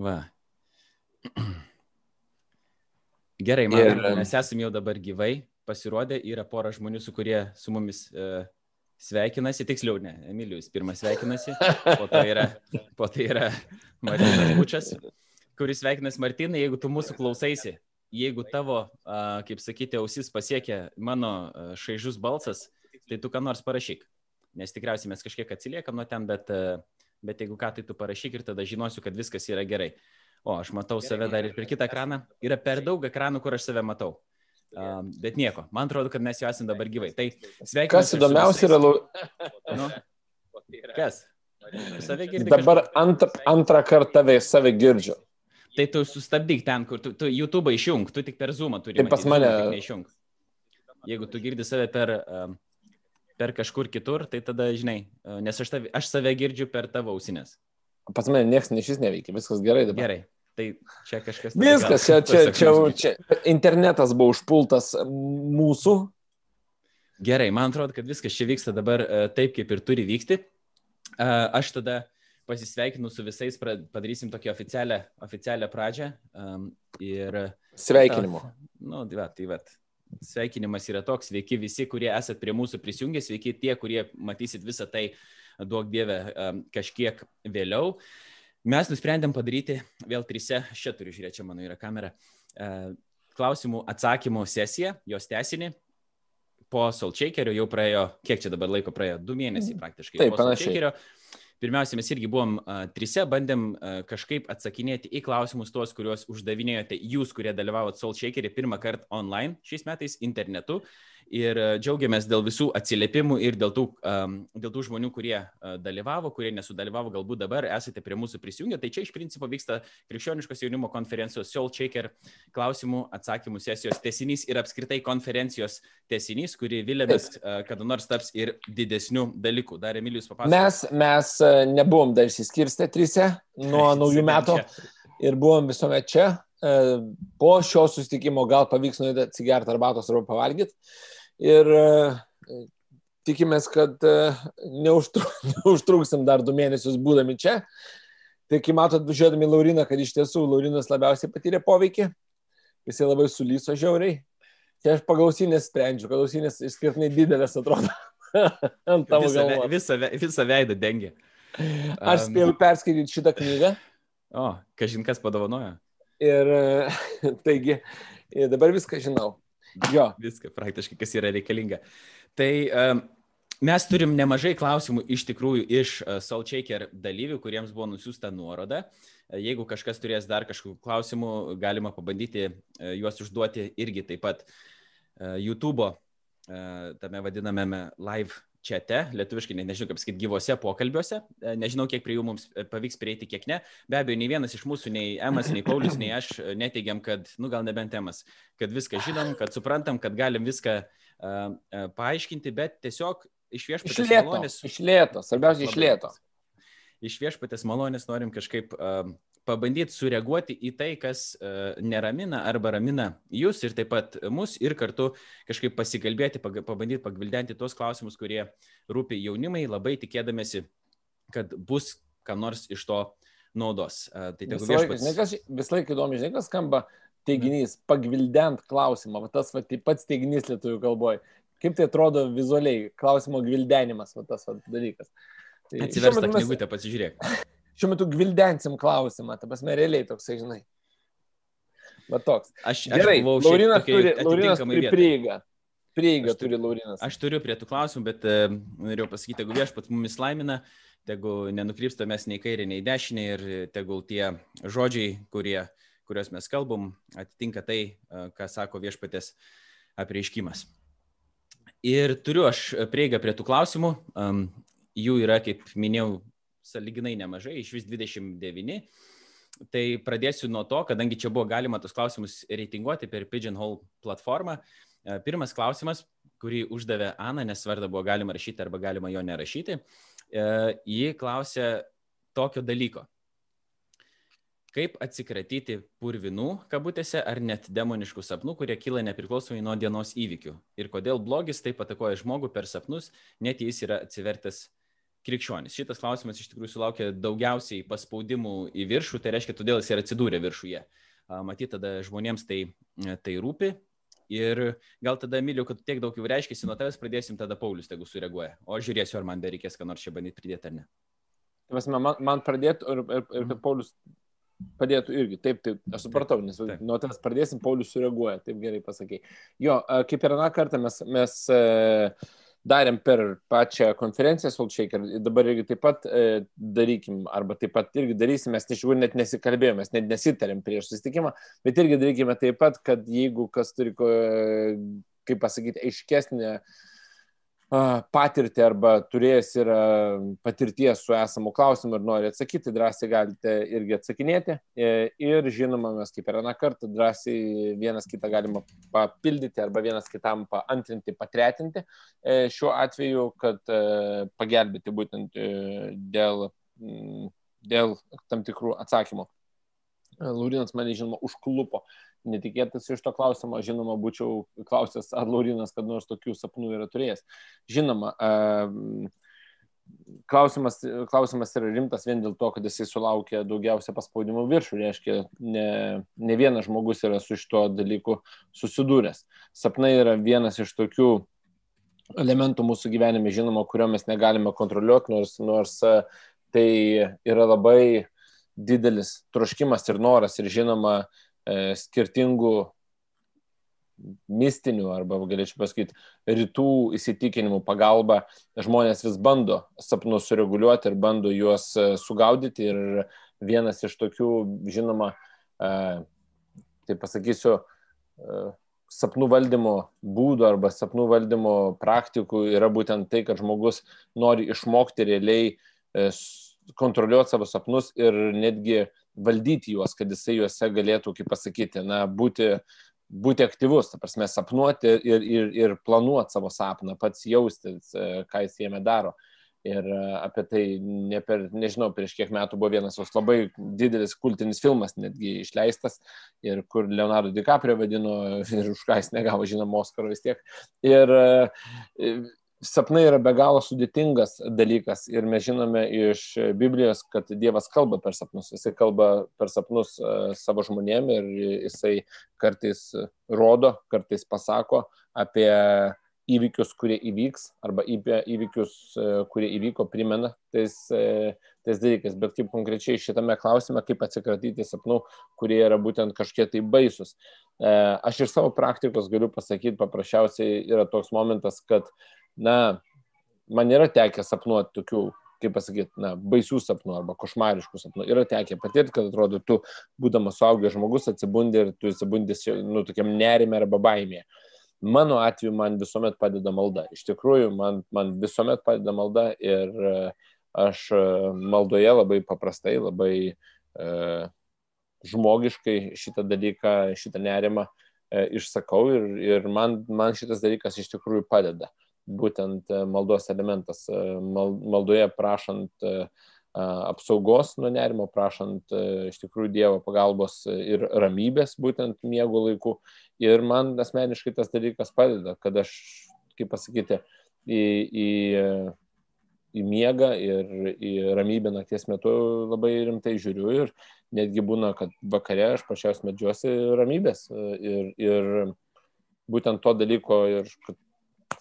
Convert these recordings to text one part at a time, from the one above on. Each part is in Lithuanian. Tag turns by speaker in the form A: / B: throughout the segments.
A: Va. Gerai, man, ir... mes esame jau dabar gyvai, pasirodė, yra pora žmonių, su kurie su mumis uh, sveikinasi, tiksliau ne, Emilijus pirmas sveikinasi, po to yra, po to yra Martinas Bučias, kuris sveikinasi Martinai, jeigu tu mūsų klausaisi, jeigu tavo, uh, kaip sakyti, ausis pasiekia mano uh, šaižus balsas, tai tu ką nors parašyk. Nes tikriausiai mes kažkiek atsiliekam nuo ten, bet, uh, bet jeigu ką, tai tu parašyk ir tada žinosiu, kad viskas yra gerai. O, aš matau save dar ir per kitą ekraną. Yra per daug ekranų, kur aš save matau. Um, bet nieko, man atrodo, kad mes jau esame dabar gyvai. Tai sveikinu.
B: Kas įdomiausia yra...
A: Nu, kas?
B: Save girdi. Dabar antr, antrą kartą save girdžiu.
A: Tai tu sustabdyk ten, kur tu, tu YouTube išjung, tu tik per Zoom turi.
B: Tai pas mane.
A: Neišjung. Jeigu tu girdi save per, um, per kažkur kitur, tai tada žinai, nes aš, tave, aš save girdžiu per tavo ausinės.
B: Pas mane niekas nešis neveikia, viskas gerai dabar.
A: Gerai. Tai čia kažkas.
B: Viskas, čia, čia, čia, čia, internetas buvo užpultas mūsų.
A: Gerai, man atrodo, kad viskas čia vyksta dabar e, taip, kaip ir turi vykti. E, aš tada pasisveikinu su visais, padarysim tokią oficialią, oficialią pradžią. Ir...
B: Sveikinimo.
A: Na, nu, tai va, tai va. Sveikinimas yra toks, sveiki visi, kurie esat prie mūsų prisijungę, sveiki tie, kurie matysit visą tai duok dievę, kažkiek vėliau. Mes nusprendėm padaryti vėl trise, čia turiu žiūrėti, čia mano yra kamera, klausimų atsakymų sesiją, jos tesinį. Po Solčeikerio jau praėjo, kiek čia dabar laiko praėjo, du mėnesiai praktiškai.
B: Taip, panašiai.
A: Pirmiausia, mes irgi buvom uh, trise, bandėm uh, kažkaip atsakinėti į klausimus tuos, kuriuos uždavinėjote jūs, kurie dalyvavot Solčekerį pirmą kartą online šiais metais internetu. Uh, ir e, džiaugiamės dėl visų atsiliepimų ir dėl tų, um, dėl tų žmonių, kurie uh, dalyvavo, kurie nesudalyvavo, galbūt dabar esate prie mūsų prisijungę. Tai čia iš principo vyksta krikščioniškos jaunimo konferencijos Soul Shaker klausimų atsakymų sesijos tesinys ir apskritai konferencijos tesinys, kuri vilėmės, uh, kada nors taps ir didesnių dalykų. Dar Emilijus papasakos.
B: Mes, mes nebuvom dar išsiskirstę trise nuo naujų metų ir buvom visuomet čia. Po šio susitikimo gal pavyks nuėti atsigerti arbatos arba pavalgyti ir e, tikimės, kad e, neužtru, neužtruksim dar du mėnesius būdami čia. Tai kai matot, žiūrėdami Lauriną, kad iš tiesų Laurinas labiausiai patyrė poveikį, jisai labai sulyso žiauriai. Tai aš pagal ausinės sprendžiu, kad ausinės išskirtinai didelės atrodo ant tavo
A: visą,
B: galvos.
A: Visą, visą veidą dengia.
B: Aš spėjau perskaityti šitą knygą.
A: O, kažin kas padovanojo.
B: Ir taigi, dabar viską žinau. Jo.
A: Viską praktiškai, kas yra reikalinga. Tai um, mes turim nemažai klausimų iš tikrųjų iš uh, Soul Shaker dalyvių, kuriems buvo nusiųsta nuoroda. Uh, jeigu kažkas turės dar kažkokių klausimų, galima pabandyti uh, juos užduoti irgi taip pat YouTube, tame vadinamame live čete, lietuviškai, ne, nežinau kaip sakyti, gyvose pokalbiuose, e, nežinau, kiek prie jų mums e, pavyks prieiti, kiek ne. Be abejo, nei vienas iš mūsų, nei Emas, nei Paulius, nei aš e, neteigiam, kad, nu gal nebent Emas, kad viską žinom, kad suprantam, kad galim viską uh, uh, paaiškinti, bet tiesiog iš viešpatės malonės.
B: Iš lėto, svarbiausia iš lėto.
A: Iš viešpatės malonės norim kažkaip uh, pabandyti sureaguoti į tai, kas uh, neramina arba ramina jūs ir taip pat mus ir kartu kažkaip pasikalbėti, pabandyti pagvildenti tuos klausimus, kurie rūpi jaunimai, labai tikėdamėsi, kad bus kam nors iš to naudos. Uh, tai
B: laiką, viešpats... vis laiką įdomu, žinai, kas skamba teiginys, pagvildent klausimą, va, tas va, tai pats teiginys lietuvių kalboje. Kaip tai atrodo vizualiai, klausimo gvildenimas, va, tas va, dalykas.
A: Tai, Atsiversta mes... knygutę, pasižiūrėk.
B: šiuo metu gvildensim klausimą, ta prasme, realiai toksai, žinai. Va toks.
A: Aš, Gerai, aš buvau
B: Laurinas turi, Laurinas turi prieigą. Prieigą turi Laurinas.
A: Aš turiu prie tų klausimų, bet uh, norėjau pasakyti, jeigu viešpats mumis laimina, tegu nenukrypsta mes nei kairė, nei dešinė ir tegul tie žodžiai, kurie, kuriuos mes kalbam, atitinka tai, uh, ką sako viešpatės apreiškimas. Ir turiu aš prieigą prie tų klausimų. Um, jų yra, kaip minėjau, saliginai nemažai, iš vis 29. Tai pradėsiu nuo to, kadangi čia buvo galima tos klausimus reitinguoti per Pigeonhole platformą. E, pirmas klausimas, kurį uždavė Ana, nes vardą buvo galima rašyti arba galima jo nerašyti. E, ji klausė tokio dalyko. Kaip atsikratyti purvinų, kabutėse, ar net demoniškų sapnų, kurie kyla nepriklausomai nuo dienos įvykių? Ir kodėl blogis taip atakoja žmogų per sapnus, net jis yra atsivertęs krikščionis. Šitas klausimas iš tikrųjų sulaukė daugiausiai paspaudimų į viršų, tai reiškia, todėl jis ir atsidūrė viršuje. Matyt, tada žmonėms tai, tai rūpi. Ir gal tada, myliu, kad tiek daug jau reiškia, nuo tavęs pradėsim, tada Paulius tegu sureaguoja. O aš žiūrėsiu, ar man dar reikės ką nors čia bandyti pridėti ar ne.
B: Man, man pradėtų ir, ir, ir kad mhm. Paulius padėtų irgi. Taip, taip, aš supratau, nes taip. nuo tavęs pradėsim, Paulius sureaguoja, taip gerai pasakai. Jo, kaip ir aną kartą mes, mes darėm per pačią konferenciją Solčaker, dabar irgi taip pat darykim, arba taip pat irgi darysim, mes iš tikrųjų net nesikalbėjome, mes net nesitarėm prieš susitikimą, bet irgi darykime taip pat, kad jeigu kas turi, kaip pasakyti, aiškesnė patirtį arba turėjęs yra patirties su esamu klausimu ir nori atsakyti, drąsiai galite irgi atsakinėti. E, ir žinoma, mes kaip ir aną kartą drąsiai vienas kitą galima papildyti arba vienas kitam paantrinti, patretinti. E, šiuo atveju, kad e, pagelbėti būtent dėl, dėl tam tikrų atsakymų. Laurinas mane, žinoma, užklupo netikėtas iš to klausimo, žinoma, būčiau klausęs, ar Laurinas kad nors tokių sapnų yra turėjęs. Žinoma, klausimas, klausimas yra rimtas vien dėl to, kad jisai sulaukė daugiausia paspaudimų viršų, reiškia, ne, ne vienas žmogus yra su šito dalyku susidūręs. Sapnai yra vienas iš tokių elementų mūsų gyvenime, žinoma, kurio mes negalime kontroliuoti, nors, nors tai yra labai didelis troškimas ir noras ir žinoma, E, skirtingų mistinių arba galėčiau pasakyti rytų įsitikinimų pagalba žmonės vis bando sapnus sureguliuoti ir bando juos e, sugaudyti. Ir vienas iš tokių, žinoma, e, tai pasakysiu, sapnų valdymo būdų arba sapnų valdymo praktikų yra būtent tai, kad žmogus nori išmokti realiai kontroliuoti savo sapnus ir netgi valdyti juos, kad jisai juose galėtų, kaip pasakyti, na, būti, būti aktyvus, ta prasme, sapnuoti ir, ir, ir planuoti savo sapną, pats jausti, ką jis jame daro. Ir e, apie tai, ne per, nežinau, prieš kiek metų buvo vienas jos labai didelis kultinis filmas netgi išleistas ir kur Leonardo DiCaprio vadino ir už ką jis negavo, žinoma, Oskaro vis tiek. Ir e, sapnai yra be galo sudėtingas dalykas ir mes žinome iš Biblijos, kad Dievas kalba per sapnus. Jisai kalba per sapnus e, savo žmonėm ir jisai kartais rodo, kartais pasako apie įvykius, kurie įvyks, arba įvykius, e, kurie įvyko, primena tais, e, tais dalykais. Bet kaip konkrečiai šitame klausime, kaip atsikratyti sapnų, kurie yra būtent kažkiek tai baisus. Aš iš savo praktikos galiu pasakyti, paprasčiausiai yra toks momentas, kad uh, na, man yra tekę sapnuoti tokių, kaip pasakyti, na, baisių sapnų arba košmariškų sapnų. Yra tekę patirti, kad atrodo, tu, būdamas suaugęs žmogus, atsibundi ir tu atsibundi, nu, tokiam nerime arba baimėje. Mano atveju man visuomet padeda malda. Iš tikrųjų, man, man visuomet padeda malda ir e, aš e, maldoje labai paprastai, labai e, žmogiškai šitą dalyką, šitą nerimą e, išsakau ir, ir man, man šitas dalykas iš tikrųjų padeda būtent e, maldos elementas. E, maldoje prašant e, apsaugos nuo nerimo, prašant iš tikrųjų Dievo pagalbos ir ramybės būtent miego laiku. Ir man asmeniškai tas dalykas padeda, kad aš, kaip pasakyti, į, į, į miegą ir į ramybę nakties metu labai rimtai žiūriu ir netgi būna, kad vakare aš pačios medžiuosi ramybės ir, ir būtent to dalyko ir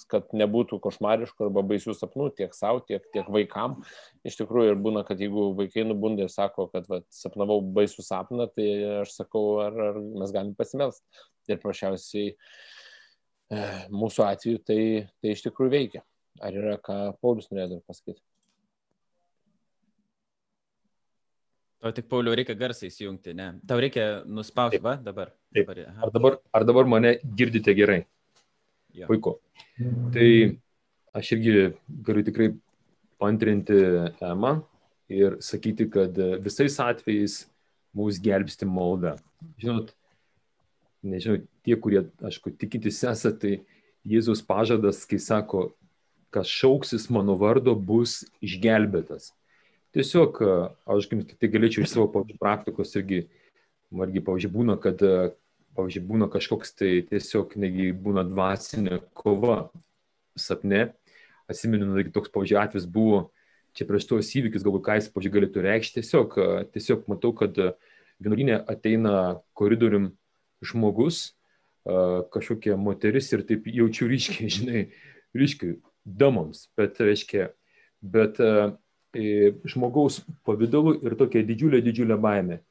B: kad nebūtų košmariškų arba baisių sapnų tiek savo, tiek, tiek vaikam. Iš tikrųjų ir būna, kad jeigu vaikai nubunda ir sako, kad va, sapnavau baisų sapną, tai aš sakau, ar, ar mes galim pasimelsti. Ir prašiausiai e, mūsų atveju tai, tai iš tikrųjų veikia. Ar yra ką Paulius norėtų pasakyti?
A: Tau tik, Pauliu, reikia garsiai įsijungti, ne? Tau reikia nuspausti, va, dabar.
C: Taip. Ar, dabar ar dabar mane girdite gerai? Ja. Puiku. Tai aš irgi galiu tikrai pantrinti Emą ir sakyti, kad visais atvejais mūsų gelbsti malda. Žinot, nežinau, tie, kurie, aišku, tikintis esate, tai Jėzus pažadas, kai sako, kas šauksis mano vardo, bus išgelbėtas. Tiesiog, aš tai galėčiau iš savo praktikos irgi, margi, pavyzdžiui, būna, kad pavyzdžiui, būna kažkoks tai tiesiog, negi būna dvasinė kova sapne. Atsimenu, toks, pavyzdžiui, atvejs buvo, čia prieš tuos įvykius, galbūt ką jis, pažiūrėjau, galėtų reikšti. Tiesiog, tiesiog matau, kad vienuolinė ateina koridorium žmogus, kažkokia moteris ir taip jaučiu ryškiai, žinai, ryškiai, damoms, bet, reiškia, bet žmogaus pavydalu ir tokia didžiulė, didžiulė baime.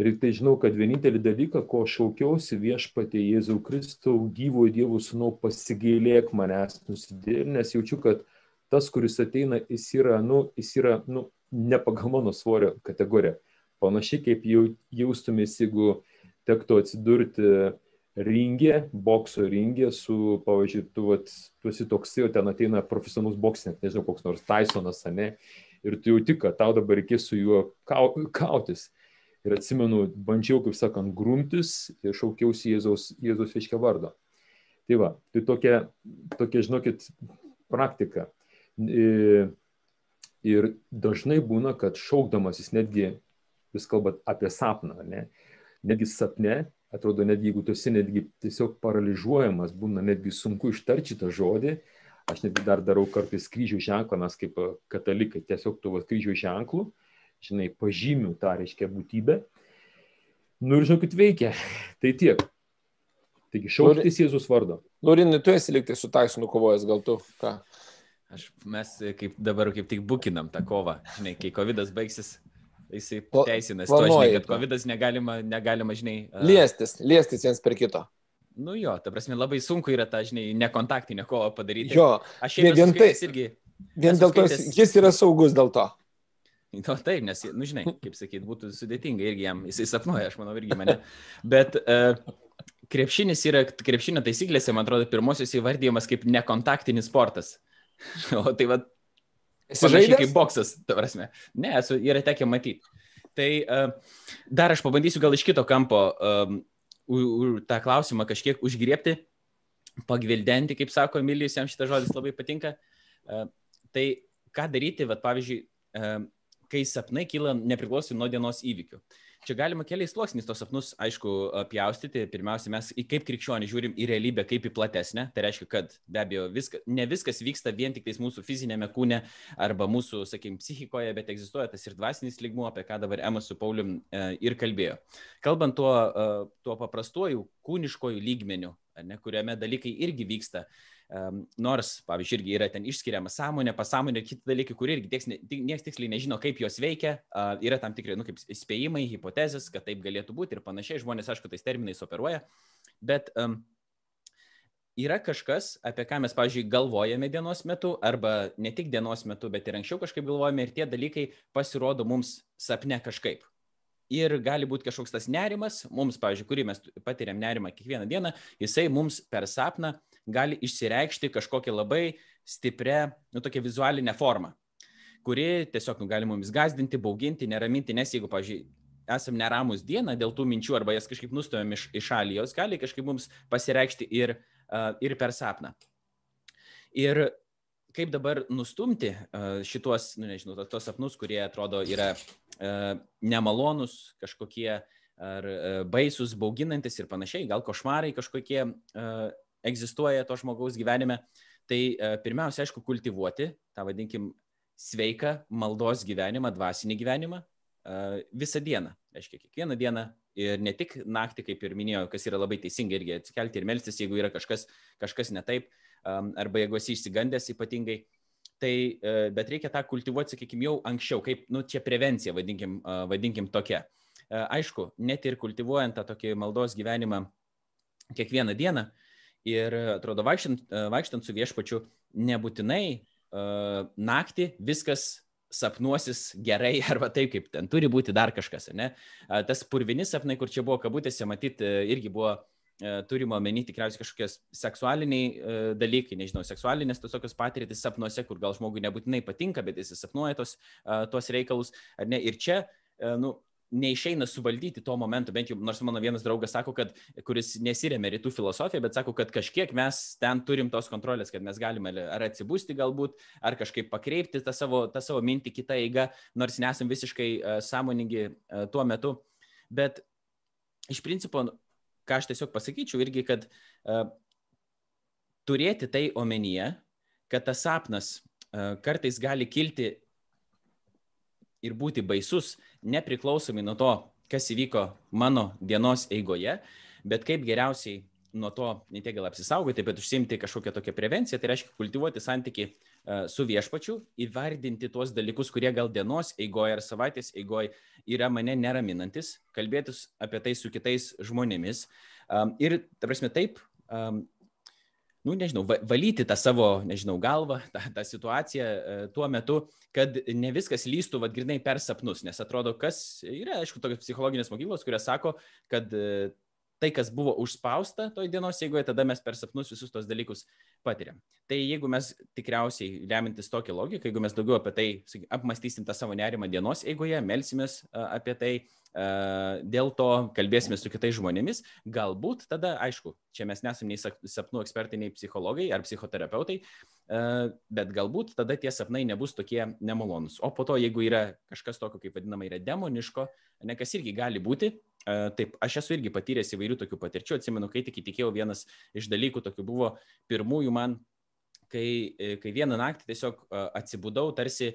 C: Ir tai žinau, kad vienintelį dalyką, ko šaukiausi viešpatė Jėzau Kristau, gyvo Dievo sūnau, pasigailėk manęs nusidėlį, nes jaučiu, kad tas, kuris ateina, jis yra, nu, jis yra, nu, ne pagal mano svorio kategoriją. Panašiai kaip jau, jaustumės, jeigu tektų atsidurti ringė, bokso ringė su, pavyzdžiui, tu, vat, tu esi toks, jau ten ateina profesionalus boksininkas, nežinau, koks nors Tysonas, ne, ir tu jauti, kad tau dabar reikės su juo kau, kautis. Ir atsimenu, bandžiau, kaip sakant, grumtis ir šaukiausi Jėzaus, Jėzaus reiškia vardo. Tai va, tai tokia, tokia žinokit, praktika. Ir dažnai būna, kad šaukdamas jis netgi, jūs kalbat apie sapną, ne? netgi sapne, atrodo, netgi jeigu tu esi netgi tiesiog paralyžiuojamas, būna netgi sunku ištarti šitą žodį, aš netgi dar darau kartais kryžių ženklą, mes kaip katalikai, tiesiog tu vas kryžių ženklų, žinai, pažymių tą reiškia būtybę. Nu ir žinokit, veikia. Tai tiek. Taigi šauktis Jėzus vardo.
B: Lorinai, tu esi liktai su Taisonu kovojęs, gal tu ką?
A: Aš, mes kaip dabar kaip tik bukinam tą kovą. Žinai, kai COVID baigsis, jisai teisinasi. To, žinai, kad COVID negalima, negalima, žinai.
B: Uh... Liestis, liestis viens per kito.
A: Nu jo, ta prasme, labai sunku yra tą, žinai, nekontaktinę kovą padaryti.
B: Jo,
A: aš šiaip vien tai irgi.
B: Vien dėl to, jis yra saugus dėl to.
A: Nu, taip, nes, nu, žinai, kaip sakyt, būtų sudėtinga irgi jam, jisai sapnuoja, aš manau, irgi mane. Bet uh, krepšinis yra, krepšinio taisyklėse, man atrodo, pirmosios įvardyjamas kaip nekontaktinis sportas. O tai va, panašiai kaip boksas, ta prasme. Ne, esu, yra tekę matyti. Tai uh, dar aš pabandysiu gal iš kito kampo um, u, u, tą klausimą kažkiek užgriepti, pagvildenti, kaip sako Emilijus, jam šitas žodis labai patinka. Uh, tai ką daryti, va, pavyzdžiui, uh, kai sapnai kyla nepriklausomai nuo dienos įvykių. Čia galima keliais sluoksniais tos sapnus, aišku, pjaustyti. Pirmiausia, mes kaip krikščionį žiūrim į realybę kaip į platesnę. Tai reiškia, kad be abejo viska, ne viskas vyksta vien tik mūsų fizinėme kūne arba mūsų, sakykime, psichikoje, bet egzistuoja tas ir dvasinis lygmuo, apie ką dabar Ema su Paulium e, ir kalbėjo. Kalbant tuo, e, tuo paprastuoju kūniškoju lygmeniu, ne, kuriame dalykai irgi vyksta, nors, pavyzdžiui, irgi yra ten išskiriama sąmonė, pasąmonė ir kiti dalykai, kur irgi tieks, niekas tiksliai nežino, kaip jos veikia, yra tam tikri, nu, kaip spėjimai, hipotezės, kad taip galėtų būti ir panašiai, žmonės, aišku, tais terminais operuoja, bet um, yra kažkas, apie ką mes, pavyzdžiui, galvojame dienos metu, arba ne tik dienos metu, bet ir anksčiau kažkaip galvojame ir tie dalykai pasirodo mums sapne kažkaip. Ir gali būti kažkoks tas nerimas, mums, pavyzdžiui, kurį mes patiriam nerimą kiekvieną dieną, jisai mums per sapną uh, gali išsireikšti kažkokią labai stiprią, nu, tokią vizualinę formą, kuri tiesiog nu, gali mumis gazdinti, bauginti, neraminti, nes jeigu, pažiūrėjau, esam neramus dieną dėl tų minčių arba jas kažkaip nustumėm iš, iš šalį, jos gali kažkaip mums pasireikšti ir, uh, ir per sapną. Ir kaip dabar nustumti uh, šituos, nu, nežinau, tos sapnus, kurie atrodo yra uh, nemalonus, kažkokie ar baisus, bauginantis ir panašiai, gal košmarai kažkokie uh, egzistuoja to žmogaus gyvenime, tai e, pirmiausia, aišku, kultivuoti tą, vadinkim, sveiką maldos gyvenimą, dvasinį gyvenimą e, visą dieną. Reiškia, kiekvieną dieną ir ne tik naktį, kaip ir minėjau, kas yra labai teisinga irgi atsikelti ir melstis, jeigu yra kažkas, kažkas ne taip, arba jeigu esi išsigandęs ypatingai. Tai, e, bet reikia tą kultivuoti, sakykime, jau anksčiau, kaip, nu, čia prevencija, vadinkim, vadinkim tokia. Aišku, net ir kultivuojant tą tokį maldos gyvenimą kiekvieną dieną, Ir atrodo, vaikštant, e, vaikštant su viešpačiu, nebūtinai uh, naktį viskas sapnuosis gerai arba taip, kaip ten turi būti dar kažkas. Ne? Uh, tas purvinis sapnai, kur čia buvo kabutėse, matyt, irgi buvo turimo omeny tikriausiai kažkokie seksualiniai dalykai, nežinau, seksualinės tos tokios patirtis sapnuose, kur gal žmogui nebūtinai patinka, bet jis sapnuoja tos, tos reikalus. Ir čia, nu, neišeina suvaldyti to momento, bent jau, nors mano vienas draugas sako, kad, kuris nesiremia rytų filosofiją, bet sako, kad kažkiek mes ten turim tos kontrolės, kad mes galime ar atsibūsti galbūt, ar kažkaip pakreipti tą savo, tą savo mintį kitą eigą, nors nesam visiškai uh, sąmoningi uh, tuo metu. Bet iš principo, ką aš tiesiog pasakyčiau irgi, kad uh, turėti tai omenyje, kad tas sapnas uh, kartais gali kilti ir būti baisus, nepriklausomai nuo to, kas įvyko mano dienos eigoje, bet kaip geriausiai nuo to ne tiek gal apsisaugoti, bet užsimti kažkokią tokią prevenciją, tai reiškia kultivuoti santyki e, su viešpačiu, įvardinti tuos dalykus, kurie gal dienos eigoje ar savaitės eigoje yra mane neraminantis, kalbėtis apie tai su kitais žmonėmis. Ir, ta prasme, taip, nu, nežinau, valyti tą savo, nežinau, galvą, tą, tą situaciją e, tuo metu, kad ne viskas lystų, vad, grinai per sapnus, nes atrodo, kas yra, aišku, tokios psichologinės mokyklos, kurios sako, kad e, tai, kas buvo užspausta toj dienos eigoje, tada mes per sapnus visus tos dalykus patiriam. Tai jeigu mes tikriausiai remintis tokią logiką, jeigu mes daugiau apie tai apmastysim tą savo nerimą dienos eigoje, melsimės apie tai, dėl to kalbėsime su kitais žmonėmis, galbūt tada, aišku, čia mes nesame nei sapnų ekspertai, nei psichologai ar psichoterapeutai, bet galbūt tada tie sapnai nebus tokie nemalonus. O po to, jeigu yra kažkas tokio, kaip vadinama, yra demoniško, ne kas irgi gali būti, taip, aš esu irgi patyręs įvairių tokių patirčių, atsimenu, kai tik įtikėjau, vienas iš dalykų tokių buvo pirmųjų man, kai, kai vieną naktį tiesiog atsibudau, tarsi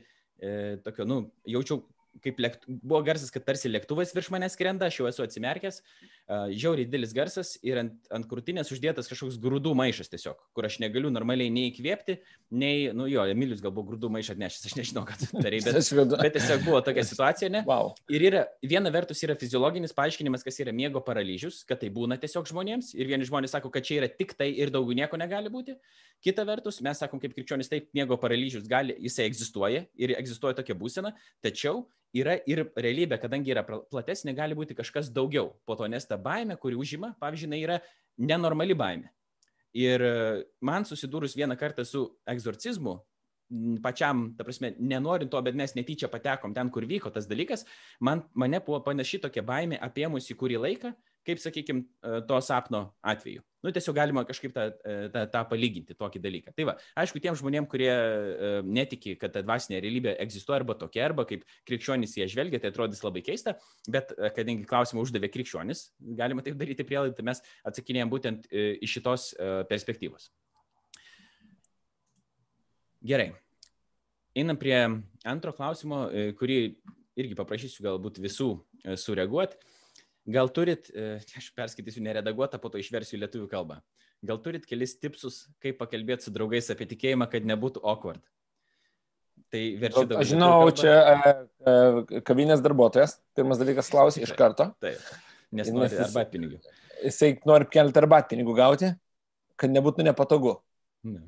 A: tokio, nu, jaučiau kaip lėkt, buvo garsas, kad tarsi lėktuvas virš manęs skrenda, aš jau esu atsimerkęs, žiauriai didelis garsas ir ant, ant krūtinės uždėtas kažkoks grūdų maišas tiesiog, kur aš negaliu normaliai nei įkvėpti, nei, nu jo, Emilius gal buvo grūdų maišą atnešęs, aš nežinau, ką darai, bet, bet tiesiog buvo tokia situacija, ne?
B: Wow.
A: Ir yra, viena vertus yra fiziologinis paaiškinimas, kas yra miego paralyžius, kad tai būna tiesiog žmonėms ir vieni žmonės sako, kad čia yra tik tai ir daugiau nieko negali būti. Kita vertus, mes sakom, kaip krikščionis, taip, miego paralyžius gali, jisai egzistuoja ir egzistuoja tokia būsena, tačiau yra ir realybė, kadangi yra platesnė, gali būti kažkas daugiau po to, nes ta baime, kuri užima, pavyzdžiui, yra nenormali baime. Ir e, man susidūrus vieną kartą su egzorcizmu, pačiam, ta prasme, nenorint to, bet mes netyčia patekom ten, kur vyko tas dalykas, man, mane buvo panaši tokia baimė apėmusi kurį laiką, kaip, sakykime, to sapno atveju. Nu, tiesiog galima kažkaip tą, e, tą, tą palyginti, tokį dalyką. Tai va, aišku, tiem žmonėm, kurie e, netiki, kad ta dvasinė realybė egzistuoja arba tokia, arba kaip krikščionys jie žvelgia, tai atrodys labai keista, bet e, kadangi klausimą uždavė krikščionys, galima taip daryti prielaidą, tai mes atsakinėjom būtent iš šitos perspektyvos. Gerai. Einam prie antro klausimo, kurį irgi paprašysiu galbūt visų sureaguoti. Gal turit, e, aš perskaitysiu neredaguotą, po to išversiu lietuvių kalbą. Gal turit kelis tipsus, kaip pakalbėti su draugais apie tikėjimą, kad nebūtų awkward?
B: Tai verčiu dabar. Aš žinau, čia e, e, kavinės darbuotojas, pirmas dalykas klausė iš karto.
A: Taip, nes nori arbatpinigių.
B: Jisai nori kelti arbatpinigių gauti, kad nebūtų nepatogu. Ne.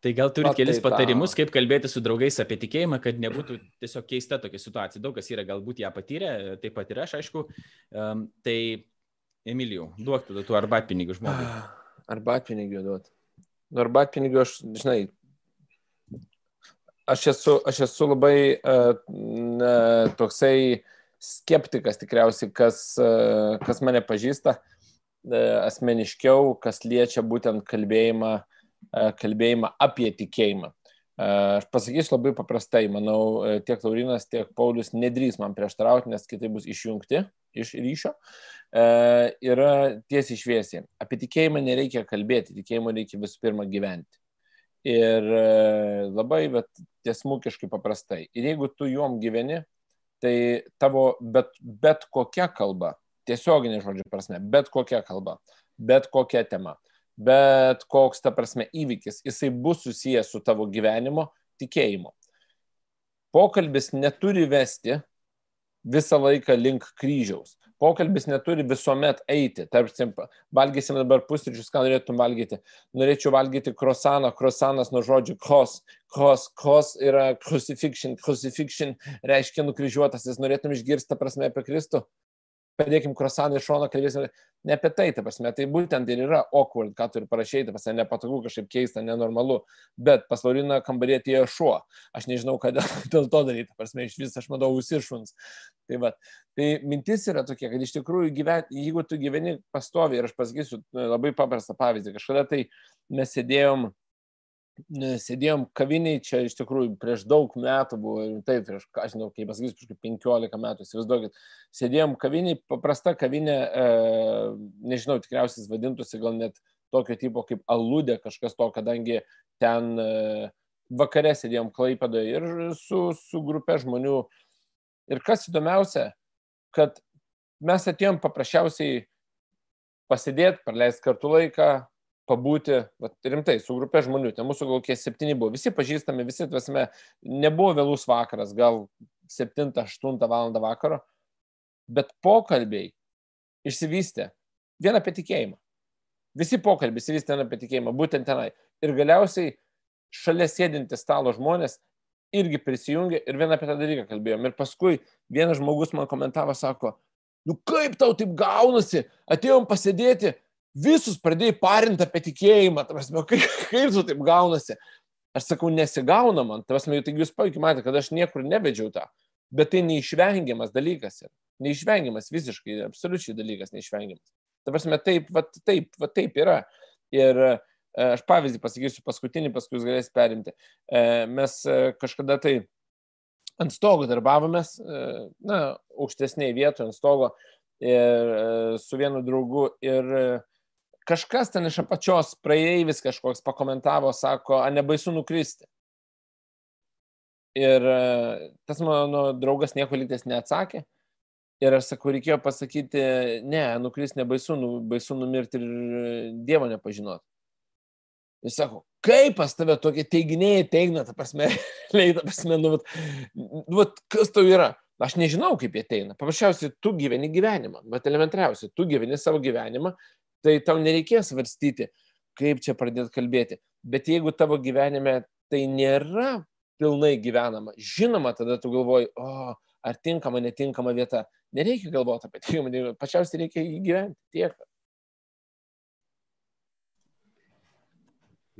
A: Tai gal turit kelis tai patarimus, kaip kalbėti su draugais apie tikėjimą, kad nebūtų tiesiog keista tokia situacija. Daug kas yra galbūt ją patyrę, taip pat ir aš, aišku. Um, tai Emilijau, duok tada tų arbatpinigių žmogui.
B: Arbatpinigių duot. Nu, arbatpinigių aš, žinai, aš esu, aš esu labai uh, toksai skeptikas tikriausiai, kas, uh, kas mane pažįsta uh, asmeniškiau, kas liečia būtent kalbėjimą kalbėjimą apie tikėjimą. E, aš pasakysiu labai paprastai, manau, e, tiek Laurinas, tiek Paulius nedrys man prieštarauti, nes kitai bus išjungti iš ryšio. Yra tiesiai šviesiai. Apie tikėjimą nereikia kalbėti, tikėjimą reikia visų pirma gyventi. Ir labai, bet tiesmukiškai paprastai. Ir jeigu tu juom gyveni, tai tavo bet, bet kokia kalba, tiesioginė žodžio prasme, bet kokia kalba, bet kokia tema, bet koks, ta prasme, įvykis, jisai bus susijęs su tavo gyvenimo tikėjimu. Pokalbis neturi vesti visą laiką link kryžiaus. Pokalbis neturi visuomet eiti. Tarpsim, valgysim dabar pusryčius, ką norėtum valgyti. Norėčiau valgyti krosaną. Krosanas nuo žodžių kros. Kros, kros yra crucifixion. Crucifixion reiškia nukryžiuotasis. Norėtum išgirsti, prasme, apie Kristų padėkim krosaną iš šono, kalbėsim ne apie tai, ta prasme, tai būtent ir yra awkward, ką turi parašyti, ta prasme, nepatogu, kažkaip keista, nenormalu, bet pas Lauriną kambarė atėjo šuo, aš nežinau, ką dėl to daryti, ta prasme, iš vis aš matau užsišuns. Tai, va, tai mintis yra tokia, kad iš tikrųjų, gyven, jeigu tu gyveni pastovi, ir aš pasakysiu labai paprastą pavyzdį, kažkada tai mes sėdėjom sėdėjom kaviniai, čia iš tikrųjų prieš daug metų buvo, taip, prieš, aš žinau, kaip pasakysiu, prieš 15 metų, įsivaizduokit, sėdėjom kaviniai, paprasta kavinė, e, nežinau, tikriausiai vadintųsi gal net tokio tipo kaip aludė kažkas to, kadangi ten e, vakare sėdėjom Klaipadoje ir su, su grupė žmonių. Ir kas įdomiausia, kad mes atėjom paprasčiausiai pasidėti, praleisti kartu laiką, pabūti, vat, rimtai, su grupė žmonių, ten mūsų kokie septyni buvo, visi pažįstami, visi, tvasme, nebuvo vėlus vakaras, gal 7-8 val. vakaro, bet pokalbiai išsivystė vien apie tikėjimą. Visi pokalbiai išsivystė vien apie tikėjimą, būtent tenai. Ir galiausiai šalia sėdinti stalo žmonės irgi prisijungė ir vien apie tą dalyką kalbėjom. Ir paskui vienas žmogus man komentavo, sako, nu kaip tau taip gaunasi, atėjom pasėdėti, visus pradėjai parinti apie tikėjimą, prasme, kaip, kaip tu taip gaunasi. Aš sakau, nesigauna man, prasme, taigi jūs puikiai matėte, kad aš niekur nevedžiau tą, bet tai neišvengiamas dalykas. Neišvengiamas visiškai, absoliučiai dalykas neišvengiamas. Ta prasme, taip, va, taip, va, taip yra. Ir e, aš pavyzdį pasakysiu paskutinį, paskui jūs galėsite perimti. E, mes e, kažkada tai ant stogo darbavomės, na, aukštesnėje vietoje ant stogo ir su vienu draugu ir kažkas ten iš apačios praeivis kažkoks pakomentavo, sako, a nebaisu nukristi. Ir e, tas mano draugas nieko lytės neatsakė. Ir aš sakau, reikėjo pasakyti, ne, nukris nebaisu, nu, baisu numirti ir Dievo nepažinoti. Jis sako, kaip pas tave tokie teiginiai teigna, ta prasme, leita prasme, nu, vat, nu, vat, kas tau yra? Aš nežinau, kaip jie ateina. Paprasčiausiai, tu gyveni gyvenimą, bet elementariausiai, tu gyveni savo gyvenimą tai tau nereikės svarstyti, kaip čia pradėti kalbėti. Bet jeigu tavo gyvenime tai nėra pilnai gyvenama, žinoma, tada tu galvoji, o, ar tinkama, netinkama vieta. Nereikia galvoti apie tai, pačiausiai reikia įgyventi tiek.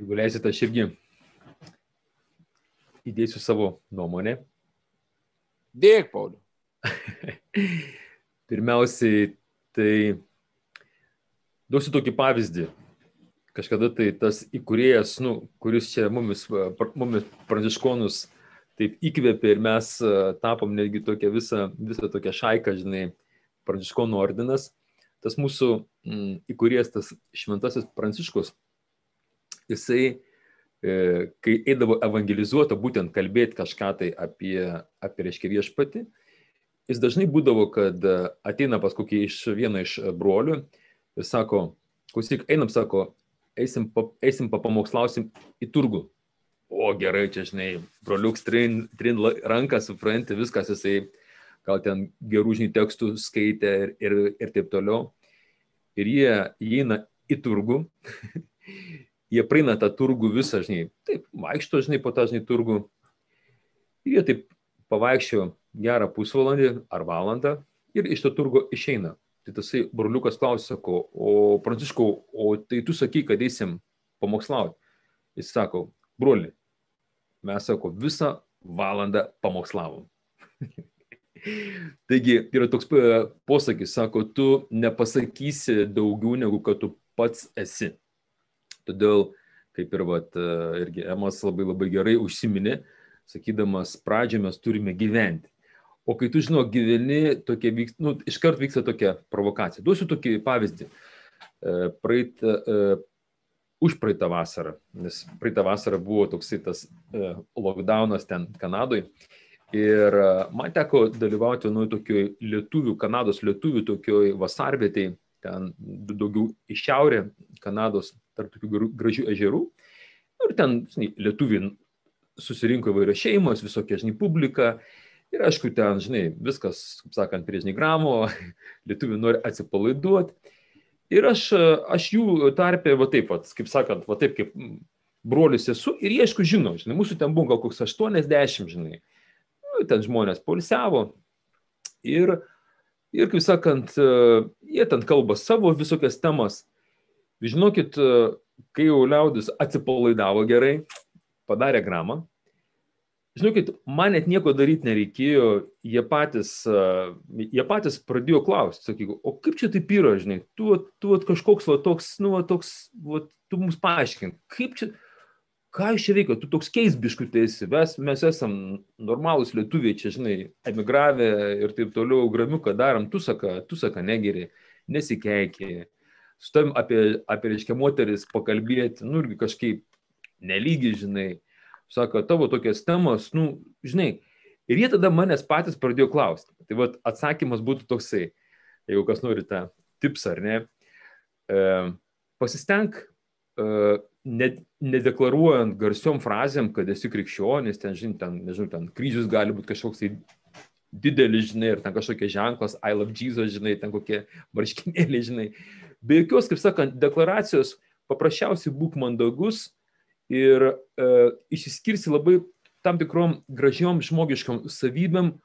C: Jeigu leisite, aš irgi įdėsiu savo nuomonę.
B: Dėk, Pauliu.
C: Pirmiausiai, tai Duosiu tokį pavyzdį. Kažkada tai tas įkūrėjas, nu, kuris čia mumis, mumis pranciškonus taip įkvėpė ir mes tapom netgi tokią visą, visą tokią šaiką, žinai, pranciškonų ordinas. Tas mūsų mm, įkūrėjas, tas šventasis pranciškus, jisai, e, kai eidavo evangelizuoti, būtent kalbėti kažką tai apie, apie reiškia viešpati, jis dažnai būdavo, kad ateina pas kokį iš vieną iš brolių ir sako, klausyk, einam, sako, eisim, pa, eisim papamokslausim į turgų. O gerai, čia, žinai, broliuks trin, trin ranką, supranti, viskas jisai gal ten gerų žinių tekstų skaitė ir, ir, ir taip toliau. Ir jie įeina į turgų, jie praeina tą turgų visą, žinai, taip, vaikšto, žinai, po tą, žinai, turgų. Ir jie taip pavaikščio gerą pusvalandį ar valandą ir iš to turgo išeina. Tai tasai broliukas klausė, sako, o Pranciškau, o tai tu sakai, kad eisim pamokslauti. Jis sako, broli, mes, sako, visą valandą pamokslavom. Taigi yra toks e, posakis, sako, tu nepasakysi daugiau negu kad tu pats esi. Todėl, kaip ir vat, e, irgi Emas labai labai gerai užsiminė, sakydamas, pradžią mes turime gyventi. O kai tu žinok, gyveni, tokie vyks, nu, iškart vyksta tokia provokacija. Duosiu tokį pavyzdį. E, praeitą, e, už praeitą vasarą, nes praeitą vasarą buvo toksai tas e, lockdownas ten Kanadoje. Ir man teko dalyvauti nu, tokioj lietuvių, Kanados lietuvių tokioj vasarvietėje, ten daugiau į šiaurę Kanados, tarp tokių gražių ežerų. Ir ten, žinai, lietuviai susirinko įvairios šeimos, visokia, žinai, publika. Ir aišku, ten, žinai, viskas, kaip sakant, prie žnigramo, lietuvių nori atsipalaiduoti. Ir aš, aš jų tarpė, va taip, va, kaip sakant, va taip kaip brolius esu ir jie, aišku, žino, žinai, mūsų ten buvo gal koks 80, žinai, nu, ten žmonės polisiavo. Ir, ir, kaip sakant, jie ten kalba savo visokias temas. Žinokit, kai jau liaudis atsipalaidavo gerai, padarė gramą, Žinokit, man net nieko daryti nereikėjo, jie patys, jie patys pradėjo klausti, sakyk, o kaip čia taip yra, žinai, tu, tu kažkoks, va, toks, nu, va, toks, va, tu mums paaiškink, kaip čia, ką iš čia veikia, tu toks keisbiškų esi, mes, mes esam normalūs lietuviai, čia, žinai, emigravę ir taip toliau, gramiuką darom, tu saka, tu saka, negeri, nesikeikia, su tavim apie, apie, reiškia, moteris pakalbėti, nu, irgi kažkaip nelygi, žinai, sako, tavo tokias temas, nu, žinai, Ir jie tada manęs patys pradėjo klausti. Tai vad atsakymas būtų toksai, jeigu kas nori tą tipsą ar ne, e, pasisteng e, nedeklaruojant garsiom frazėm, kad esi krikščionis, ten, žin, ten, nežinau, ten kryžius gali būti kažkoks tai didelis, žinai, ir ten kažkokie ženklas, I love Jesus, žinai, ten kokie marškinėliai, žinai. Be jokios, kaip sakant, deklaracijos, paprasčiausiai būk mandagus ir e, išsiskirsi labai tam tikrom gražiom žmogiškom savybėm,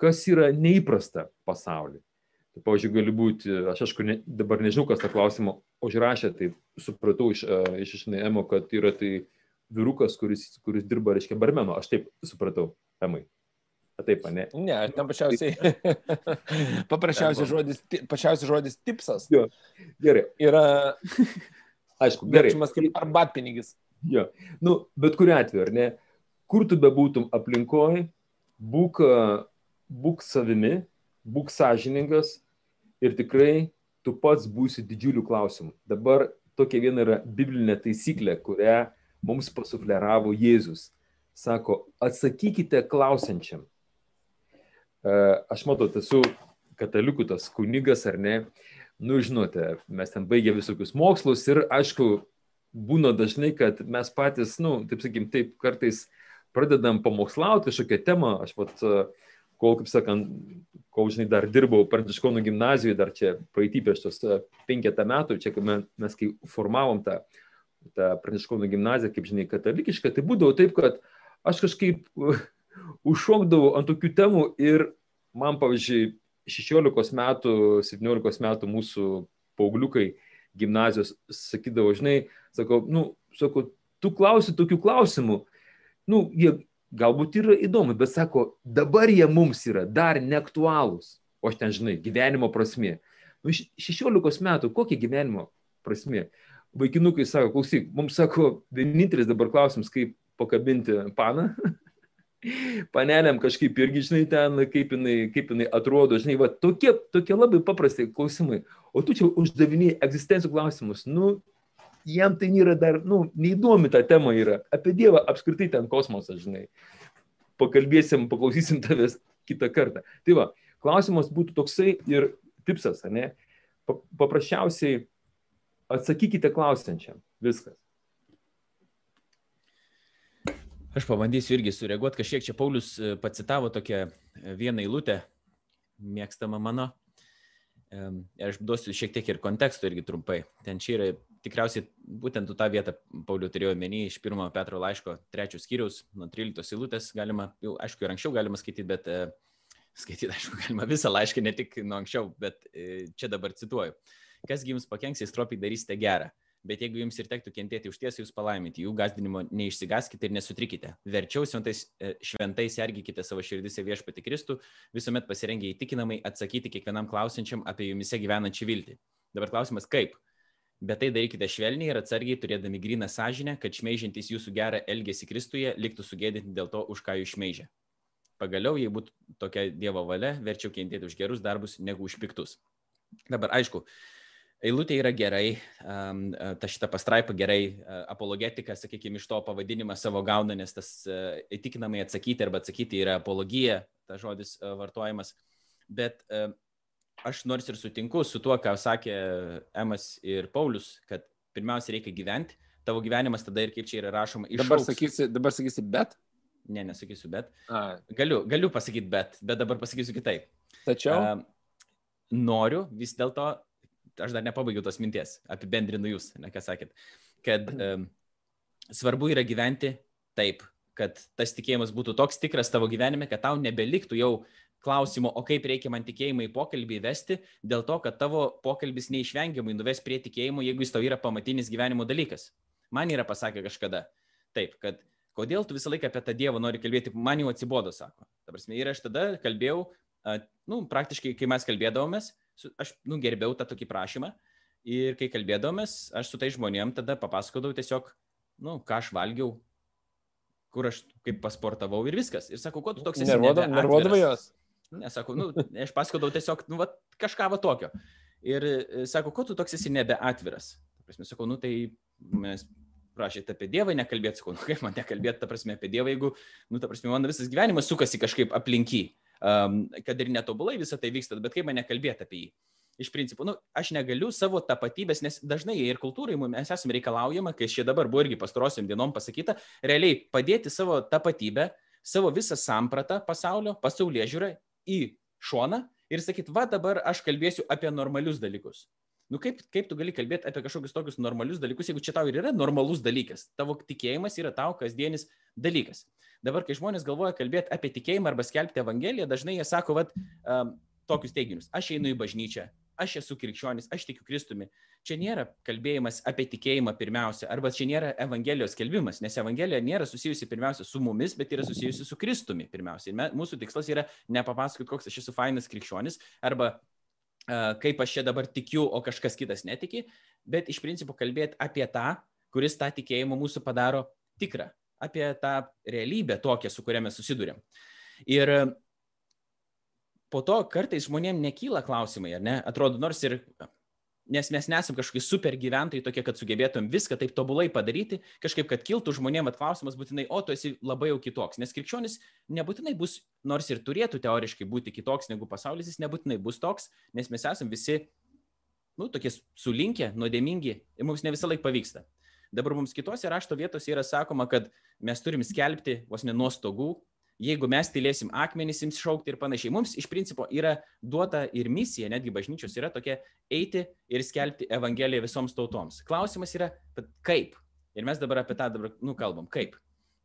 C: kas yra neįprasta pasaulyje. Tai, pavyzdžiui, gali būti, aš aišku, ne, dabar nežinau, kas tą klausimą užrašė, tai supratau iš, e, iš išnėjimo, kad yra tai vyrukas, kuris, kuris dirba, reiškia, barmeno, aš taip supratau, Emai. Taip, ne?
B: Ne, aš ten paprasčiausiai. paprasčiausias žodis, paprasčiausias žodis tipsas.
C: Jo, gerai.
B: Yra.
C: Aišku, gerai.
B: Žinomas kaip arbatpinigis.
C: Jo. Nu, bet kuriu atveju, ar ne? Kur tu bebūtum aplinkoj, būk, būk savimi, būk sąžiningas ir tikrai tu pats būsi didžiulių klausimų. Dabar tokia viena yra biblinė taisyklė, kurią mums pasufleravo Jėzus. Sako, atsakykite klausiančiam. E, aš matau, esu katalikų tas kunigas ar ne, nu žinote, mes ten baigė visokius mokslus ir aišku, būna dažnai, kad mes patys, nu, taip sakykim, taip kartais pradedam pamokslauti kažkokią temą, aš pat, e, kol, kaip sakant, kol, žinai, dar dirbau Pranciškonų gimnazijoje, dar čia praeitį prieš tos e, penketą metų, čia mes, mes kai formavom tą, tą Pranciškonų gimnaziją, kaip žinai, katalikišką, tai būdavo taip, kad aš kažkaip užšokdavau ant tokių temų ir man, pavyzdžiui, 16 metų, 17 metų mūsų paaugliukai gimnazijos sakydavo, žinai, sakau, nu, sakau, tu klausi tokių klausimų, nu, jie galbūt yra įdomu, bet sako, dabar jie mums yra dar neaktualūs. O aš ten, žinai, gyvenimo prasme. Nu, 16 metų, kokia gyvenimo prasme? Vaikinukai sako, klausyk, mums sako, vienintelis dabar klausimas, kaip pakabinti paną. panelėm kažkaip irgi, žinai, ten, kaip jinai, kaip jinai atrodo, žinai, va, tokie, tokie labai paprasti klausimai. O tu čia uždaviniai egzistencijų klausimus, nu, jam tai nėra dar, nu, neįdomi ta tema yra. Apie Dievą apskritai ten kosmosą, žinai. Pakalbėsim, paklausysim tavęs kitą kartą. Tai va, klausimas būtų toksai ir tipsas, ne? Paprasčiausiai atsakykite klausiančiam. Viskas.
A: Aš pabandysiu irgi sureaguoti, kažkiek čia Paulius e, pacitavo tokią e, vieną eilutę, mėgstamą mano. Aš duosiu šiek tiek ir konteksto irgi trumpai. Ten čia yra tikriausiai būtent tu tą vietą, Pauliu, turėjau menį iš pirmo Petro laiško trečios skyriaus, nuo 13 eilutės galima, jau aišku, ir anksčiau galima skaityti, bet e, skaityti, aišku, galima visą laišką, ne tik nuo anksčiau, bet čia dabar cituoju. Kas jums pakenks, jei stropiai darysite gerą bet jeigu jums ir tektų kentėti už tiesą, jūs palaiminti, jų gazdinimo neišsigaskite ir nesutrikite. Verčiau šventais, e, šventai sergykite savo širdise viešpati Kristų, visuomet pasirengę įtikinamai atsakyti kiekvienam klausiančiam apie jumise gyvenančią viltį. Dabar klausimas kaip? Bet tai darykite švelniai ir atsargiai, turėdami gryną sąžinę, kad šmeižiantys jūsų gerą elgesį Kristuje liktų sugėdinti dėl to, už ką jūs šmeižia. Pagaliau, jei būtų tokia Dievo valia, verčiau kentėti už gerus darbus negu už piktus. Dabar, aišku, Eilutė yra gerai, ta šita pastraipa gerai, apologetika, sakykime, iš to pavadinimą savo gauna, nes tas įtikinamai atsakyti arba atsakyti yra apologija, tas žodis vartojamas. Bet aš nors ir sutinku su tuo, ką sakė Emas ir Paulius, kad pirmiausia reikia gyventi, tavo gyvenimas tada ir kaip čia yra rašoma.
B: Išauks. Dabar sakysi, dabar sakysi bet?
A: Ne, nesakysiu bet. A. Galiu, galiu pasakyti bet, bet dabar pasakysiu kitaip.
B: Tačiau. Uh,
A: noriu vis dėlto aš dar nepabaigiau tos minties, apibendrinu jūs, ne ką sakėt, kad um, svarbu yra gyventi taip, kad tas tikėjimas būtų toks tikras tavo gyvenime, kad tau nebeliktų jau klausimo, o kaip reikia man tikėjimą į pokalbį vesti, dėl to, kad tavo pokalbis neišvengiamai nuves prie tikėjimo, jeigu jis tau yra pamatinis gyvenimo dalykas. Man yra pasakę kažkada, taip, kad kodėl tu visą laiką apie tą Dievą nori kalbėti, man jau atsibodo, sako. Ta prasme, ir aš tada kalbėjau, nu, praktiškai, kai mes kalbėdavomės, aš nu, gerbiau tą tokį prašymą ir kai kalbėdomės, aš su tai žmonėm tada papasakodavau tiesiog, nu, ką aš valgiau, kur aš kaip pasportavau ir viskas. Ir sakau, ko tu toks esi?
B: Nervuodavai jos?
A: Nesakau, nu, aš pasakodavau tiesiog, nu, va, kažką va tokio. Ir e, sako, ko tu toks esi nebeatviras? Prasme, sakau, nu tai mes prašėte apie Dievą nekalbėti, sakau, nu kaip man nekalbėti, ta prasme, apie Dievą, jeigu, nu, ta prasme, mano visas gyvenimas sukasi kažkaip aplinky, um, kad ir netobulai visą tai vyksta, bet kaip man nekalbėti apie jį. Iš principo, nu, aš negaliu savo tapatybės, nes dažnai ir kultūrai mes esame reikalaujama, kai šie dabar buvo irgi pastarosiam dienom pasakyta, realiai padėti savo tapatybę, savo visą sampratą pasaulio, pasaulyje žiūrą į šoną ir sakyti, va dabar aš kalbėsiu apie normalius dalykus. Nu kaip, kaip tu gali kalbėti apie kažkokius tokius normalius dalykus, jeigu čia tau ir yra normalus dalykas, tavo tikėjimas yra tau kasdienis dalykas. Dabar, kai žmonės galvoja kalbėti apie tikėjimą arba skelbti Evangeliją, dažnai jie sako, vat, um, tokius teiginius. Aš einu į bažnyčią, aš esu krikščionis, aš tikiu Kristumi. Čia nėra kalbėjimas apie tikėjimą pirmiausia, arba čia nėra Evangelijos skelbimas, nes Evangelija nėra susijusi pirmiausia su mumis, bet yra susijusi su Kristumi pirmiausia. Ir me, mūsų tikslas yra nepapasakoti, koks aš esu fainas krikščionis, arba kaip aš čia dabar tikiu, o kažkas kitas netiki, bet iš principo kalbėti apie tą, kuris tą tikėjimą mūsų padaro tikrą, apie tą realybę tokią, su kuria mes susidurėm. Ir po to kartais žmonėm nekyla klausimai, ar ne? Atrodo, nors ir nes mes nesam kažkokie super gyventojai tokie, kad sugebėtum viską taip tobulai padaryti, kažkaip, kad kiltų žmonėm atklausimas būtinai, o tu esi labai jau kitoks, nes krikščionis nebūtinai bus, nors ir turėtų teoriškai būti kitoks negu pasaulis, jis nebūtinai bus toks, nes mes esam visi, nu, tokie sulinkę, nuodėmingi ir mums ne visą laiką pavyksta. Dabar mums kitose rašto vietose yra sakoma, kad mes turim skelbti vos ne nuo stogų jeigu mes tylėsim akmenys ims šaukti ir panašiai. Mums iš principo yra duota ir misija, netgi bažnyčios yra tokia eiti ir skelbti Evangeliją visoms tautoms. Klausimas yra, kaip. Ir mes dabar apie tą dabar, nu, kalbam, kaip.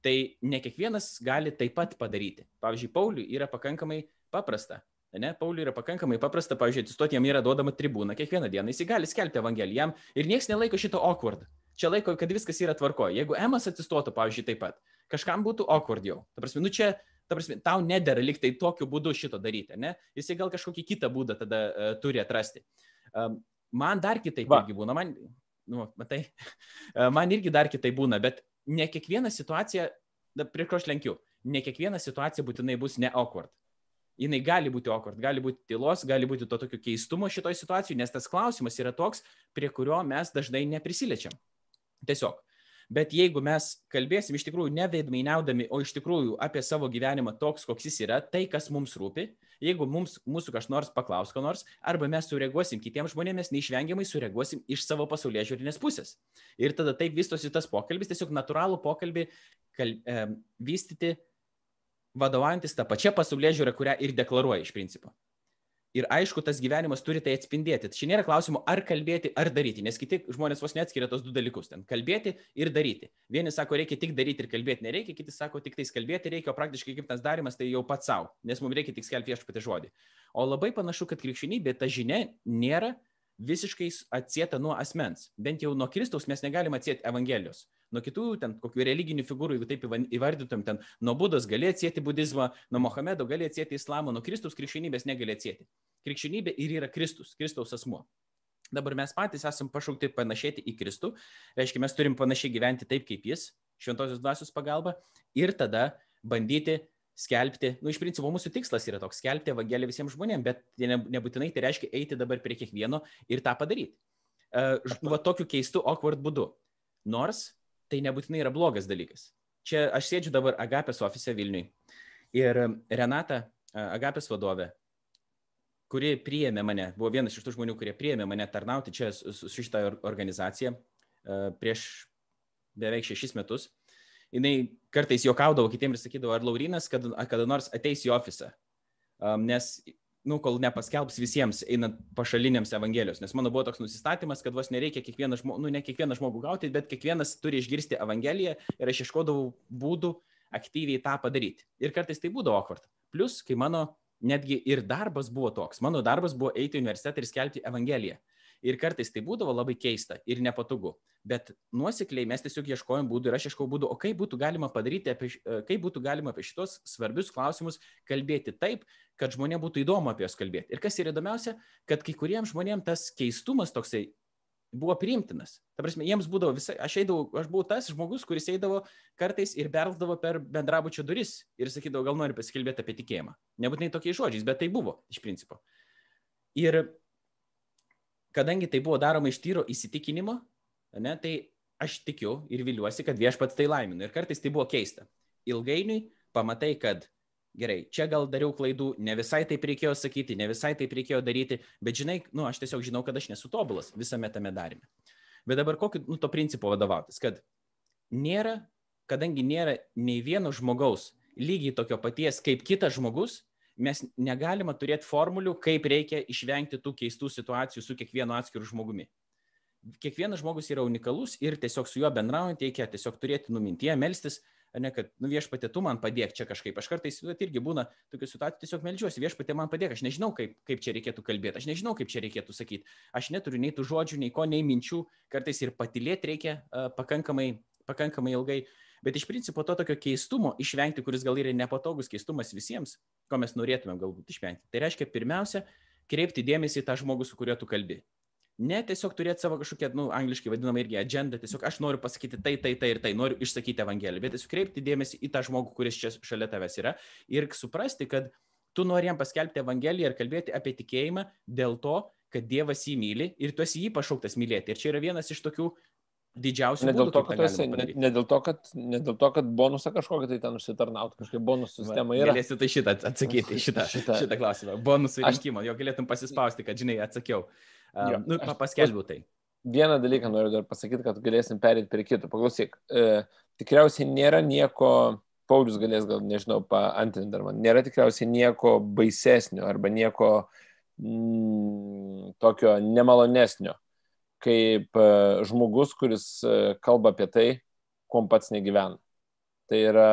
A: Tai ne kiekvienas gali taip pat padaryti. Pavyzdžiui, Pauliui yra pakankamai paprasta. Ne, Pauliui yra pakankamai paprasta, pavyzdžiui, atsistoti jam yra duodama tribūna kiekvieną dieną, jis gali skelbti Evangeliją jam ir niekas nelaiko šito awkward. Čia laiko, kad viskas yra tvarkoje. Jeigu Emas atsistotų, pavyzdžiui, taip pat, kažkam būtų awkward jau. Ta prasme, nu čia, ta prasme, tau nedėra liktai tokiu būdu šito daryti, ne? Jisai gal kažkokį kitą būdą tada uh, turi atrasti. Um, man dar kitaip Va. irgi būna, man, nu, matai, uh, man irgi dar kitaip būna, bet ne kiekviena situacija, prie ko aš lenkiu, ne kiekviena situacija būtinai bus ne awkward. Jis gali būti awkward, gali būti tylos, gali būti to tokio keistumo šitoje situacijoje, nes tas klausimas yra toks, prie kurio mes dažnai neprisiliečiam. Tiesiog. Bet jeigu mes kalbėsim iš tikrųjų ne veidmainiaudami, o iš tikrųjų apie savo gyvenimą toks, koks jis yra, tai, kas mums rūpi, jeigu mums, mūsų kas nors paklaus ko nors, arba mes sureaguosim kitiems žmonėms, neišvengiamai sureaguosim iš savo pasaulyje žiūrinės pusės. Ir tada taip vystosi tas pokalbis, tiesiog natūralų pokalbį kal, e, vystyti vadovaujantis tą pačią pasaulyje žiūrą, kurią ir deklaruoja iš principo. Ir aišku, tas gyvenimas turi tai atspindėti. Čia nėra klausimų, ar kalbėti, ar daryti, nes kiti žmonės vos neatskiria tos du dalykus. Ten kalbėti ir daryti. Vieni sako, reikia tik daryti ir kalbėti nereikia, kiti sako, tik tais kalbėti reikia, o praktiškai kaip tas darimas tai jau pats savo, nes mums reikia tik skelbti viešpatį žodį. O labai panašu, kad krikščionybė ta žinia nėra visiškai atsieta nuo asmens. Bent jau nuo Kristaus mes negalim atsieti Evangelijos nuo kitų ten kokių religinių figūrų, jeigu taip įvardytum, ten nuo Budos gali atsėti budizmą, nuo Mohamedo gali atsėti islamą, nuo Kristaus krikščionybės negali atsėti. Krikščionybė ir yra Kristus, Kristaus asmuo. Dabar mes patys esame pašaukti panašėti į Kristų, reiškia, mes turim panašiai gyventi taip kaip Jis, šventosios dvasios pagalba, ir tada bandyti skelbti, nu iš principo mūsų tikslas yra toks, skelbti Evangeliją visiems žmonėms, bet nebūtinai tai reiškia eiti dabar prie kiekvieno ir tą padaryti. Uh, va tokiu keistu awkward būdu. Nors tai nebūtinai yra blogas dalykas. Čia aš sėdžiu dabar Agapės ofise Vilniui ir Renata, Agapės vadovė, kuri priėmė mane, buvo vienas iš tų žmonių, kurie priėmė mane tarnauti čia su, šitą organizaciją prieš beveik šešis metus. Jis kartais juokaudavo kitiems ir sakydavo, ar Laurinas kada, kada nors ateis į ofisą. Nes nu, kol nepaskelbs visiems einant pašaliniams Evangelijos. Nes mano buvo toks nusistatymas, kad vos nereikia kiekvieną žmogų, nu ne kiekvieną žmogų gauti, bet kiekvienas turi išgirsti Evangeliją ir aš ieškodavau būdų aktyviai tą padaryti. Ir kartais tai būdavo awkward. Plus, kai mano netgi ir darbas buvo toks, mano darbas buvo eiti į universitetą ir skelbti Evangeliją. Ir kartais tai būdavo labai keista ir nepatogu. Bet nuosekliai mes tiesiog ieškojom būdų ir aš ieškojau būdų, o kaip būtų galima padaryti, apie, kaip būtų galima apie šitos svarbius klausimus kalbėti taip, kad žmonėms būtų įdomu apie juos kalbėti. Ir kas yra įdomiausia, kad kai kuriems žmonėms tas keistumas toksai buvo priimtinas. Ta prasme, jiems būdavo visai, aš eidavau, aš buvau tas žmogus, kuris eidavo kartais ir bersdavo per bendrabučio duris ir sakydavo, gal nori pasikalbėti apie tikėjimą. Nebūtinai tokiais žodžiais, bet tai buvo iš principo. Ir kadangi tai buvo daroma iš tyro įsitikinimo, ne, tai aš tikiu ir viliuosi, kad viešpats tai laimina. Ir kartais tai buvo keista. Ilgainiui pamatai, kad gerai, čia gal dariau klaidų, ne visai taip reikėjo sakyti, ne visai taip reikėjo daryti, bet žinai, nu, aš tiesiog žinau, kad aš nesu tobulas visame tame darime. Bet dabar kokiu, nu, to principo vadovautis, kad nėra, kadangi nėra nei vieno žmogaus lygiai tokio paties kaip kitas žmogus, mes negalime turėti formulių, kaip reikia išvengti tų keistų situacijų su kiekvienu atskiru žmogumi. Kiekvienas žmogus yra unikalus ir tiesiog su juo bendraujant reikia tiesiog turėti numintie, melstis, ne, kad, nu viešpatė, tu man padėk čia kažkaip. Aš kartais irgi būna tokių situacijų, tiesiog melžiuosi, viešpatė man padėk, aš nežinau, kaip, kaip čia reikėtų kalbėti, aš nežinau, kaip čia reikėtų sakyti, aš neturiu nei tų žodžių, nei ko, nei minčių, kartais ir patilėti reikia uh, pakankamai, pakankamai ilgai. Bet iš principo to tokio keistumo išvengti, kuris gal yra nepatogus keistumas visiems, ko mes norėtumėm galbūt išvengti. Tai reiškia pirmiausia, kreipti dėmesį į tą žmogų, su kuriuo tu kalbi. Ne tiesiog turėti savo kažkokią, nu, angliškai vadinamą irgi agendą, tiesiog aš noriu pasakyti tai, tai, tai ir tai, noriu išsakyti Evangeliją, bet tiesiog kreipti dėmesį į tą žmogų, kuris čia šalia tavęs yra ir suprasti, kad tu nori jam paskelbti Evangeliją ir kalbėti apie tikėjimą dėl to, kad Dievas jį myli ir tu esi jį pašauktas mylėti. Ir čia yra vienas iš tokių didžiausių.
B: Ne dėl, to, kad esi, ne, ne, dėl to, kad, ne dėl to, kad bonusą kažkokį tai ten užsitarnauti, kažkaip bonusų sistema yra.
A: Galėsi tai šitą atsakyti, šitą, šitą. šitą klausimą. Bonusų aš... jo galėtum pasispausti, kad žinai, atsakiau. Um, nu, aš, paskelbiau tai.
B: Vieną dalyką noriu dar pasakyti, kad galėsim perėti prie kito. Paklausyk, e, tikriausiai nėra nieko, Paulius galės gal, nežinau, paantrinti dar man, nėra tikriausiai nieko baisesnio arba nieko mm, tokio nemalonesnio, kaip e, žmogus, kuris e, kalba apie tai, kuom pats negyvena. Tai yra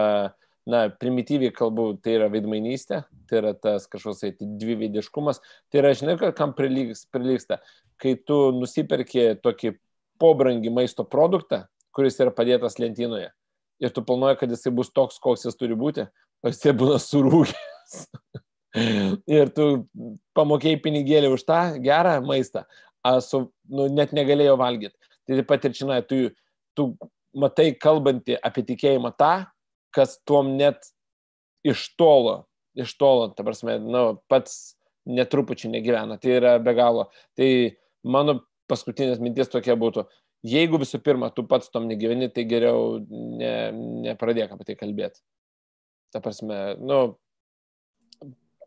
B: na, primityviai kalbu, tai yra veidmainystė, tai yra tas kažkoks tai dviveidiškumas, tai yra, žinai, kam prilyksta, kai tu nusiperki tokį pobrangį maisto produktą, kuris yra padėtas lentynoje ir tu planuoji, kad jisai bus toks, koks jis turi būti, o jisai būna surūgęs. ir tu pamokėjai pinigėlį už tą gerą maistą, su, nu, net negalėjo valgyti. Tai taip pat ir čia, tu, tu matai kalbantį apie tikėjimą tą, kas tuom net iš tolo, iš tolo, ta prasme, nu, pats netrupučiai negyvena. Tai yra be galo. Tai mano paskutinės mintis tokia būtų, jeigu visų pirma tu pats tom negyveni, tai geriau ne, nepradėk apie tai kalbėti. Ta prasme, nu,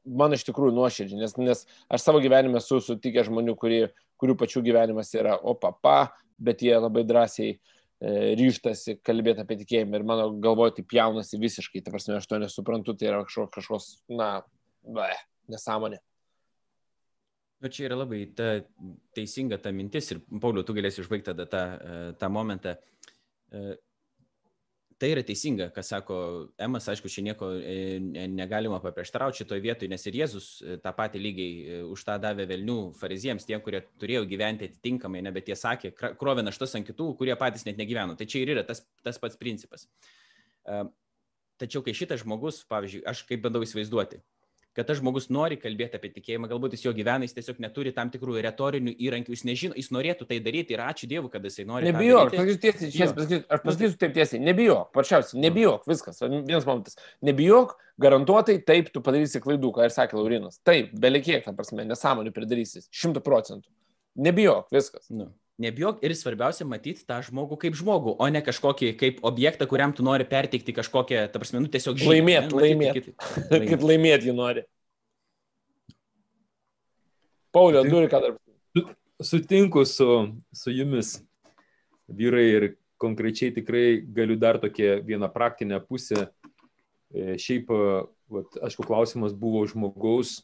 B: man iš tikrųjų nuoširdžiai, nes, nes aš savo gyvenime esu sutikęs žmonių, kurie, kurių pačių gyvenimas yra o papa, bet jie labai drąsiai E, ryštasi kalbėti apie tikėjimą ir mano galvoje tai jaunasi visiškai, ta prasme, aš to nesuprantu, tai yra kažkoks, kažkoks na, be, nesąmonė.
A: Bet čia yra labai ta, teisinga ta mintis ir, Pauliu, tu galėsi užbaigti tada tą, e, tą momentą. Tai yra teisinga, ką sako Emas, aišku, čia nieko e, negalima paprieštarauti šitoje vietoje, nes ir Jėzus e, tą patį lygiai e, už tą davė velnių fariziems, tiem, kurie turėjo gyventi atitinkamai, ne, bet jie sakė, krovė naštas ant kitų, kurie patys net negyveno. Tai čia ir yra tas, tas pats principas. Tačiau kai šitas žmogus, pavyzdžiui, aš kaip bandau įsivaizduoti, kad tas žmogus nori kalbėti apie tikėjimą, galbūt jis jo gyvena, jis tiesiog neturi tam tikrų retorinių įrankių, jis nežino, jis norėtų tai daryti ir ačiū Dievui, kad jisai nori.
B: Nebijok, aš pasakysiu tiesiai, aš pasakysiu, aš pasakysiu taip tiesiai, nebijok, pačiausiai, nebijok, viskas, vienas momentas, nebijok, garantuotai taip tu padarysi klaidų, ką ir sakė Laurinas, taip, belikiek, ta prasme, nesąmonį pridarysi, šimtų procentų, nebijok, viskas. Nu.
A: Nebijok ir svarbiausia matyti tą žmogų kaip žmogų, o ne kažkokį kaip objektą, kuriam tu nori perteikti kažkokią, ta prasme, nu tiesiog žinai.
B: Laimėt, ne, laimėt. laimėt. kad laimėt jį nori. Paulio, turi ką dar.
C: Sutinku su, su jumis, vyrai, ir konkrečiai tikrai galiu dar tokią vieną praktinę pusę. E, šiaip, vat, aišku, klausimas buvo žmogaus,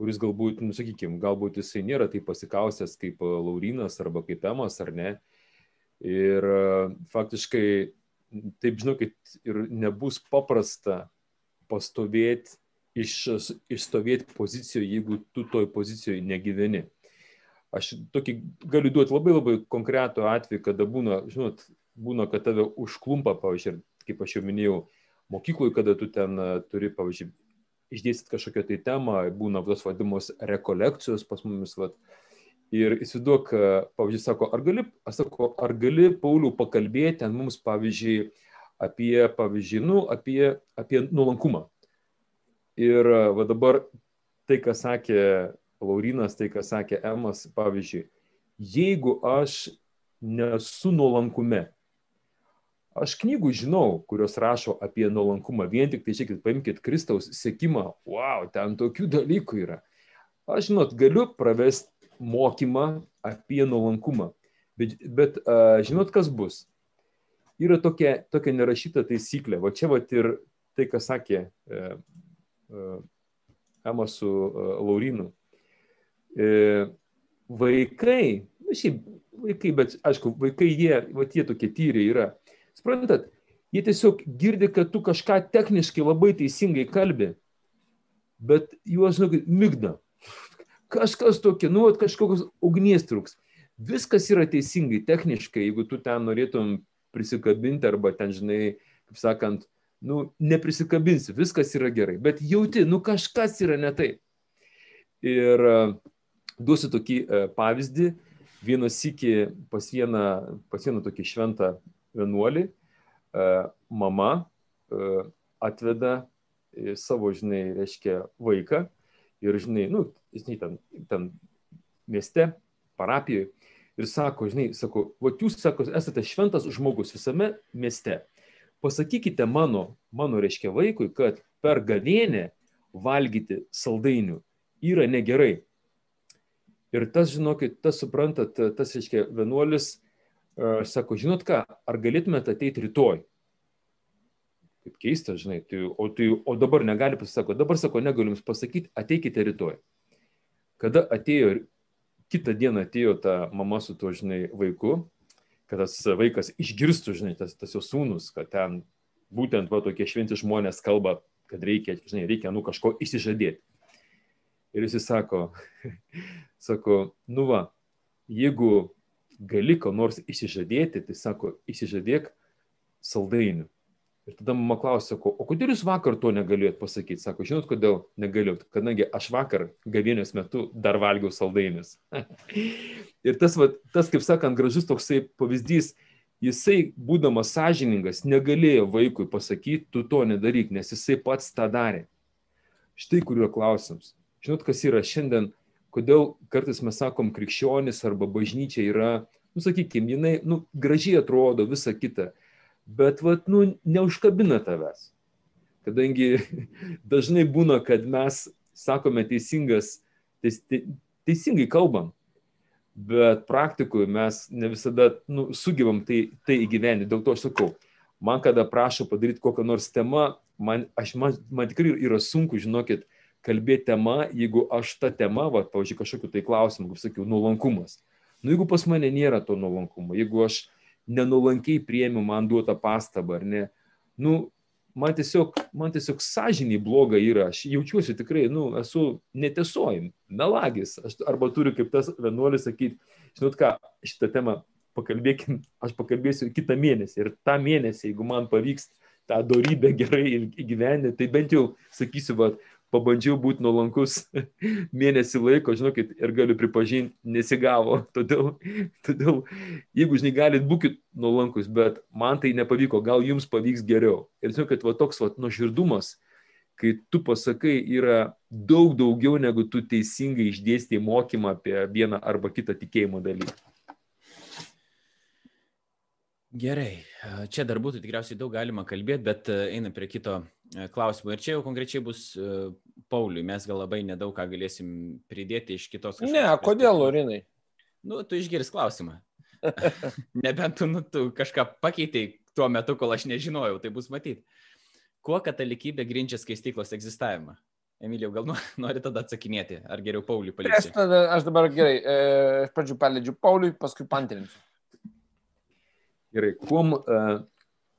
C: kuris galbūt, nu, sakykime, galbūt jisai nėra taip pasikaustęs kaip e, Laurinas arba kaip Emas, ar ne. Ir e, faktiškai, taip žinokit, ir nebus paprasta pastovėti, iš, išstovėti pozicijoje, jeigu tu toj pozicijoje negyveni. Aš tokį galiu duoti labai labai konkretų atvejį, kada būna, žinot, būna, kad tave užklumpa, pavyzdžiui, kaip aš jau minėjau, mokykloje, kada tu ten e, turi, pavyzdžiui, išdėstyti kažkokią tai temą, būna tos vadimos rekolekcijos pas mumis. Vat. Ir įsivaizduok, pavyzdžiui, sako, ar gali, aš sako, ar gali, Paulių, pakalbėti ant mums, pavyzdžiui, apie, pavyzdžiui, nu, apie, apie nuolankumą. Ir va dabar tai, ką sakė Laurinas, tai, ką sakė Emas, pavyzdžiui, jeigu aš nesu nuolankume, Aš knygų žinau, kurios rašo apie nuolankumą, vien tik tai žiūrėkit, paimkite Kristaus sėkimą, wow, ten tokių dalykų yra. Aš žinot, galiu pravesti mokymą apie nuolankumą, bet, bet uh, žinot, kas bus? Yra tokia, tokia nerašyta taisyklė, va čia va ir tai, ką sakė uh, uh, Ema su uh, Laurinu. Uh, vaikai, nu šiaip vaikai, bet aišku, vaikai jie, va tie tokie tyriai yra Suprantat, jie tiesiog girdi, kad tu kažką techniškai labai teisingai kalbi, bet juos, žinokit, mygda. Kažkas tokia, nu, kažkokios ugnies trūks. Viskas yra teisingai, techniškai, jeigu tu ten norėtum prisikabinti arba ten, žinai, kaip sakant, nu, neprisikabinsi, viskas yra gerai, bet jauti, nu, kažkas yra ne taip. Ir uh, duosiu tokį uh, pavyzdį. Vienas iki pas vieną, pas vieną tokį šventą vienuolį, e, mama e, atveda savo, žinai, reiškia vaiką ir, žinai, nu, žinai, ten, ten mieste, parapijoje ir sako, žinai, sako, va jūs, sako, esate šventas žmogus visame mieste. Pasakykite mano, mano reiškia vaikui, kad per gavienę valgyti saldainių yra negerai. Ir tas, žinokit, tas suprantat, tas, reiškia, vienuolis sako, žinot ką, ar galėtumėte ateiti rytoj? Kaip keista, žinai, tai, o, tai, o dabar negali pasakyti, dabar sako, negaliu jums pasakyti, ateikite rytoj. Kada atėjo kitą dieną atėjo ta mama su tuo, žinai, vaiku, kad tas vaikas išgirstų, žinai, tas, tas jo sūnus, kad ten būtent va tokie šventi žmonės kalba, kad reikia, žinai, reikia nu kažko išsižadėti. Ir jis sako, sako, nu va, jeigu gali ko nors išsižadėti, tai sako, išsižadėk saldainių. Ir tada mama klausė, sako, o kodėl jūs vakar to negalėjot pasakyti? Sako, žinot, kodėl negalėjot? Kadangi aš vakar gavienės metu dar valgiau saldainius. ir tas, va, tas, kaip sakant, gražus toksai pavyzdys, jisai, būdamas sąžiningas, negalėjo vaikui pasakyti, tu to nedaryk, nes jisai pats tą darė. Štai kuriuo klausimas. Žinot, kas yra šiandien kodėl kartais mes sakom krikščionis arba bažnyčia yra, nu sakykime, jinai, nu, gražiai atrodo, visa kita, bet, vat, nu, neužkabina tavęs. Kadangi dažnai būna, kad mes sakome teisingas, teis, te, teisingai kalbam, bet praktikoje mes ne visada nu, sugebam tai, tai įgyventi. Dėl to aš sakau, man kada prašo padaryti kokią nors temą, man, aš, man, man tikrai yra sunku, žinokit, kalbėti tema, jeigu aš tą temą, va, pavyzdžiui, kažkokiu tai klausimu, kaip sakiau, nuolankumas. Nu, jeigu pas mane nėra to nuolankumo, jeigu aš nenuolankiai priemiu man duotą pastabą, ar ne, nu, man tiesiog, man tiesiog sąžiniai bloga yra, aš jaučiuosi tikrai, nu, esu netiesojim, melagis, aš arba turiu kaip tas vienuolis sakyti, žinot ką, šitą temą pakalbėkim, aš pakalbėsiu kitą mėnesį ir tą mėnesį, jeigu man pavyks tą darybę gerai įgyvendinti, tai bent jau sakysiu, va, pabandžiau būti nuolankus mėnesį laiko, žinokit, ir galiu pripažinti, nesigavo. Todėl, todėl jeigu, žinai, galit būkit nuolankus, bet man tai nepavyko, gal jums pavyks geriau. Ir žinokit, va toks va nuoširdumas, kai tu pasakai, yra daug daugiau, negu tu teisingai išdėstė mokymą apie vieną arba kitą tikėjimo dalyką.
A: Gerai, čia dar būtų tikriausiai daug galima kalbėti, bet einam prie kito klausimo. Ir čia jau konkrečiai bus Pauliui, mes gal labai nedaug ką galėsim pridėti iš kitos.
B: Ne, kodėl, Lorinai?
A: Nu, tu išgirs klausimą. Nebent tu, nu, tu kažką pakeitėjai tuo metu, kol aš nežinojau, tai bus matyti. Kuo katalikybė grindžia skaistyklos egzistavimą? Emilijau, gal nori tada atsakinėti, ar geriau Pauliui palikti?
B: Aš, aš dabar gerai, e, aš pradžiu paleidžiu Pauliui, paskui pantrinsiu.
C: Gerai, kuom, uh,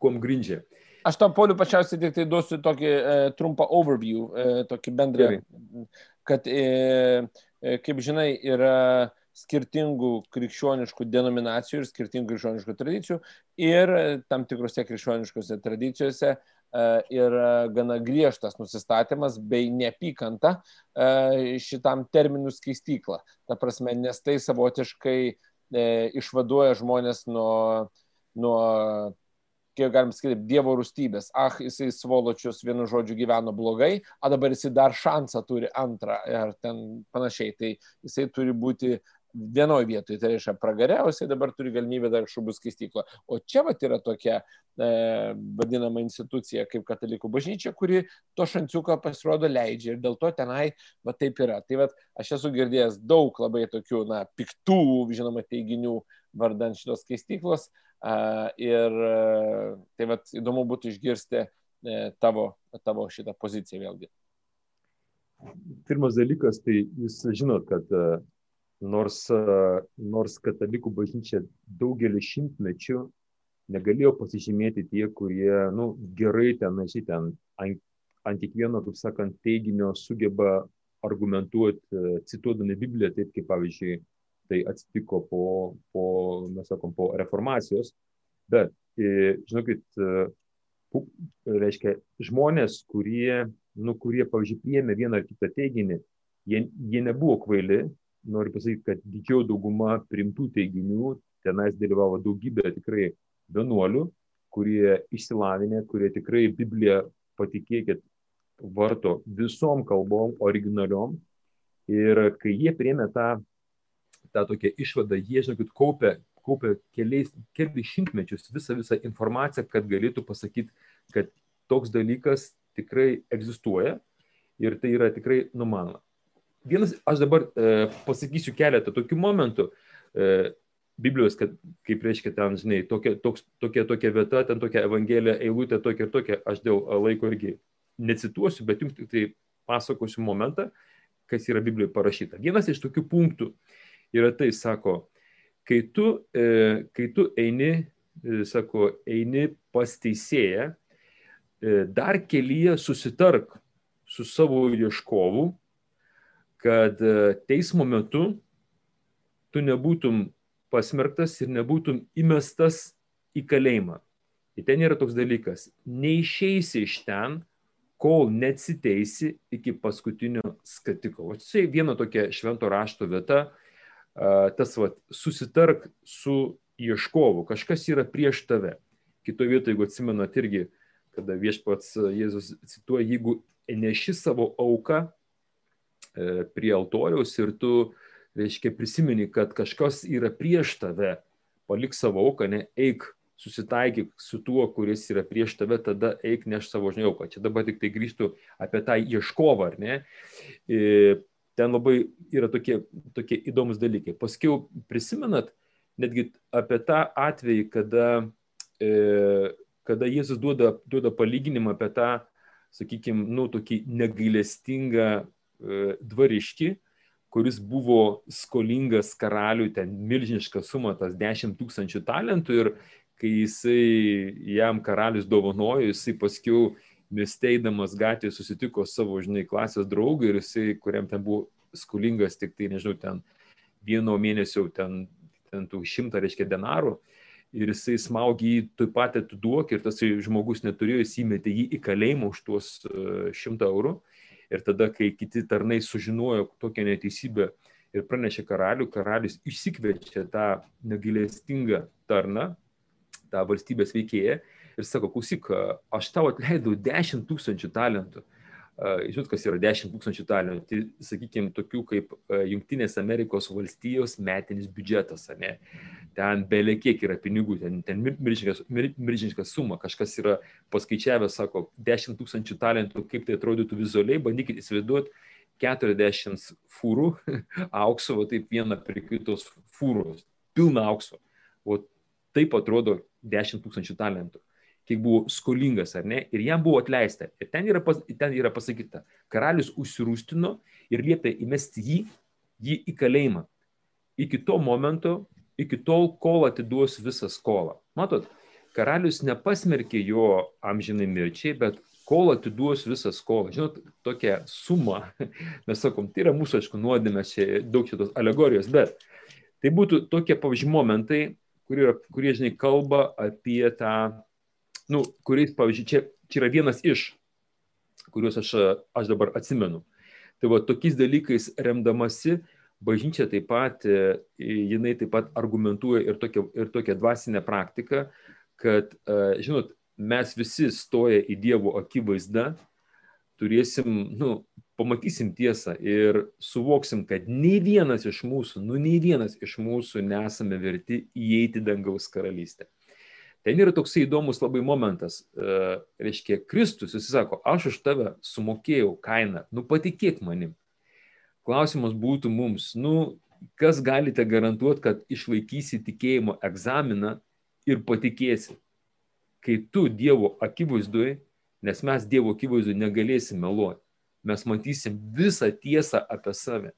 C: kuom grindžia?
B: Aš tau, Poliu, pačiausiai tik tai duosiu tokį e, trumpą overview, e, tokį bendrą, Gerai. kad, e, e, kaip žinai, yra skirtingų krikščioniškų denominacijų ir skirtingų krikščioniškų tradicijų ir tam tikrose krikščioniškose tradicijose e, yra gana griežtas nusistatymas bei neapykanta e, šitam terminų skaistykla. Ta prasme, nes tai savotiškai e, išvaduoja žmonės nuo nuo, kiek galim sakyti, Dievo rūstybės. Ah, jisai svoločius vienu žodžiu gyveno blogai, o dabar jisai dar šansą turi antrą ir ten panašiai. Tai jisai turi būti vienoje vietoje, tai reiškia pragariausiai dabar turi galimybę dar šubų skaistyklą. O čia vat yra tokia e, vadinama institucija kaip katalikų bažnyčia, kuri to šanciuką pasirodo leidžia ir dėl to tenai va taip yra. Tai va aš esu girdėjęs daug labai tokių, na, piktų, žinoma, teiginių vardant šitos skaistyklos e, ir e, tai va įdomu būtų išgirsti e, tavo, tavo šitą poziciją vėlgi.
C: Pirmas dalykas, tai jūs žinot, kad nors, nors katalikų bažnyčia daugelį šimtmečių negalėjo pasižymėti tie, kurie nu, gerai ten, na, ten ant, ant kiekvieno, kaip sakant, teiginio sugeba argumentuoti, cituodami Bibliją, taip kaip pavyzdžiui tai atsitiko po, po mes sakom, po reformacijos. Bet, žinokit, reiškia, žmonės, kurie, nu, kurie, pavyzdžiui, priėmė vieną ar kitą teiginį, jie, jie nebuvo kvaili, noriu pasakyti, kad didžioji dauguma primtų teiginių tenais dalyvavo daugybė tikrai vienuolių, kurie išsilavinę, kurie tikrai Bibliją, patikėkit, varto visom kalbom originaliom. Ir kai jie priemė tą, tą tokią išvadą, jie, žinokit, kaupė, kaupė keliais, keliais šimtmečius visą, visą informaciją, kad galėtų pasakyti, kad toks dalykas tikrai egzistuoja ir tai yra tikrai numanoma vienas, aš dabar e, pasakysiu keletą tokių momentų. E, Biblijos, kad, kaip reiškia ten, žinai, tokia, toks, tokia, tokia vieta, ten tokia evangelija, eilutė tokia ir tokia, aš dėl laiko irgi necituosiu, bet jums tik tai pasakosiu momentą, kas yra Biblijoje parašyta. Vienas iš tokių punktų yra tai, sako, kai tu, e, kai tu eini, e, sako, eini pas teisėją, e, dar kelyje susitark su savo ieškovu, kad e, teismo metu tu nebūtum pasmerktas ir nebūtum įmestas į kalėjimą. Ir ten yra toks dalykas, neišeisi iš ten, kol neatsiteisi iki paskutinio skatiko. O čia viena tokia švento rašto vieta, tas va, susitark su ieškovu, kažkas yra prieš tave. Kitoje vietoje, jeigu atsimenat irgi, kada viešpats Jėzus cituoja, jeigu neši savo auką E, prie altoriaus ir tu, reiškia, prisimeni, kad kažkas yra prieš tave, palik savo auką, ne, eik, susitaikyk su tuo, kuris yra prieš tave, tada eik neš savo žiniauką. Čia dabar tik tai grįžtų apie tą ieškovą, ar ne? Ten labai yra tokie, tokie įdomus dalykai. Paskiau prisimenat netgi apie tą atvejį, kada, e, kada Jėzus duoda, duoda palyginimą apie tą, sakykime, nu, tokį negailestingą E, dvariškį, kuris buvo skolingas karaliui ten milžinišką sumą, tas 10 tūkstančių talentų ir kai jisai jam karalius dovanojo, jisai paskiau miesteidamas gatvėje susitiko savo, žinai, klasės draugą ir jisai, kuriam ten buvo skolingas tik tai, nežinau, ten vieno mėnesio, ten, ten tų šimtą, reiškia, denarų. Ir jisai smaugė jį taip pat atiduok ir tas žmogus neturėjo, jis įmetė jį į kalėjimą už tuos e, šimtą eurų. Ir tada, kai kiti tarnai sužinojo tokią neteisybę ir pranešė karalių, karalius išsikviečia tą negailestingą tarną, tą valstybės veikėją ir sako, klausyk, aš tau atleidau 10 tūkstančių talentų. Žinot, kas yra 10 tūkstančių talentų? Tai, sakykime, tokių kaip Junktinės Amerikos valstijos metinis biudžetas, ne? ten belė kiek yra pinigų, ten, ten milžiniška suma, kažkas yra paskaičiavęs, sako, 10 tūkstančių talentų, kaip tai atrodytų vizualiai, bandykit įsivaizduoti 40 fūrų aukso, o taip viena prie kitos fūros, pilna aukso. O taip atrodo 10 tūkstančių talentų kiek buvo skolingas ar ne, ir jam buvo atleista. Ir ten yra, pas, ten yra pasakyta, karalius užsirūstino ir liepė įmesti jį, jį į kalėjimą. Iki to momento, iki tol, kol atiduos visą skolą. Matot, karalius nepasmerkė jo amžinai mirčiai, bet kol atiduos visą skolą. Žinot, tokia suma, mes sakom, tai yra mūsų, aišku, nuodėmės, čia daug šitos alegorijos, bet tai būtų tokie, pavyzdžiui, momentai, kurie, kurie žinai, kalba apie tą nu, kuriais, pavyzdžiui, čia, čia yra vienas iš, kuriuos aš, aš dabar atsimenu. Tai va tokiais dalykais remdamasi, bažnyčia taip pat, e, jinai taip pat argumentuoja ir tokią, ir tokią dvasinę praktiką, kad, e, žinot, mes visi stoję į Dievo akivaizdą, turėsim, nu, pamatysim tiesą ir suvoksim, kad nei vienas iš mūsų, nu nei vienas iš mūsų nesame verti įeiti dangaus karalystę. Ten yra toksai įdomus labai momentas. E, reiškia, Kristus, jis sako, aš už tave sumokėjau kainą, nu patikėk manim. Klausimas būtų mums, nu, kas galite garantuoti, kad išlaikysi tikėjimo egzaminą ir patikėsi, kai tu Dievo akivaizdoje, nes mes Dievo akivaizdoje negalėsim meluoti, mes matysim visą tiesą apie save.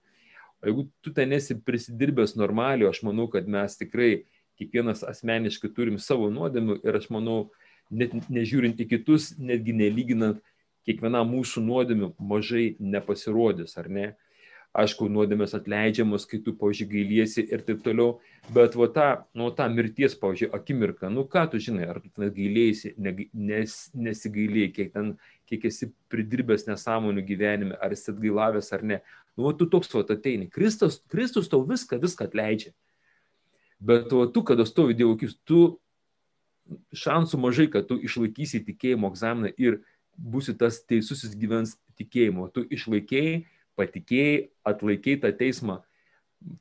C: O jeigu tu ten esi prisidirbęs normaliai, aš manau, kad mes tikrai kiekvienas asmeniškai turim savo nuodėmių ir aš manau, net nežiūrint į kitus, netgi nelyginant, kiekviena mūsų nuodėmių mažai nepasirodys, ar ne? Aišku, nuodėmės atleidžiamos, kai tu, pavyzdžiui, gailiesi ir taip toliau, bet va ta, nu, ta mirties, pavyzdžiui, akimirka, nu ką tu žinai, ar tu ten gailėjai, nes, nesigailėjai, kiek ten, kiek esi pridirbęs nesąmonių gyvenime, ar esi atgailavęs ar ne. Nu, va, tu toks va ateini. Kristus, Kristus tau viską, viską atleidžia. Bet o tu, kada stovi Dievo akis, tu šansų mažai, kad tu išlaikysi tikėjimo egzaminą ir būsi tas teisusis gyvens tikėjimo. Tu išlaikėjai, patikėjai, atlaikėjai tą teismą.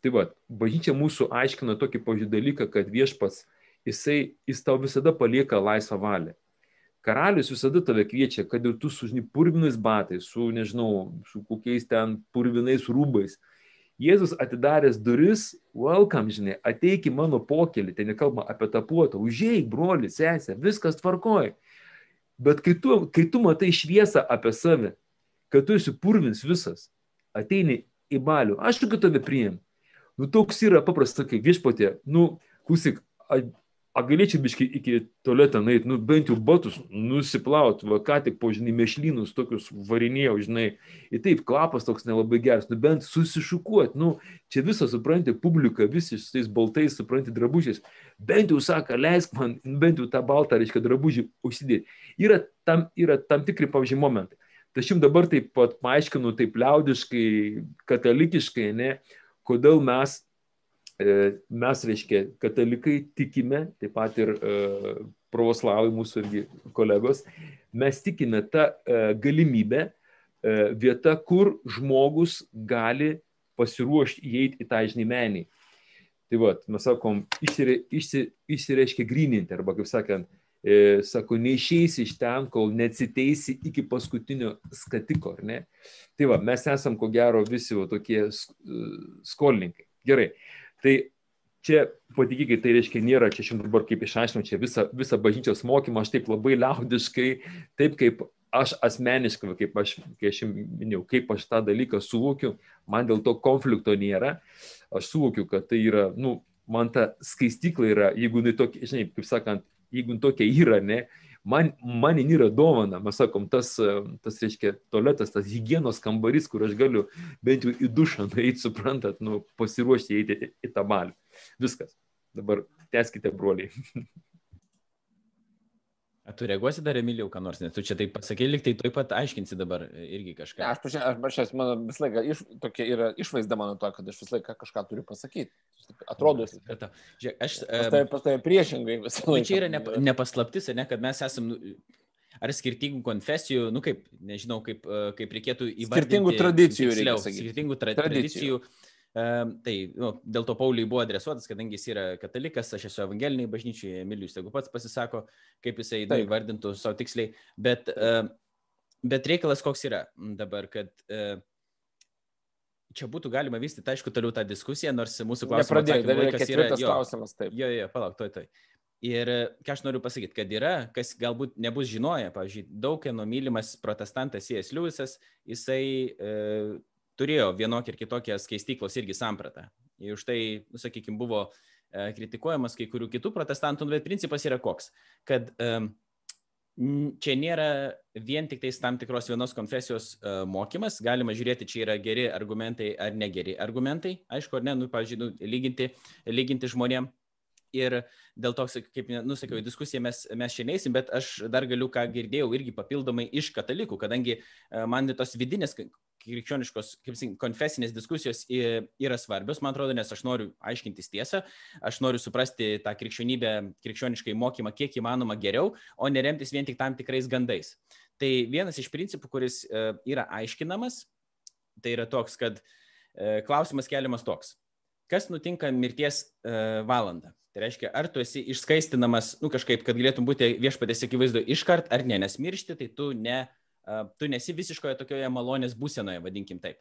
C: Tai va, bažnyčia mūsų aiškina tokį pažiūrį dalyką, kad viešpats, jisai, jis tau visada palieka laisvą valią. Karalius visada tave kviečia, kad ir tu su žinai, purvinais batais, su, nežinau, su kokiais ten purvinais rūbais, Jėzus atidaręs duris, welcome, žinai, ateik į mano pokelį, ten nekalba apie tą puotą, užėjai, broli, sesė, viskas tvarkoja. Bet kai tu, kai tu matai šviesą apie save, kad tu esi purvins visas, ateini į balių, aš kad tave priim. Nu, toks yra paprasta, kaip viešpatė, nu, klausyk, A galėčiau biškai iki tualetą nueiti, nu bent jau batus nusiplaut, va ką tik po, žinai, mešlynus tokius varinėjau, žinai, ir taip klapas toks nelabai geras, nu bent susišukuot, nu čia visą supranti, publika, visi su tais baltais, supranti, drabužiais, bent jau sako, leisk man, bent jau tą baltą, reiškia, drabužį užsidėti. Yra tam, yra tam tikri, pavyzdžiui, momentai. Tai jums dabar taip pat paaiškinu, taip liaudiškai, katalikiškai, ne, kodėl mes mes, reiškia, katalikai tikime, taip pat ir e, pravoslavai mūsų irgi kolegos, mes tikime tą e, galimybę vieta, kur žmogus gali pasiruošti įeiti į tą žnymenį. Tai va, mes sakom, išsire, išsi, išsireiškia grininti, arba kaip sakant, e, sako, neišeisi iš ten, kol neatsiteisi iki paskutinio skatiko, ar ne? Tai va, mes esam ko gero visi va, tokie skolininkai. Gerai, Tai čia, patikėkit, tai reiškia, nėra čia šiandien dabar kaip išaiškinau, čia visą, visą bažnyčios mokymą, aš taip labai liaudiškai, taip kaip aš asmeniškai, kaip aš, kai aš minėjau, kaip aš tą dalyką suvokiu, man dėl to konflikto nėra, aš suvokiu, kad tai yra, nu, man ta skaistykla yra, jeigu jinai tokia, žinai, kaip sakant, jeigu tokia yra, ne, man, man yra dovana, mes sakom, tas, tas reiškia, tualetas, tas hygienos kambarys, kur aš galiu bent jau į dušą nueiti, suprantat, nu, pasiruošti eiti į, į tą balį. Viskas. Dabar teskite, broliai.
A: Tu reaguosi dar, Emilijau, ką nors, nes tu čia taip pasakai, lyg tai taip pat aiškinsi dabar irgi kažką.
B: Ne, aš pažiūrėjau, aš pažiūrėjau, mano visą laiką iš, tokia yra išvaizda mano to, kad aš visą laiką kažką turiu pasakyti. Atrodo,
A: Žiūrėk, aš...
B: Pas tavai, pas tavai priešingai visą
A: laiką. Čia yra ne, nepaslaptis, ne, kad mes esame nu, ar skirtingų konfesijų, nu kaip, nežinau, kaip, kaip reikėtų įvardinti.
B: Skirtingų tradicijų,
A: tiksliau, skirtingų tra tradicijų. tradicijų Tai nu, dėl to Pauliui buvo adresuotas, kadangi jis yra katalikas, aš esu evangeliniai bažnyčiai, Emilijus, jeigu pats pasisako, kaip jisai nu, įvardintų savo tiksliai. Bet, bet reikalas koks yra dabar, kad čia būtų galima vystyti, aišku, toliau tą diskusiją, nors mūsų klausimas
B: yra jo, klausimas. Taip.
A: Jo, jo, palauk, toj, toj. Ir ką aš noriu pasakyti, kad yra, kas galbūt nebus žinoję, pavyzdžiui, daug nomylimas protestantas C.S. Lewisas, jisai e, turėjo vienokį ir kitokią skaistyklos irgi sampratą. Ir už tai, nu, sakykime, buvo e, kritikuojamas kai kurių kitų protestantų, bet principas yra koks, kad e, čia nėra vien tik tais tam tikros vienos konfesijos e, mokymas, galima žiūrėti, čia yra geri argumentai ar negeri argumentai, aišku, ar ne, nu, pavyzdžiui, nu, lyginti, lyginti žmonėm. Ir dėl to, kaip nusakiau, į diskusiją mes, mes šiandien eisim, bet aš dar galiu, ką girdėjau, irgi papildomai iš katalikų, kadangi man tos vidinės krikščioniškos, kaip sakyt, konfesinės diskusijos yra svarbios, man atrodo, nes aš noriu aiškintis tiesą, aš noriu suprasti tą krikščionybę, krikščioniškai mokymą kiek įmanoma geriau, o neremtis vien tik tam tikrais gandais. Tai vienas iš principų, kuris e, yra aiškinamas, tai yra toks, kad e, klausimas keliamas toks. Kas nutinka mirties e, valandą? Tai reiškia, ar tu esi išskaistinamas, nu kažkaip, kad galėtum būti viešpatės akivaizdu iškart ar ne, nes miršti, tai tu, ne, tu nesi visiškoje tokioje malonės būsenoje, vadinkim taip.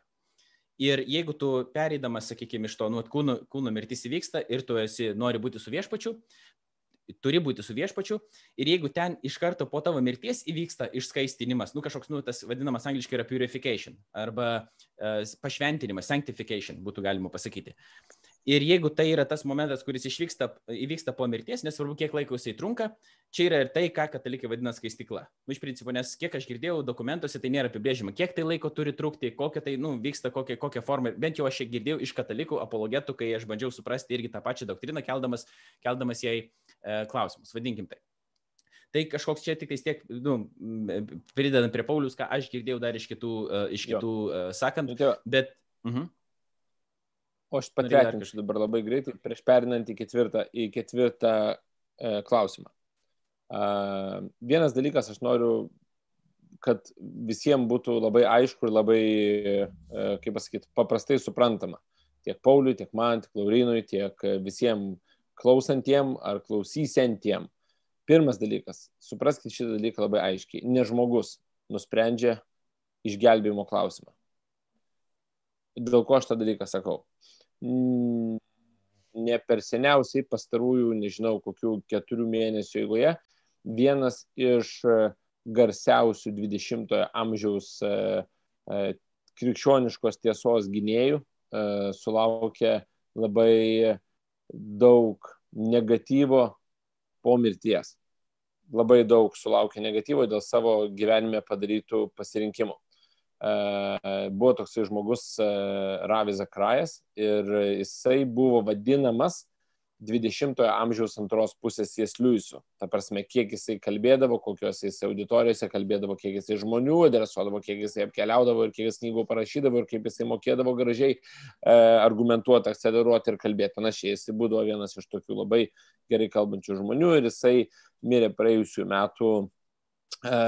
A: Ir jeigu tu pereidamas, sakykime, iš to, nu, kūno, kūno mirtis įvyksta ir tu esi, nori būti su viešpačiu, turi būti su viešpačiu ir jeigu ten iš karto po tavo mirties įvyksta išskaistinimas, nu kažkoks, nu tas vadinamas angliškai yra purification arba uh, pašventinimas, sanctification būtų galima pasakyti. Ir jeigu tai yra tas momentas, kuris išvyksta, įvyksta po mirties, nesvarbu, kiek laiko jisai trunka, čia yra ir tai, ką katalikai vadina skaistikla. Nu, iš principo, nes kiek aš girdėjau dokumentuose, tai nėra apibrėžima, kiek tai laiko turi trukti, kokia tai, nu, vyksta, kokia, kokia forma. Bent jau aš girdėjau iš katalikų apologetų, kai aš bandžiau suprasti irgi tą pačią doktriną, keldamas, keldamas jai e, klausimus, vadinkim tai. Tai kažkoks čia tik tiek, nu, pridedant prie Paulius, ką aš girdėjau dar iš kitų, uh, iš kitų uh, sakant, nu, tai bet... Uh mhm. -huh.
B: O aš patvirtinsiu dabar labai greitai, prieš perinant į ketvirtą, į ketvirtą e, klausimą. Uh, vienas dalykas, aš noriu, kad visiems būtų labai aišku ir labai, e, kaip pasakyti, paprastai suprantama. Tiek Pauliui, tiek man, tiek Laurinui, tiek visiems klausantiem ar klausysentiem. Pirmas dalykas, supraskite šitą dalyką labai aiškiai. Ne žmogus nusprendžia išgelbėjimo klausimą. Dėl ko aš tą dalyką sakau? Mm, ne per seniausiai pastarųjų, nežinau, kokių keturių mėnesių eigoje, vienas iš e, garsiausių 20-ojo amžiaus e, e, krikščioniškos tiesos gynėjų sulaukė labai daug negatyvo po mirties. Labai daug sulaukė negatyvo dėl savo gyvenime padarytų pasirinkimų. Buvo toksai žmogus e, Ravi Zakrajas ir jisai buvo vadinamas 20-ojo amžiaus antros pusės Jes Liuisu. Ta prasme, kiek jisai kalbėdavo, kokiuose jisai auditorijose kalbėdavo, kiek jisai žmonių adresuodavo, kiek jisai apkeliaudavo ir kiek jis knygų parašydavo ir kaip jisai mokėdavo gražiai e, argumentuoti, akceleruoti ir kalbėti. Panašiai, jisai būdavo vienas iš tokių labai gerai kalbančių žmonių ir jisai mirė praėjusių metų, e,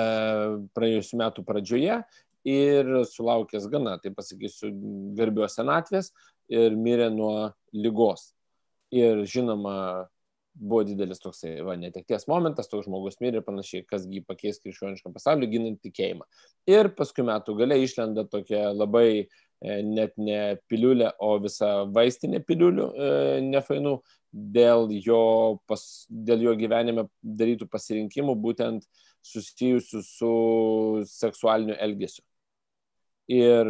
B: praėjusių metų pradžioje ir sulaukęs gana, tai pasakysiu, garbios senatvės ir mirė nuo lygos. Ir žinoma, buvo didelis toksai, va, netekties momentas, toks žmogus mirė ir panašiai, kas jį pakeis krikščioniškam pasauliu, ginant tikėjimą. Ir paskui metų galiai išlenda tokia labai e, net ne piliulė, o visa vaistinė piliulių e, nefainų dėl jo, pas, dėl jo gyvenime darytų pasirinkimų, būtent susijusių su seksualiniu elgesiu ir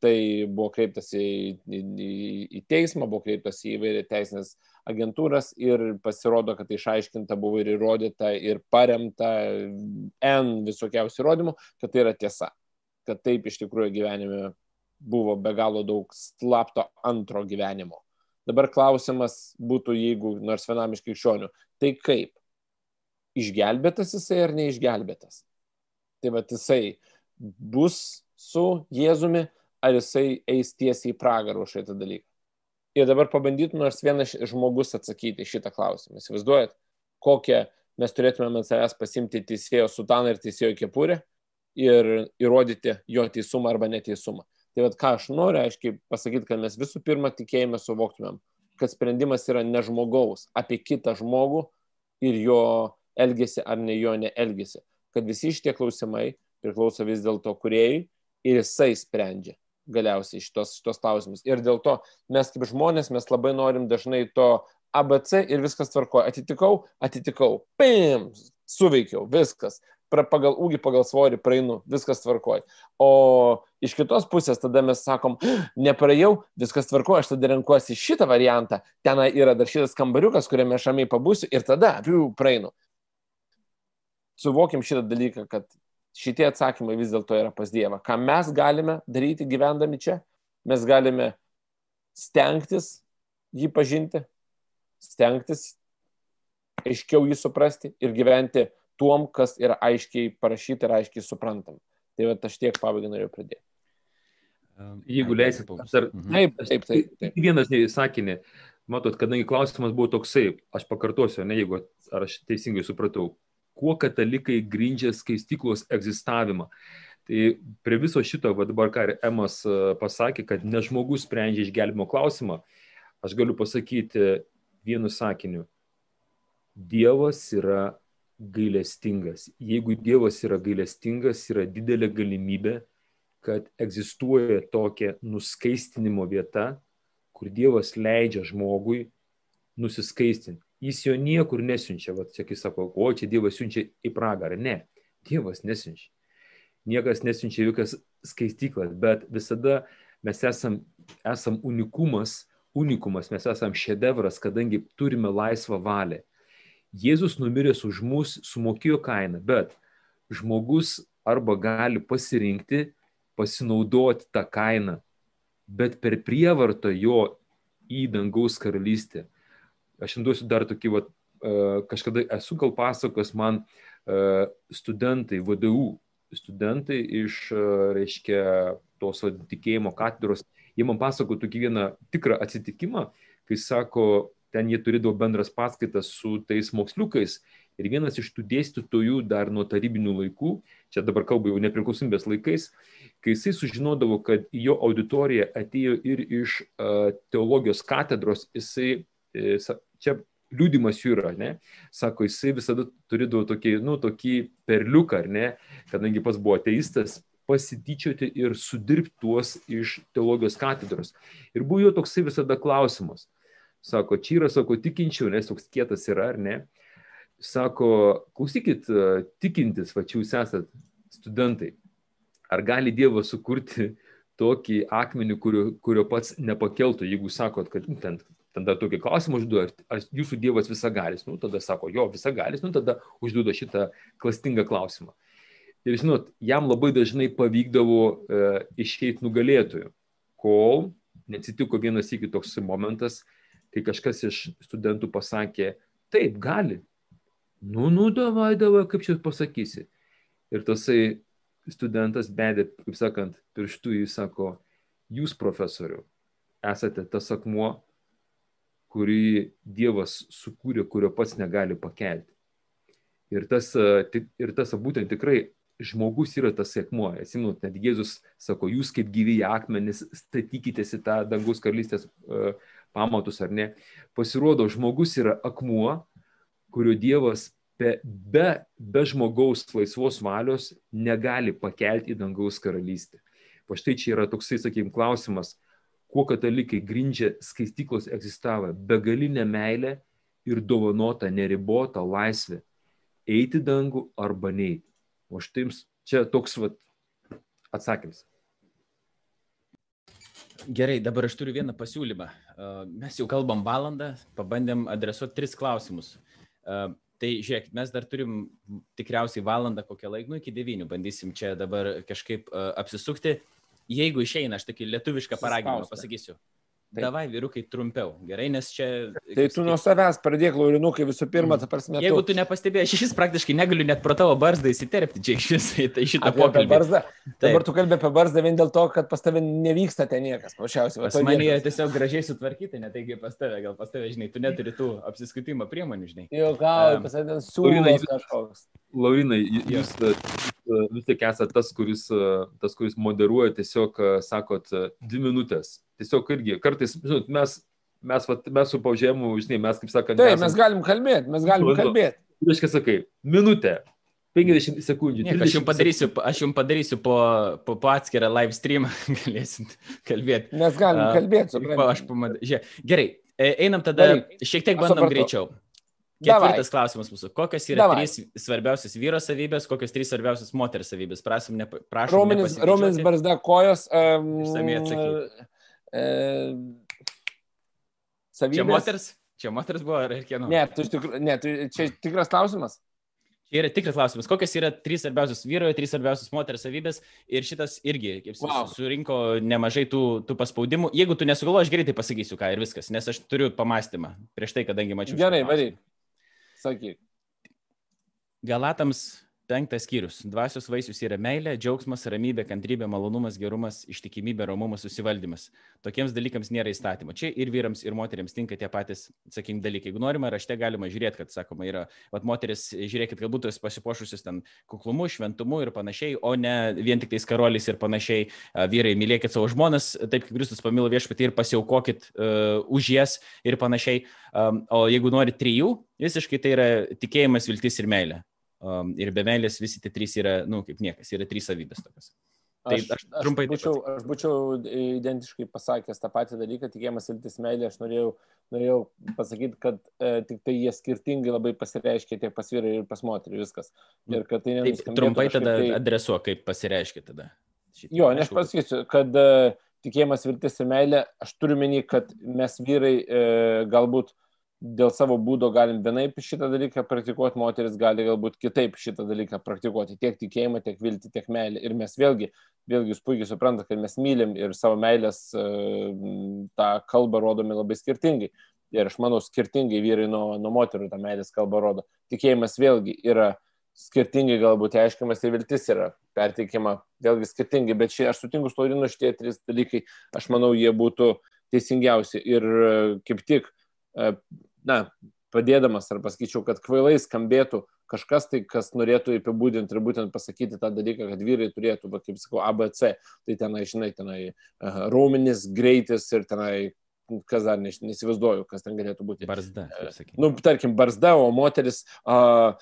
B: tai buvo kreiptasi į, į, į teismą, buvo kreiptasi į įvairią teisinės agentūras ir pasirodo, kad išaiškinta buvo ir įrodyta ir paremta N visokiausių įrodymų, kad tai yra tiesa, kad taip iš tikrųjų gyvenime buvo be galo daug slapto antro gyvenimo. Dabar klausimas būtų, jeigu nors vienam iš krikščionių, tai kaip? Išgelbėtas jisai ar neišgelbėtas? Tai va jisai bus su Jėzumi, ar jisai eis tiesiai į pragarą už šitą dalyką. Ir dabar pabandytų nors vienas žmogus atsakyti šitą klausimą. Įsivaizduojat, kokią mes turėtumėme ant savęs pasimti teisėjo sutaną ir teisėjo kepurę ir įrodyti jo teisumą arba neteisumą. Tai vad ką aš noriu aiškiai pasakyti, kad mes visų pirma tikėjime suvoktumėm, kad sprendimas yra ne žmogaus, apie kitą žmogų ir jo elgesį ar ne jo neelgesį. Kad visi šitie klausimai priklauso vis dėlto kuriejai ir jisai sprendžia galiausiai šitos, šitos klausimus. Ir dėl to mes kaip žmonės, mes labai norim dažnai to ABC ir viskas tvarkoja. Atitikau, atitikau, pim, suveikiau, viskas. Pra, pagal ūgį, pagal svorį praeinu, viskas tvarkoja. O iš kitos pusės tada mes sakom, nepraėjau, viskas tvarkoja, aš tada renkuosi šitą variantą, ten yra dar šitas kambariukas, kuriame aš ramiai pabūsiu ir tada, piu, praeinu. Suvokim šitą dalyką, kad šitie atsakymai vis dėlto yra pas Dievą. Ką mes galime daryti gyvendami čia? Mes galime stengtis jį pažinti, stengtis aiškiau jį suprasti ir gyventi tuom, kas yra aiškiai parašyta ir aiškiai suprantama. Tai va, aš tiek pabaigai norėjau pradėti.
C: Jeigu leisit, dar... Mhm. Taip, taip, taip. taip. Vienas sakinį, matot, kadangi klausimas buvo toksai, aš pakartosiu, ne jeigu ar aš teisingai supratau, kuo katalikai grindžia skaistyklos egzistavimą. Tai prie viso šito, va dabar ką ir Emas e, pasakė, kad ne žmogus sprendžia išgelbimo klausimą, aš galiu pasakyti vienu sakiniu. Dievas yra gailestingas. Jeigu Dievas yra gailestingas, yra didelė galimybė, kad egzistuoja tokia nuskaistinimo vieta, kur Dievas leidžia žmogui nusiskaistinti. Jis jo niekur nesiunčia, va čia kai sako, o čia Dievas siunčia į pragarą. Ne, Dievas nesiunčia niekas nesiunčia jokias skaistyklas, bet visada mes esam, esam unikumas, unikumas, mes esam šedevras, kadangi turime laisvą valią. Jėzus numiręs už mus sumokėjo kainą, bet žmogus arba gali pasirinkti, pasinaudoti tą kainą, bet per prievartą jo į dangaus karalystę. Aš duosiu dar tokį, va, e, kažkada esu gal pasakos man e, studentai VDU studentai iš, e, reiškia, tos tikėjimo katedros, jie man pasako tokį vieną tikrą atsitikimą, kai sako, ten jie turėdavo bendras paskaitas su tais moksliukais. Ir vienas iš tų dėstytojų dar nuo tarybinių laikų, čia dabar kalbu jau nepriklausomybės laikais, kai jisai sužinodavo, kad jo auditoriją atėjo ir iš teologijos katedros, jisai, čia liūdimas jų yra, ne? Sako, jisai visada turėdavo tokį, nu, tokį perliuką, ar ne, kadangi pas buvo ateistas, pasityčioti ir sudirbti tuos iš teologijos katedros. Ir buvo jo toksai visada klausimas. Sako, čia yra, sako, tikinčiau, nes toks kietas yra, ar ne? Sako, klausykit, tikintis, va čia jūs esat studentai, ar gali Dievas sukurti tokį akmenį, kurio, kurio pats nepakeltų, jeigu sakot, kad ten tada tokį klausimą užduoda, ar jūsų Dievas visagalis, nu tada sako, jo, visagalis, nu tada užduoda šitą klastingą klausimą. Ir žinot, jam labai dažnai pavykdavo e, išeiti nugalėtojų, kol neatsitiko vienas iki toks momentas, kai kažkas iš studentų pasakė, taip, gali. Nu, nu, davai, davai, kaip čia pasakysi. Ir tasai studentas bedė, kaip sakant, pirštų jis sako, jūs profesoriu, esate tas akmuo, kurį Dievas sukūrė, kurio pats negali pakelti. Ir tas, ir tas būtent tikrai žmogus yra tas sėkmuo. Atsimenu, net Jėzus sako, jūs kaip gyvi akmenys statykitės į tą dangus karalystės uh, pamatus ar ne. Pasirodo, žmogus yra akmuo, kurio Dievas be, be, be žmogaus laisvos valios negali pakelti į dangaus karalystę. O štai čia yra toksai, sakykim, klausimas, kuo katalikai grindžia skaistyklos egzistavę begalinę meilę ir dovanotą neribotą laisvę eiti dangų arba neiti. O štai jums čia toks vat, atsakymas.
A: Gerai, dabar aš turiu vieną pasiūlymą. Mes jau kalbam valandą, pabandėm adresuoti tris klausimus. Tai žiūrėk, mes dar turim tikriausiai valandą kokią laiką, nu iki devynių, bandysim čia dabar kažkaip apsisukti jeigu išeina, aš tokį lietuvišką paraginimą pasakysiu. Taip. Davai, vyrukai, trumpiau. Gerai, nes čia...
B: Tai tu nuo savęs pradėk, laurinukai, visų pirma, ta prasme.
A: Jeigu tu nepastebėjai, aš iš praktiškai negaliu net pro tavo barzdą įsiterpti čia iš visai tai šitą pokalbį.
B: Barzdą. Dabar tu kalbė apie barzdą vien dėl to, kad pas tave nevyksta ten niekas. Pašiausiai.
A: Pas mane jie tiesiog gražiai sutvarkyti, ne taigi pas tave, gal pas tave, žinai, tu neturi tų apsiskaitimo priemonių, žinai.
B: Jo, gal, um, pas tave siūlymas kažkoks.
C: Laurinai, jūs vis tik esate tas, kuris, tas, kuris moderuoja, tiesiog sakot, dvi minutės tiesiog irgi kartais, žinot, mes, mes, vat, mes su paužėmu, žinai, mes kaip sakant.
B: Taip, mes galim kalbėti, mes galim kalbėti.
C: Reiškia, sakai, minutė, 50 sekundžių.
A: Niek, aš jums padarysiu, aš jums padarysiu po, po, po atskirą live stream, galėsit kalbėti.
B: Mes galim uh, kalbėti.
A: Aš pamatau. Gerai, e, einam tada, Daryk. šiek tiek bandom greičiau. Ketvirtas Davai. klausimas mūsų. Kokios yra Davai. trys svarbiausios vyro savybės, kokios trys svarbiausios moters savybės? Prašom, ne, prašom.
B: Raumenis, raumenis barzda, kojos. Um,
A: Išsamei atsakyti.
B: E,
A: savybės. Čia moters? Čia moters buvo ar kieno?
B: Ne, tu, tikr, ne tu, čia tikras klausimas.
A: Čia yra tikras klausimas. Kokios yra trys svarbiausios vyrojo, trys svarbiausios moters savybės ir šitas irgi kaip, wow. surinko nemažai tų, tų paspaudimų. Jeigu tu nesugalvoji, aš greitai pasakysiu ką ir viskas, nes aš turiu pamastymą prieš tai, kadangi mačiau.
B: Gerai, varyk. Sakyk.
A: Galatams Penktas skyrius. Dvasios vaisius yra meilė, džiaugsmas, ramybė, kantrybė, malonumas, gerumas, ištikimybė, romumas, susivaldymas. Tokiems dalykams nėra įstatymo. Čia ir vyrams, ir moteriams tinka tie patys, sakykim, dalykai. Jeigu norima, rašte galima žiūrėti, kad, sakoma, yra, vat moteris, žiūrėkit, kad būtų pasipošusius ten kuklumu, šventumu ir panašiai, o ne vien tik tais karoliais ir panašiai. Vyrai, mylėkit savo žmonas, taip kaip Kristus pamilo viešpatį ir pasiaukokit uh, už jas ir panašiai. Um, o jeigu nori trijų, visiškai tai yra tikėjimas, viltis ir meilė um, ir be meilės visi tie trys yra, na, nu, kaip niekas, yra trys savybės tokios.
B: Tai aš, aš, trumpai aš būčiau, aš būčiau identiškai pasakęs tą patį dalyką, tikėjimas viltis meilė, aš norėjau, norėjau pasakyti, kad e, tik tai jie skirtingai labai pasireiškia tiek pas vyrai ir pas moterį viskas.
A: Nu, ir kad tai Taip, trumpai tada tai... adresuok, kaip pasireiškia tada.
B: Šitą, jo, ne aš pasakysiu, kad e, tikėjimas viltis ir meilė, aš turiu menį, kad mes vyrai e, galbūt dėl savo būdo galim vienaip šitą dalyką praktikuoti, moteris gali galbūt kitaip šitą dalyką praktikuoti, tiek tikėjimą, tiek viltį, tiek meilę. Ir mes vėlgi, vėlgi jūs puikiai suprantate, kad mes mylim ir savo meilės e, tą kalbą rodome labai skirtingai. Ir aš manau, skirtingai vyrai nuo, nuo moterų tą meilės kalbą rodo. Tikėjimas vėlgi yra skirtingai galbūt aiškiamas ir viltis yra perteikima vėlgi skirtingai, bet šie, aš sutinku su Taurinu šitie trys dalykai, aš manau, jie būtų teisingiausi. Ir e, kaip tik e, na, padėdamas, ar pasakyčiau, kad kvailai skambėtų kažkas tai, kas norėtų apibūdinti ir būtent pasakyti tą dalyką, kad vyrai turėtų, va, kaip sakau, ABC, tai tenai, žinai, tenai uh, raumenis, greitis ir tenai kas dar nes, nesivaizduoju, kas ten galėtų būti.
A: Barzda.
B: Nu, tarkim, barzda, o moteris a,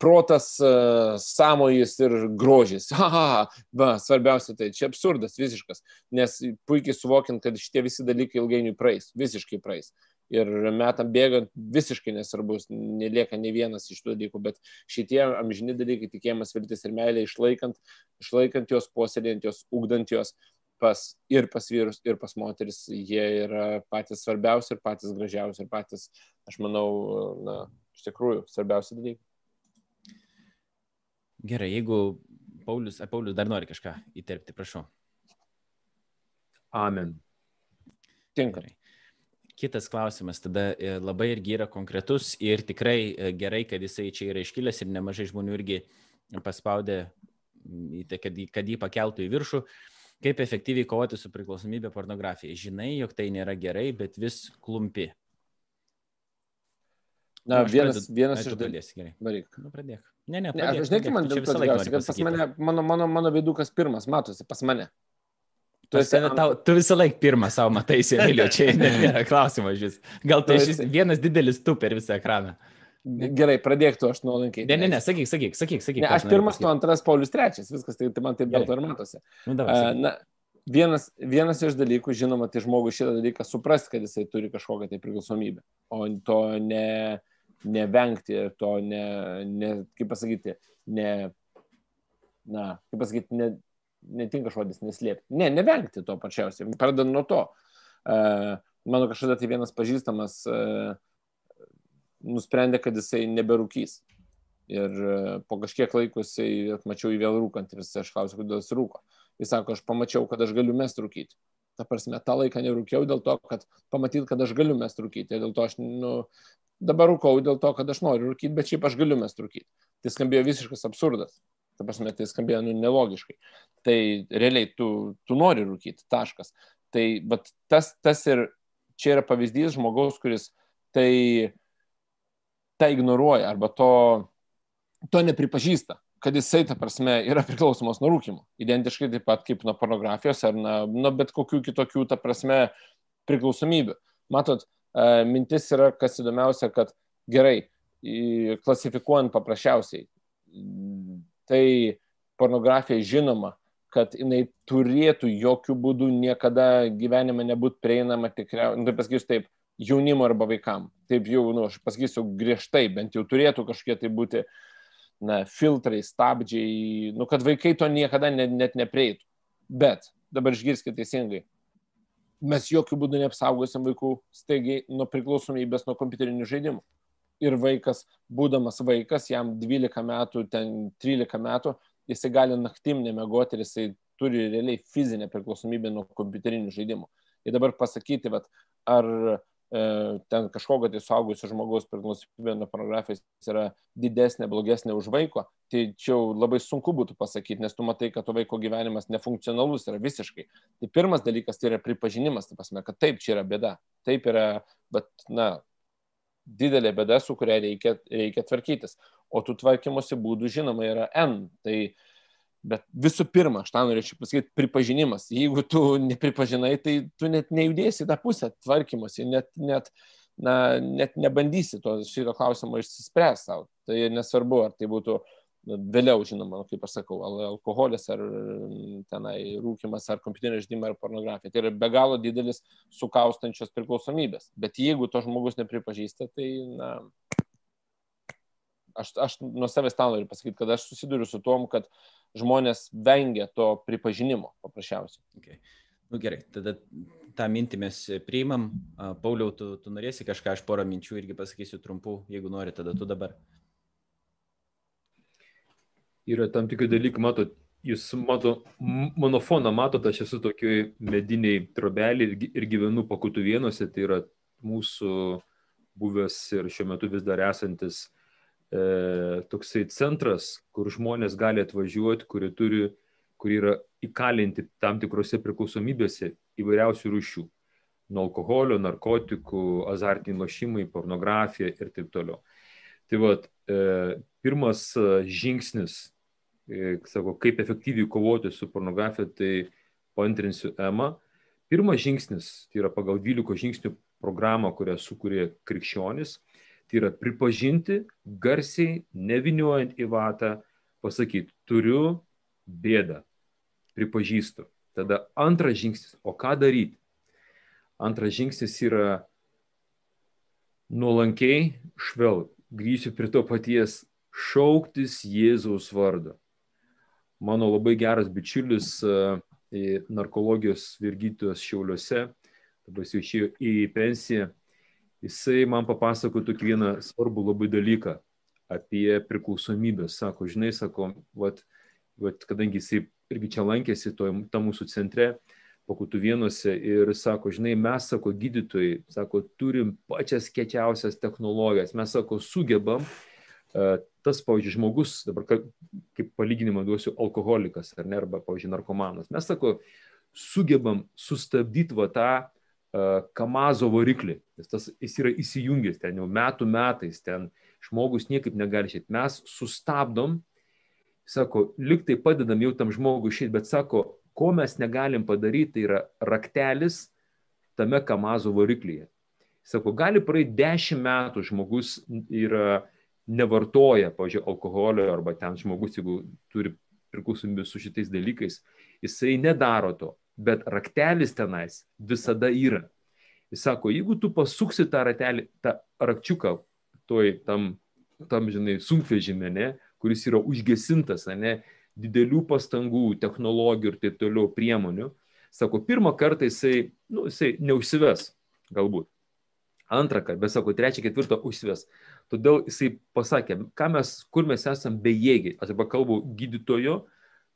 B: protas, a, samojis ir grožis. Ha, ha, ha. Va, svarbiausia tai čia absurdas visiškas, nes puikiai suvokiant, kad šitie visi dalykai ilgainiui praeis, visiškai praeis ir metam bėgant visiškai nesvarbus, nelieka ne vienas iš tų dalykų, bet šitie amžini dalykai, tikėjimas, viltis ir meilė, išlaikant, išlaikant juos, posėdėjant juos, ugdant juos pas, ir pas vyrus, ir pas moteris, jie yra patys svarbiausi ir patys gražiausi ir patys, aš manau, na, iš tikrųjų, svarbiausi dalykai.
A: Gerai, jeigu Paulius, Paulius dar nori kažką įterpti, prašau.
C: Amen.
B: Tinkamai.
A: Kitas klausimas tada e, labai irgi yra konkretus ir tikrai e, gerai, kad jisai čia yra iškilęs ir nemažai žmonių irgi paspaudė, tai, kad, kad jį pakeltų į viršų. Kaip efektyviai kovoti su priklausomybė pornografijai? Žinai, jog tai nėra gerai, bet vis klumpi.
B: Na, nu, vienas, pradedu, vienas iš
A: dalies. Gerai.
B: Varyk.
A: Nu, pradėk. Ne, ne,
B: pradėk. Ne, aš žinai, kaip man dėl to tikriausiai, kad pas mane, mano, mano, mano vidukas pirmas matosi, pas mane.
A: Tu, esi, ant... tau, tu visą laiką pirmą savo matai, Emilio, čia nėra klausimas šis. Gal tu esi vienas didelis tu per visą ekraną.
B: Gerai, pradėk tu, aš nuolankiai.
A: Ne, ne, ne, sakyk, sakyk, sakyk. sakyk
B: ne, aš pirmas, tu antras, Paulius trečias, viskas, tai, tai man taip dėl to ir matosi. Nu, davai, uh, na, vienas, vienas iš dalykų, žinoma, tai žmogus šitą dalyką suprasti, kad jisai turi kažkokią tai priklausomybę, o to ne, nevengti ir to ne, ne, kaip pasakyti, ne, na, kaip pasakyti, ne, netinka žodis neslėpti. Ne, nevengti to pačiausiai. Pradedant nuo to. Uh, mano kažkada tai vienas pažįstamas uh, nusprendė, kad jisai neberūkys. Ir uh, po kažkiek laiko jisai mačiau jį vėl rūkant ir aš klausiau, kodėl jis rūko. Jis sako, aš pamačiau, kad aš galiu mest rūkyti. Ta prasme, tą laiką nerūkiau dėl to, kad pamatyt, kad aš galiu mest rūkyti. Ir dėl to aš, nu, dabar rūkau dėl to, kad aš noriu rūkyti, bet šiaip aš galiu mest rūkyti. Tai skambėjo visiškas absurdas. Ta prasme, tai skambėjo nu, nelogiškai. Tai realiai tu, tu nori rūkyti, taškas. Tai bet tas, tas ir čia yra pavyzdys žmogaus, kuris tai, tai ignoruoja arba to, to nepripažįsta kad jisai, ta prasme, yra priklausomas nuo rūkimo. Identiškai taip pat kaip nuo pornografijos ar nuo, nuo bet kokių kitokių, ta prasme, priklausomybių. Matot, e, mintis yra, kas įdomiausia, kad gerai, klasifikuojant paprasčiausiai, tai pornografija žinoma, kad jinai turėtų jokių būdų niekada gyvenime nebūti prieinama tikriausiai, nu, tai pasakysiu taip, jaunimo arba vaikam. Taip jau, nu, aš pasakysiu griežtai, bent jau turėtų kažkiek tai būti, na, filtrai, stabdžiai, nu, kad vaikai to niekada net, net neprieitų. Bet, dabar išgirskite teisingai, mes jokių būdų neapsaugosim vaikų staigiai nuo priklausomybės nuo kompiuterinių žaidimų ir vaikas, būdamas vaikas, jam 12 metų, ten 13 metų, jisai gali naktim nemegoti ir jisai turi realiai fizinę priklausomybę nuo kompiuterinių žaidimų. Ir dabar pasakyti, vat, ar e, ten kažkokio tai suaugusio žmogaus priklausomybė nuo pornografijos yra didesnė, blogesnė už vaiko, tai čia jau labai sunku būtų pasakyti, nes tu matai, kad to vaiko gyvenimas nefunkcionalus yra visiškai. Tai pirmas dalykas tai yra pripažinimas, tai pasme, kad taip, čia yra bėda, taip yra, bet, na, didelė bėda, su kuria reikia, reikia tvarkytis. O tų tvarkymosi būdų, žinoma, yra N. Tai, bet visų pirma, aš tą norėčiau pasakyti, pripažinimas. Jeigu tu nepripažinai, tai tu net nejudėsi tą pusę tvarkymosi, net, net, na, net nebandysi to šito klausimo išsispręsti savo. Tai nesvarbu, ar tai būtų uh, vėliau, žinoma, kaip aš sakau, alkoholis ar tenai rūkimas, ar kompiuterinė žaidimai, ar pornografija. Tai yra be galo didelis sukaustančios priklausomybės. Bet jeigu to žmogus nepripažįsta, tai, na, aš, aš nuo savęs tą noriu pasakyti, kad aš susiduriu su tom, kad žmonės vengia to pripažinimo paprasčiausiai.
A: Okay. Nu, gerai, tada tą mintį mes priimam. Pauliau, tu, tu norėsi kažką, aš porą minčių irgi pasakysiu trumpų, jeigu nori, tada tu dabar
C: yra tam tikri dalykai, matot, jūs mato, mano foną matot, aš esu tokioj mediniai trobelį ir gyvenu pakutų vienose, tai yra mūsų buvęs ir šiuo metu vis dar esantis e, toksai centras, kur žmonės gali atvažiuoti, kurie turi, kurie yra įkalinti tam tikrose priklausomybėse įvairiausių rūšių. Nuo alkoholio, narkotikų, azartiniai lošimai, pornografija ir taip toliau. Tai vad, e, pirmas e, žingsnis sako, kaip efektyviai kovoti su pornografija, tai paantrinsiu EMA. Pirmas žingsnis, tai yra pagal 12 žingsnių programą, kurią sukūrė krikščionis, tai yra pripažinti garsiai, neviniuojant į vatą, pasakyti, turiu bėdą, pripažįstu. Tada antras žingsnis, o ką daryti? Antras žingsnis yra nuolankiai, švel, grįšiu prie to paties, šauktis Jėzaus vardą mano labai geras bičiulis e, narkologijos virgytojos Šiauliuose, dabar jis jau išėjo į pensiją, jisai man papasakojo tokį vieną svarbų labai dalyką apie priklausomybę. Sako, žinai, sako, vat, vat, kadangi jisai irgi čia lankėsi to, tam mūsų centre, pakutų vienose ir sako, žinai, mes, sako, gydytojai, sako, turim pačias kečiausias technologijas, mes, sako, sugebam tas, pavyzdžiui, žmogus, dabar kaip palyginimą duosiu, alkoholikas ar ne, arba, pavyzdžiui, narkomanas, mes, sako, sugebam sustabdyti va tą uh, kamazo variklį, nes tas jis yra įsijungęs ten jau metų metais, ten žmogus niekaip negali išėti. Mes sustabdom, sako, liktai padedam jau tam žmogui išėti, bet sako, ko mes negalim padaryti, tai yra raktelis tame kamazo variklyje. Sako, gali praeiti dešimt metų žmogus yra nevartoja, pavyzdžiui, alkoholio arba ten žmogus, jeigu turi priklausomybę su šitais dalykais, jisai nedaro to, bet raktelis tenais visada yra. Jis sako, jeigu tu pasuksi tą ratelį, tą rakčiuką, toj tam, tam žinai, sunkvežimė, ne, kuris yra užgesintas, ne, didelių pastangų, technologijų ir taip toliau priemonių, sako, pirmą kartą jisai, nu, jisai neužsives, galbūt. Antrą bet sako, trečią, ketvirtą užsives. Todėl jisai pasakė, mes, kur mes esame bejėgiai. Dabar kalbu gydytojo,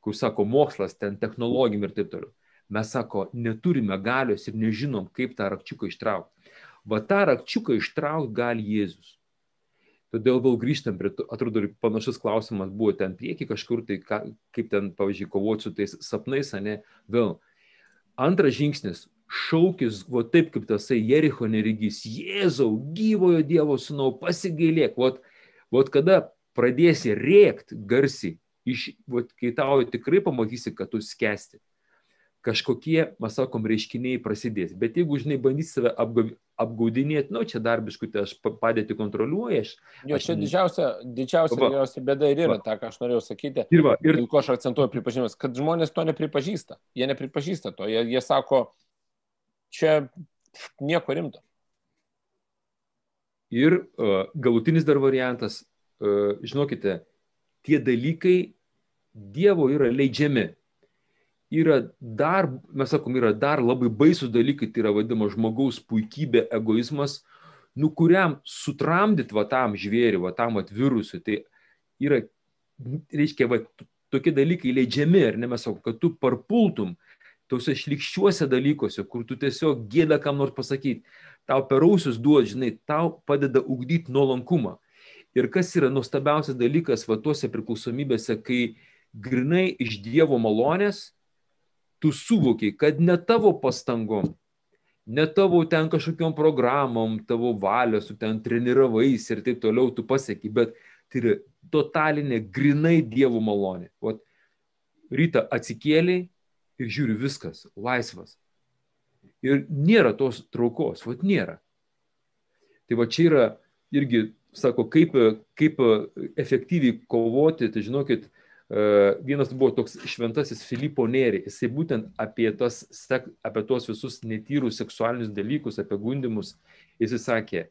C: kur sako mokslas, ten technologijom ir taip toliau. Mes sako, neturime galios ir nežinom, kaip tą rakčiuką ištraukti. Va tą rakčiuką ištraukti gali Jėzus. Todėl vėl grįžtam prie to, atrodo, panašus klausimas buvo ten prieki kažkur, tai ka, kaip ten, pavyzdžiui, kovoti su tais sapnais, ne, vėl. Antras žingsnis šaukis, va taip kaip tasai Jericho neregys, Jėzau, gyvojo Dievo sūnau, pasigailėk, va, va kada pradėsi rėkti garsiai, iš, va, kai tau tikrai pamatysi, kad tu skęsti, kažkokie, mes sakom, reiškiniai prasidės. Bet jeigu, žinai, bandysi save apgaudinėti, nu, čia dar biškutė, aš padėti kontroliuoju, aš...
B: Jo, čia didžiausia, didžiausia, va, didžiausia bėda ir yra, va. ta, ką aš norėjau sakyti.
C: Ir, va, ir...
B: Dėl ko aš akcentuoju pripažinimas, kad žmonės to nepripažįsta. Jie nepripažįsta to. Jie, jie sako, čia nieko rimto.
C: Ir uh, galutinis dar variantas, uh, žinokite, tie dalykai Dievo yra leidžiami. Yra dar, mes sakom, yra dar labai baisus dalykai, tai yra vadinama žmogaus puikybė, egoizmas, nu kuriam sutramdyti va tam žvėriui, va tam atvirusui, tai yra, reiškia, va, tokie dalykai leidžiami, ar ne mes sakom, kad tu parpultum, uh, tuose šlikščiuose dalykuose, kur tu tiesiog gėda kam nors pasakyti, tau per ausius duod, žinai, tau padeda ugdyti nuolankumą. Ir kas yra nuostabiausias dalykas va tuose priklausomybėse, kai grinai iš Dievo malonės, tu suvokiai, kad ne tavo pastangom, ne tavo ten kažkokiam programom, tavo valios, tu ten treniravais ir taip toliau tu pasieki, bet tai yra totalinė grinai Dievo malonė. Vat, rytą atsikėliai ir žiūri viskas, laisvas. Ir nėra tos traukos, vat nėra. Tai va čia yra irgi, sako, kaip, kaip efektyviai kovoti, tai žinokit, e, vienas buvo toks šventasis Filipo Neri, jisai būtent apie, tos, apie tos visus netyrus seksualinius dalykus, apie gundimus, jisai sakė,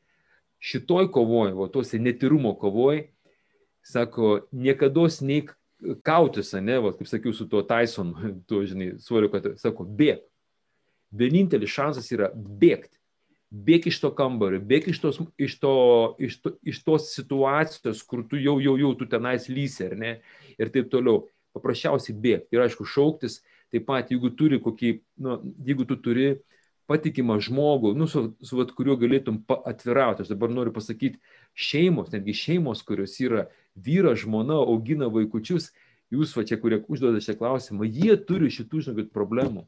C: šitoj kovoj, o tuose netyrumo kovoj, sako, niekada neik kautis, ne, va, kaip sakiau, su tuo Tyson, tu, žinai, svoriu, kad, sako, bėg. Vienintelis šansas yra bėgti. Bėg iš to kambario, bėg iš tos, iš, to, iš, to, iš tos situacijos, kur tu jau, jau, jau, tu tenais lysi, ar ne, ir taip toliau. Paprasčiausiai bėg. Ir aišku, šauktis, taip pat, jeigu turi kokį, nu, jeigu tu turi patikimą žmogų, nu, su, su vat, kuriuo galėtum atvirauti. Aš dabar noriu pasakyti, šeimos, netgi šeimos, kurios yra vyras, žmona augina vaikučius, jūs va čia, kurie užduoda šią klausimą, jie turi šitų, žinokit, problemų.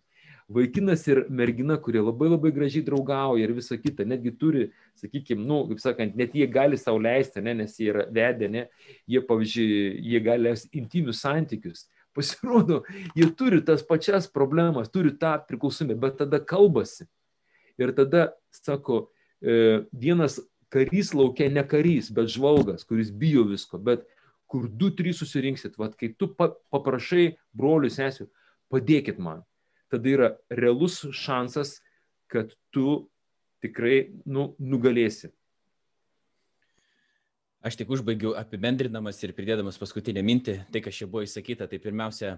C: Vaikinas ir mergina, kurie labai labai gražiai draugauja ir visa kita, netgi turi, sakykime, nu, kaip sakant, net jie gali sau leisti, ne, nes jie yra vedę, ne, jie, pavyzdžiui, jie gali leisti intimius santykius. Pasirodo, jie turi tas pačias problemas, turi tą priklausomybę, bet tada kalbasi. Ir tada, sako, e, vienas karys laukia ne karys, bet žvalgas, kuris bijo visko, bet kur du, trys susirinksit, vad kai tu paprašai brolių sesių, padėkit man, tada yra realus šansas, kad tu tikrai nu, nugalėsi.
A: Aš tik užbaigiu apibendrinamas ir pridėdamas paskutinę mintį, tai kas čia buvo įsakyta, tai pirmiausia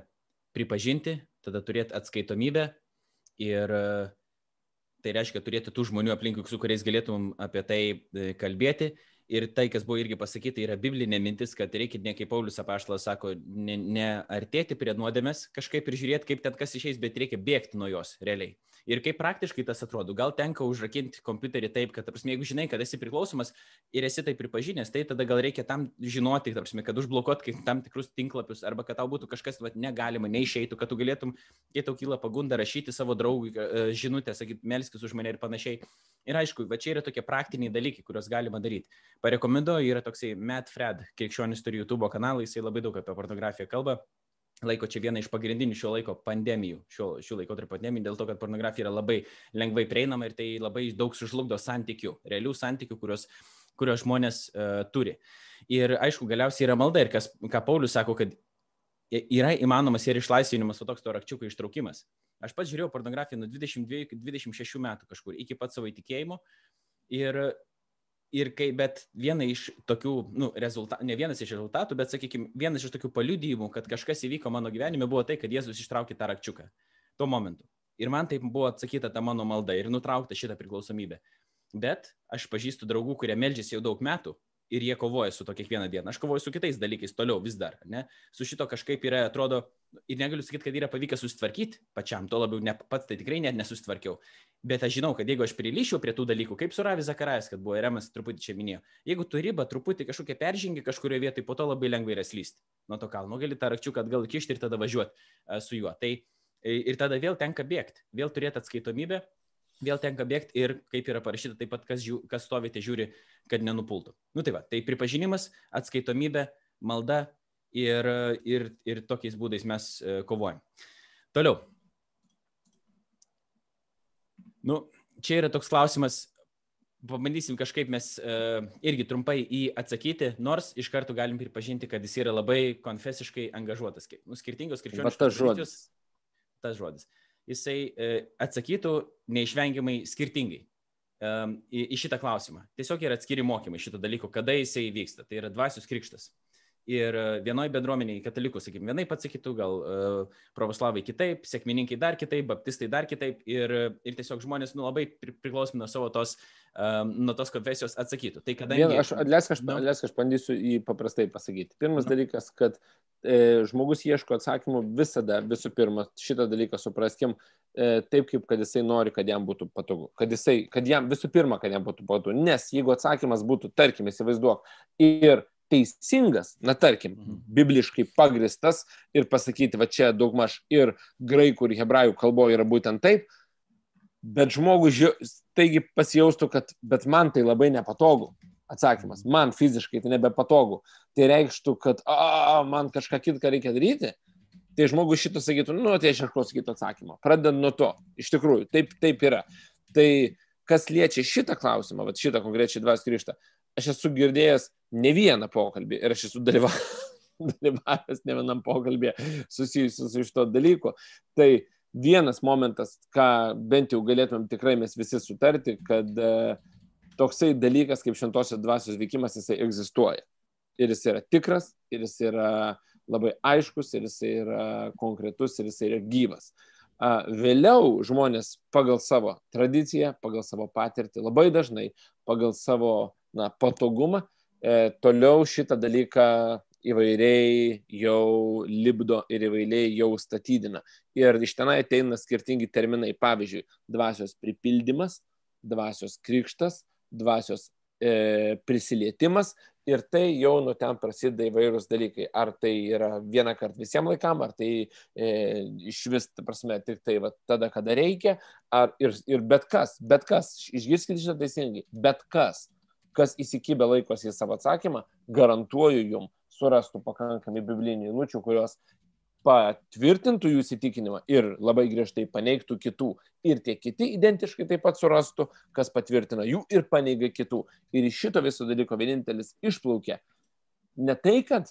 A: pripažinti, tada turėti atskaitomybę ir tai reiškia turėti tų žmonių aplinkui, su kuriais galėtum apie tai e, kalbėti. Ir tai, kas buvo irgi pasakyta, yra biblinė mintis, kad reikia, ne kaip Paulius apaštalas sako, neartėti ne prie nuodėmės kažkaip ir žiūrėti, kaip ten kas išeis, bet reikia bėgti nuo jos realiai. Ir kaip praktiškai tas atrodo, gal tenka užrakinti kompiuterį taip, kad, tarsi, jeigu žinai, kad esi priklausomas ir esi tai pripažinęs, tai tada gal reikia tam žinoti, tarsi, kad užblokuot tam tikrus tinklapius arba kad tau būtų kažkas vat, negalima, neišeitų, kad tu galėtum, kai tau kyla pagunda rašyti savo draugui e, žinutę, sakyti, melskis už mane ir panašiai. Ir aišku, va čia yra tokie praktiniai dalykai, kuriuos galima daryti. Parekomenduoju, yra toksai Matt Fred, krikščionis turi YouTube kanalą, jisai labai daug apie pornografiją kalba laiko čia viena iš pagrindinių šio laiko pandemijų, šio, šio laiko tarp pandemijų, dėl to, kad pornografija yra labai lengvai prieinama ir tai labai daug sužlugdo santykių, realių santykių, kurios, kurios žmonės uh, turi. Ir aišku, galiausiai yra malda ir kas, ką Paulius sako, kad yra įmanomas ir išlaisvinimas, o toks to rakčiuko ištraukimas. Aš pats žiūrėjau pornografiją nuo 22 iki 26 metų kažkur, iki pat savo įtikėjimo. Ir ir kai, bet viena iš tokių, nu, rezultatų, ne vienas iš rezultatų, bet, sakykime, vienas iš tokių paliudijimų, kad kažkas įvyko mano gyvenime, buvo tai, kad Jėzus ištraukė tą rakčiuką tuo momentu. Ir man taip buvo atsakyta ta mano malda ir nutraukta šitą priklausomybę. Bet aš pažįstu draugų, kurie melžiasi jau daug metų ir jie kovoja su to kiekvieną dieną. Aš kovoju su kitais dalykais toliau vis dar, ne? Su šito kažkaip yra, atrodo, ir negaliu sakyti, kad yra pavykę susitvarkyti pačiam, to labiau ne, pats tai tikrai net nesusitvarkiau. Bet aš žinau, kad jeigu aš prilišiau prie tų dalykų, kaip su Ravi Zakarais, kad buvo Remas truputį čia minėjo, jeigu tu ribą truputį kažkokią peržengi kažkurioje vietoje, po to labai lengvai yra slysti nuo to kalno, gali tą rakčiuką atgal kišti ir tada važiuoti uh, su juo. Tai ir tada vėl tenka bėgti, vėl turėti atskaitomybę vėl tenka bėgti ir kaip yra parašyta, taip pat kas, žiū, kas stovite žiūri, kad nenupultų. Nu tai va, tai pripažinimas, atskaitomybė, malda ir, ir, ir tokiais būdais mes e, kovojam. Toliau. Nu, čia yra toks klausimas, pabandysim kažkaip mes uh, irgi trumpai į atsakyti, nors iš karto galim pripažinti, kad jis yra labai konfesiškai angažuotas. Nu, skirtingos krikščioniškos.
B: Tas žodis.
A: Tas žodis jisai e, atsakytų neišvengiamai skirtingai į, šitą klausimą. Tiesiog yra atskiri mokymai šito dalyko, kada jisai vyksta. Tai yra dvasios krikštas. Ir vienoje bendruomenėje katalikų, sakykime, vienai pats sakytų, gal uh, pravoslavai kitaip, sėkmininkai dar kitaip, baptistai dar kitaip. Ir, ir tiesiog žmonės nu, labai priklausomi nuo savo tos, um, nuo tos konfesijos atsakytų. Tai kadangi...
B: Vien, aš, leisk, aš, nu, leisk, aš bandysiu jį paprastai pasakyti. Pirmas nu. dalykas, kad e, žmogus ieško atsakymų visada, visų pirma, šitą dalyką supraskim e, taip, kaip kad jisai nori, kad jam būtų patogu. Kad, jisai, kad jam visų pirma, kad jam būtų patogu. Nes jeigu atsakymas būtų, tarkim, įsivaizduok, ir teisingas, na tarkim, mhm. bibliškai pagristas ir pasakyti, va čia daugmaž ir graikų, ir hebrajų kalboje yra būtent taip, bet žmogus taigi pasijaustų, kad bet man tai labai nepatogu. Atsakymas, man fiziškai tai nebepatogu. Tai reikštų, kad a, man kažką kitką reikia daryti. Tai žmogus šitą sakytų, nu, tai aš ieškosiu kito atsakymo. Pradedant nuo to. Iš tikrųjų, taip, taip yra. Tai kas liečia šitą klausimą, va šitą konkrečiai dvas kryštą, aš esu girdėjęs ne vieną pokalbį ir aš esu dalyvavęs, ne vienam pokalbį susijusiu su šito dalyku. Tai vienas momentas, ką bent jau galėtumėm tikrai mes visi sutarti, kad e, toksai dalykas kaip šventosios dvasios veikimas, jisai egzistuoja. Ir jis yra tikras, ir jis yra labai aiškus, ir jis yra konkretus, ir jis yra gyvas. Vėliau žmonės pagal savo tradiciją, pagal savo patirtį, labai dažnai pagal savo na, patogumą, toliau šitą dalyką įvairiai jau libdo ir įvairiai jau statydina. Ir iš tenai ateina skirtingi terminai, pavyzdžiui, dvasios pripildymas, dvasios krikštas, dvasios e, prisilietimas ir tai jau nuo ten prasideda įvairūs dalykai. Ar tai yra vieną kartą visiems laikam, ar tai e, iš vis, ta prasme, tik tai va, tada, kada reikia, ar ir, ir bet kas, bet kas, išgirskite šitą teisingai, bet kas kas įsikibę laikosi į savo atsakymą, garantuoju jum surastų pakankamai biblinių eilučių, kurios patvirtintų jų įsitikinimą ir labai griežtai paneigtų kitų. Ir tie kiti identiškai taip pat surastų, kas patvirtina jų ir paneigia kitų. Ir iš šito viso dalyko vienintelis išplaukė ne tai, kad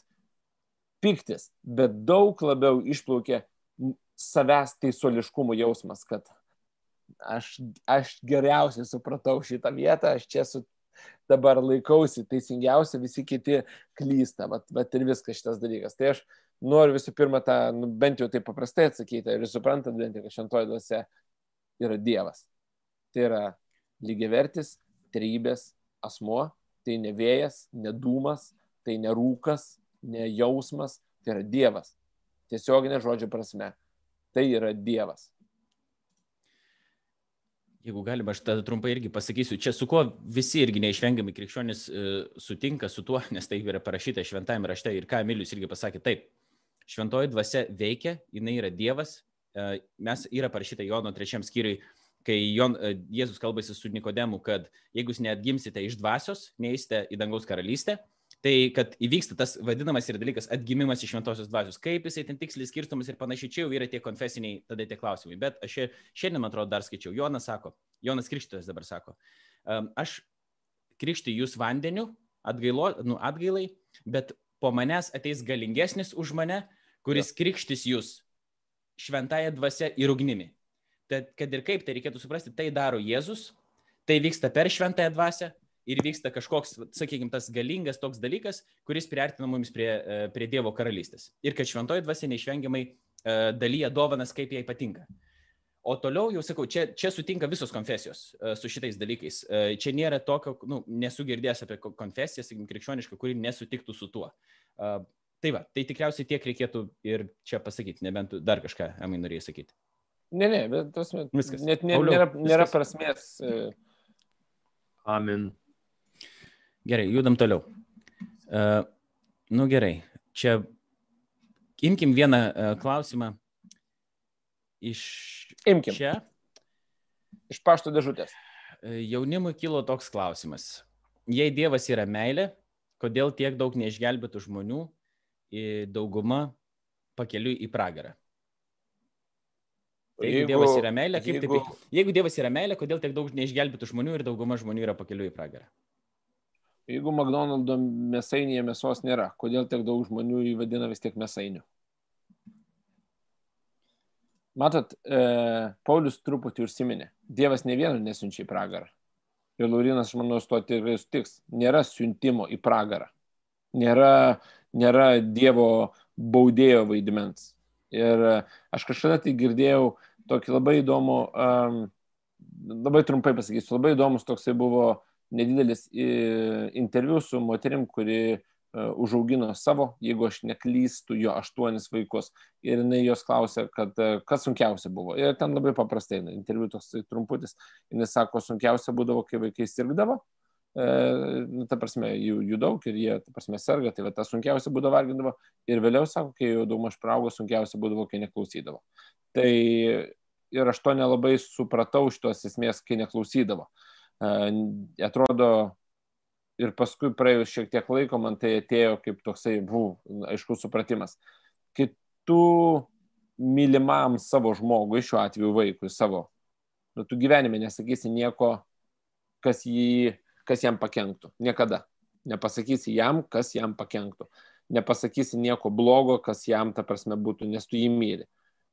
B: piktis, bet daug labiau išplaukė savęs teisuoliškumo jausmas, kad aš, aš geriausiai supratau šitą vietą, aš čia esu dabar laikausi teisingiausia, visi kiti klysta, bet, bet ir viskas šitas dalykas. Tai aš noriu visų pirma tą, nu, bent jau taip paprastai atsakyti ir suprantat, bent jau, kad šentoji dvasia yra Dievas. Tai yra lygiavertis, trybės asmuo, tai ne vėjas, ne dūmas, tai ne rūkas, ne jausmas, tai yra Dievas. Tiesioginė žodžio prasme. Tai yra Dievas.
A: Jeigu galima, aš tada trumpai irgi pasakysiu, čia su kuo visi irgi neišvengiamai krikščionis e, sutinka su tuo, nes tai yra parašyta šventajame rašte ir ką Emilius irgi pasakė, taip, šventoji dvasia veikia, jinai yra Dievas, e, mes yra parašyta Jono trečiam skyriui, kai Jon, e, Jėzus kalbasi su Nikodemu, kad jeigu jūs neatgimsite iš dvasios, neįsite į dangaus karalystę, Tai kad įvyksta tas vadinamas ir dalykas atgimimas iš šventosios dvasios, kaip jisai ten tiksliai skirstomas ir panašiai, čia jau yra tie konfesiniai tada tie klausimai. Bet aš šiandien, man atrodo, dar skaičiau, Jonas sako, Jonas Krikštytojas dabar sako, aš krikštai jūs vandeniu, atgailo, nu, atgailai, bet po manęs ateis galingesnis už mane, kuris ja. krikštis jūs šventąją dvasę ir ugnimi. Tad, kad ir kaip tai reikėtų suprasti, tai daro Jėzus, tai vyksta per šventąją dvasę, ir vyksta kažkoks, sakykime, tas galingas toks dalykas, kuris priartina mums prie, e, prie Dievo karalystės. Ir kad šventoji dvasia neišvengiamai e, dalyja dovanas, kaip jai patinka. O toliau jau sakau, čia, čia sutinka visos konfesijos uh, su šitais dalykais. Čia nėra tokio, nu, nesu girdėjęs apie konfesiją, sakykime, krikščionišką, kuri nesutiktų su tuo. Tai va, tai tikriausiai tiek reikėtų ir čia pasakyti, nebent dar kažką, Emai, norėjai sakyti.
B: Ne, ne, bet tos, viskas. Net nė, nėra, nėra prasmės.
C: Amen.
A: Gerai, judam toliau. Uh, nu gerai, čia imkim vieną uh, klausimą iš
B: imkim.
A: čia.
B: Iš pašto dėžutės.
A: Uh, jaunimui kilo toks klausimas. Jei Dievas yra meilė, kodėl tiek daug neišgelbėtų žmonių, dauguma pakeliui į pragarą? Jeigu, jeigu Dievas yra meilė, kaip jeigu... taip? Jeigu Dievas yra meilė, kodėl tiek daug neišgelbėtų žmonių ir dauguma žmonių yra pakeliui į pragarą?
B: Jeigu McDonald'o mėsainėje mėsos nėra, kodėl tiek daug žmonių jį vadina vis tiek mėsainiu? Matot, e, Paulius truputį užsiminė. Dievas ne vieno nesiunčia į pragarą. Ir Laurinas, aš manau, su to tikrai sutiks. Nėra siuntimo į pragarą. Nėra, nėra Dievo baudėjo vaidmens. Ir aš kažkada tai girdėjau tokį labai įdomų, um, labai trumpai pasakysiu, labai įdomus toksai buvo nedidelis interviu su moterim, kuri uh, užaugino savo, jeigu aš neklystu, jo aštuonis vaikus. Ir jinai jos klausė, kad uh, kas sunkiausia buvo. Ir ten labai paprastai, interviu toks trumputis, jinai sako, sunkiausia būdavo, kai vaikai sirgdavo e, nu, ta prasme, jų, jų daug ir jie, ta prasme, serga, tai va, tas sunkiausia būdavo vargindavo ir vėliau, sako, kai jau daug maž praugo, sunkiausia būdavo, kai neklausydavo. Tai ir aš to nelabai supratau šitos esmės, kai neklausydavo. Atrodo, ir paskui praėjus šiek tiek laiko man tai atėjo kaip toksai, buvo, aiškus supratimas. Kai tu mylimam savo žmogui, šiuo atveju vaikui savo, nu, tu gyvenime nesakysi nieko, kas jį kas jam pakenktų. Niekada. Nepasakysi jam, kas jam pakenktų. Nepasakysi nieko blogo, kas jam ta prasme būtų, nes tu jį myli.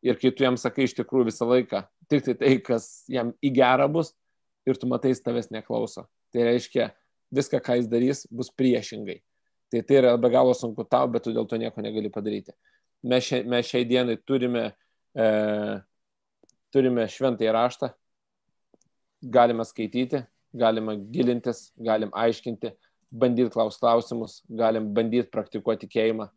B: Ir kai tu jam sakai iš tikrųjų visą laiką, tik tai tai, kas jam į gerą bus, ir tu matai, jis tavęs neklauso. Tai reiškia, viską, ką jis darys, bus priešingai. Tai tai yra be galo sunku tau, bet tu dėl to nieko negali padaryti. Mes, šia, mes šiai dienai turime, e, turime šventąjį raštą, galime skaityti, galima gilintis, galim aiškinti, bandyti klaus klausimus, galim bandyti praktikuoti tikėjimą.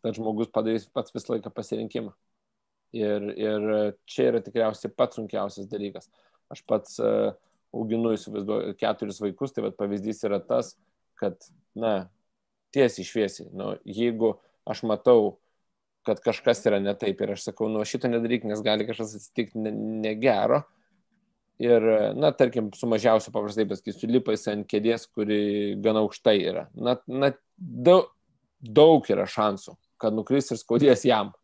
B: Tad žmogus padarys pats visą laiką pasirinkimą. Ir, ir čia yra tikriausiai pats sunkiausias dalykas. Aš pats uh, auginu, įsivaizduoju, keturis vaikus, tai vad pavyzdys yra tas, kad, na, tiesiai šviesiai, nu, jeigu aš matau, kad kažkas yra ne taip ir aš sakau, nu, šito nedaryk, nes gali kažkas atsitikti negero, ne ir, na, tarkim, su mažiausiu paprastai pasakysiu, lipais ant kėdės, kuri gana aukštai yra. Na, na daug, daug yra šansų, kad nukris ir skaudės jam.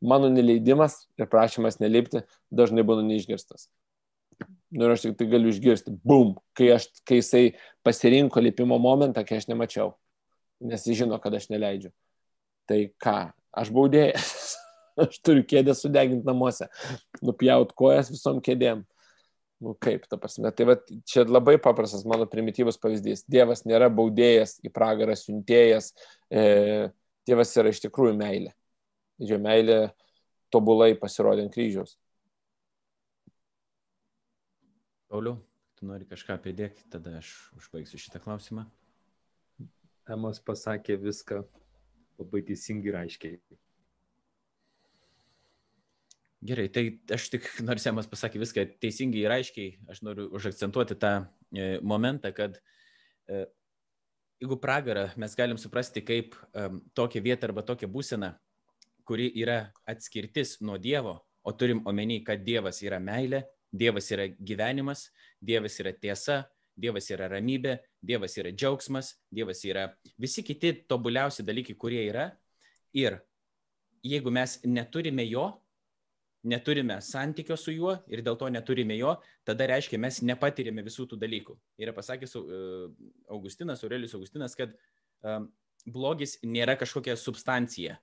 B: Mano neleidimas ir prašymas nelipti dažnai būna neišgirstas. Nu, ir aš tik tai galiu išgirsti, bum, kai, aš, kai jisai pasirinko lipimo momentą, kai aš nemačiau, nes jis žino, kad aš neleidžiu. Tai ką, aš baudėjęs, aš turiu kėdę sudeginti namuose, nupjaut kojas visom kėdėm nu kaip, ta prasme. Tai va, čia labai paprastas mano primityvus pavyzdys. Dievas nėra baudėjas, į pragarą siuntėjas, e, Dievas yra iš tikrųjų meilė. Jo meilė tobulai pasirodė ant kryžiaus.
A: Pauliu, tu nori kažką pridėti, tada aš užbaigsiu šitą klausimą.
C: Emos pasakė viską labai teisingai ir aiškiai.
A: Gerai, tai aš tik, nors Semas pasakė viską teisingai ir aiškiai, aš noriu užakcentuoti tą e, momentą, kad e, jeigu pragarą mes galim suprasti kaip e, tokią vietą arba tokią būseną, kuri yra atskirtis nuo Dievo, o turim omeny, kad Dievas yra meilė, Dievas yra gyvenimas, Dievas yra tiesa, Dievas yra ramybė, Dievas yra džiaugsmas, Dievas yra visi kiti tobuliausi dalykai, kurie yra. Ir jeigu mes neturime jo, neturime santykio su juo ir dėl to neturime jo, tada reiškia, mes nepatirėme visų tų dalykų. Yra pasakęs uh, Augustinas, Aurelius Augustinas, kad uh, blogis nėra kažkokia substancija,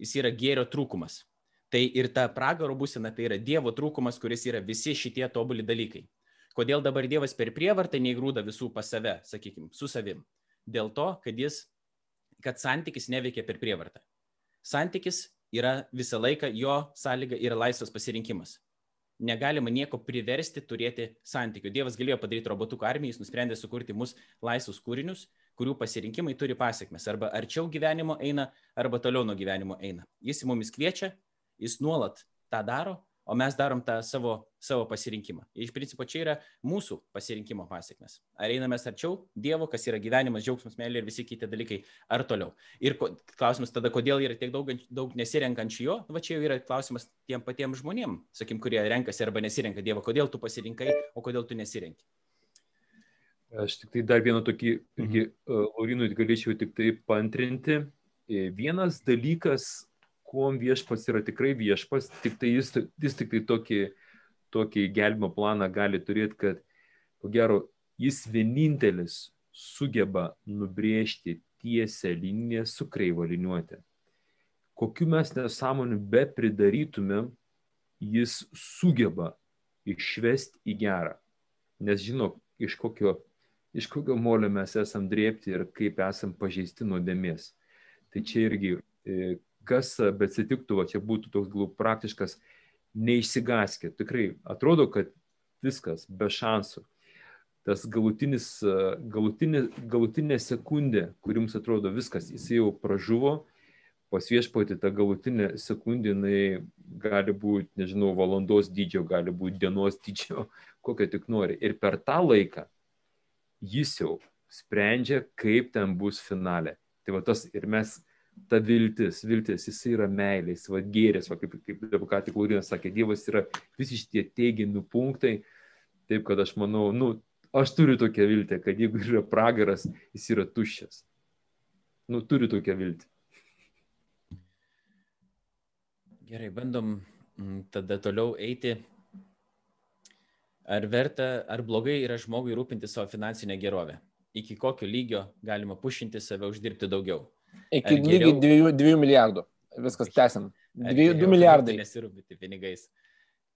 A: jis yra gėrio trūkumas. Tai ir ta pragaro būsena tai yra Dievo trūkumas, kuris yra visi šitie tobuli dalykai. Kodėl dabar Dievas per prievartą neįgrūda visų pas save, sakykime, su savim? Dėl to, kad jis, kad santykis neveikia per prievartą. Santykis yra visą laiką jo sąlyga yra laisvas pasirinkimas. Negalima nieko priversti turėti santykių. Dievas galėjo padaryti robotukų armiją, jis nusprendė sukurti mus laisvus kūrinius, kurių pasirinkimai turi pasiekmes. Arba arčiau gyvenimo eina, arba toliau nuo gyvenimo eina. Jis į mumis kviečia, jis nuolat tą daro, o mes darom tą savo, savo pasirinkimą. Iš principo čia yra mūsų pasirinkimo pasiekmes. Ar einame arčiau Dievo, kas yra gyvenimas, džiaugsmas, meilė ir visi kiti dalykai, ar toliau. Ir ko, klausimas tada, kodėl yra tiek daug, daug nesirenkančių jo, va čia jau yra klausimas tiem patiems žmonėm, sakim, kurie renkasi arba nesirenka Dievo, kodėl tu pasirinkai, o kodėl tu nesirenki.
C: Aš tik tai dar vieną tokį, irgi, mhm. Laurinui galėčiau tik tai pantrinti. Vienas dalykas, kuom viešpas yra tikrai viešpas, tik tai jis, jis tik tai tokį, tokį gelbimo planą gali turėti, kad, ko gero, jis vienintelis sugeba nubrėžti tiesią liniją su kreivo liniuotė. Kokiu mes nesąmonių be pridarytumėm, jis sugeba išvesti į gerą. Nes žino, iš kokio iš kokio molio mes esam drėpti ir kaip esam pažeisti nuodėmės. Tai čia irgi, e, kas betsitiktų, va čia būtų toks galų praktiškas, neišsigaskit. Tikrai atrodo, kad viskas be šansų. Tas galutinis, galutinė, galutinė sekundė, kur jums atrodo viskas, jis jau pražuvo, pas viešpatį ta galutinė sekundė, jinai gali būti, nežinau, valandos dydžio, gali būti dienos dydžio, kokią tik nori. Ir per tą laiką jis jau sprendžia, kaip ten bus finale. Tai va tas ir mes, ta viltis, viltis, jis yra meilė, jis va gėrės, va kaip, kaip ką tik Laurinas sakė, Dievas yra visi šitie teigiami punktai, taip kad aš manau, nu, aš turiu tokią viltį, kad jeigu yra pragaras, jis yra tuščias. Nu, turiu tokią viltį.
A: Gerai, bandom mm, tada toliau eiti. Ar verta, ar blogai yra žmogui rūpinti savo finansinę gerovę? Iki kokio lygio galima pušinti save uždirbti daugiau?
B: Iki lygiai 2, 2 milijardų. Viskas tęsiam. 2, 2 milijardai.
A: Nesirūpinti pinigais,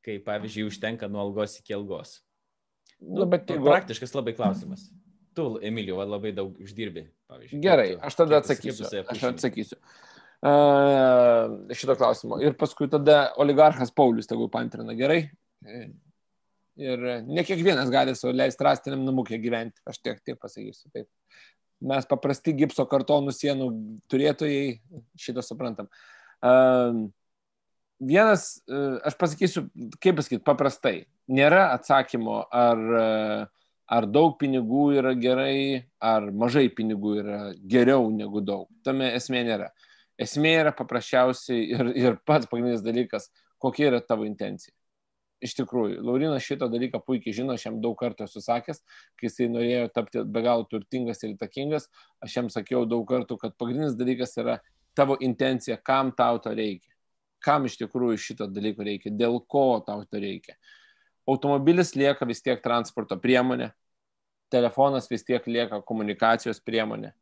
A: kai pavyzdžiui užtenka nuo algos iki algos.
B: Nu, nu, bet
A: jeigu... Praktiškas labai klausimas. Tu, Emilio, labai daug uždirbi,
B: pavyzdžiui. Gerai, aš tada atsakysiu. Aš atsakysiu. Uh, šito klausimo. Ir paskui tada oligarchas Paulius tegul pantrina gerai. Ir ne kiekvienas gali sau leisti rastiniam namukė gyventi, aš tiek, tiek pasakysiu. Taip. Mes paprasti gipso kartonų sienų turėtojai šitą suprantam. Vienas, aš pasakysiu, kaip pasakyti, paprastai. Nėra atsakymo, ar, ar daug pinigų yra gerai, ar mažai pinigų yra geriau negu daug. Tame esmė nėra. Uh, Esmė yra paprasčiausiai ir, ir pats pagrindinis dalykas, kokia yra tavo intencija. Iš tikrųjų, Laurinas šito dalyką puikiai žino, aš jam daug kartų esu sakęs, kai jisai norėjo tapti be galo turtingas ir įtakingas, aš jam sakiau daug kartų, kad pagrindinis dalykas yra tavo intencija, kam tau to reikia. Kam iš tikrųjų šito dalyko reikia, dėl ko tau to reikia. Automobilis lieka vis tiek transporto priemonė, telefonas vis tiek lieka komunikacijos priemonė,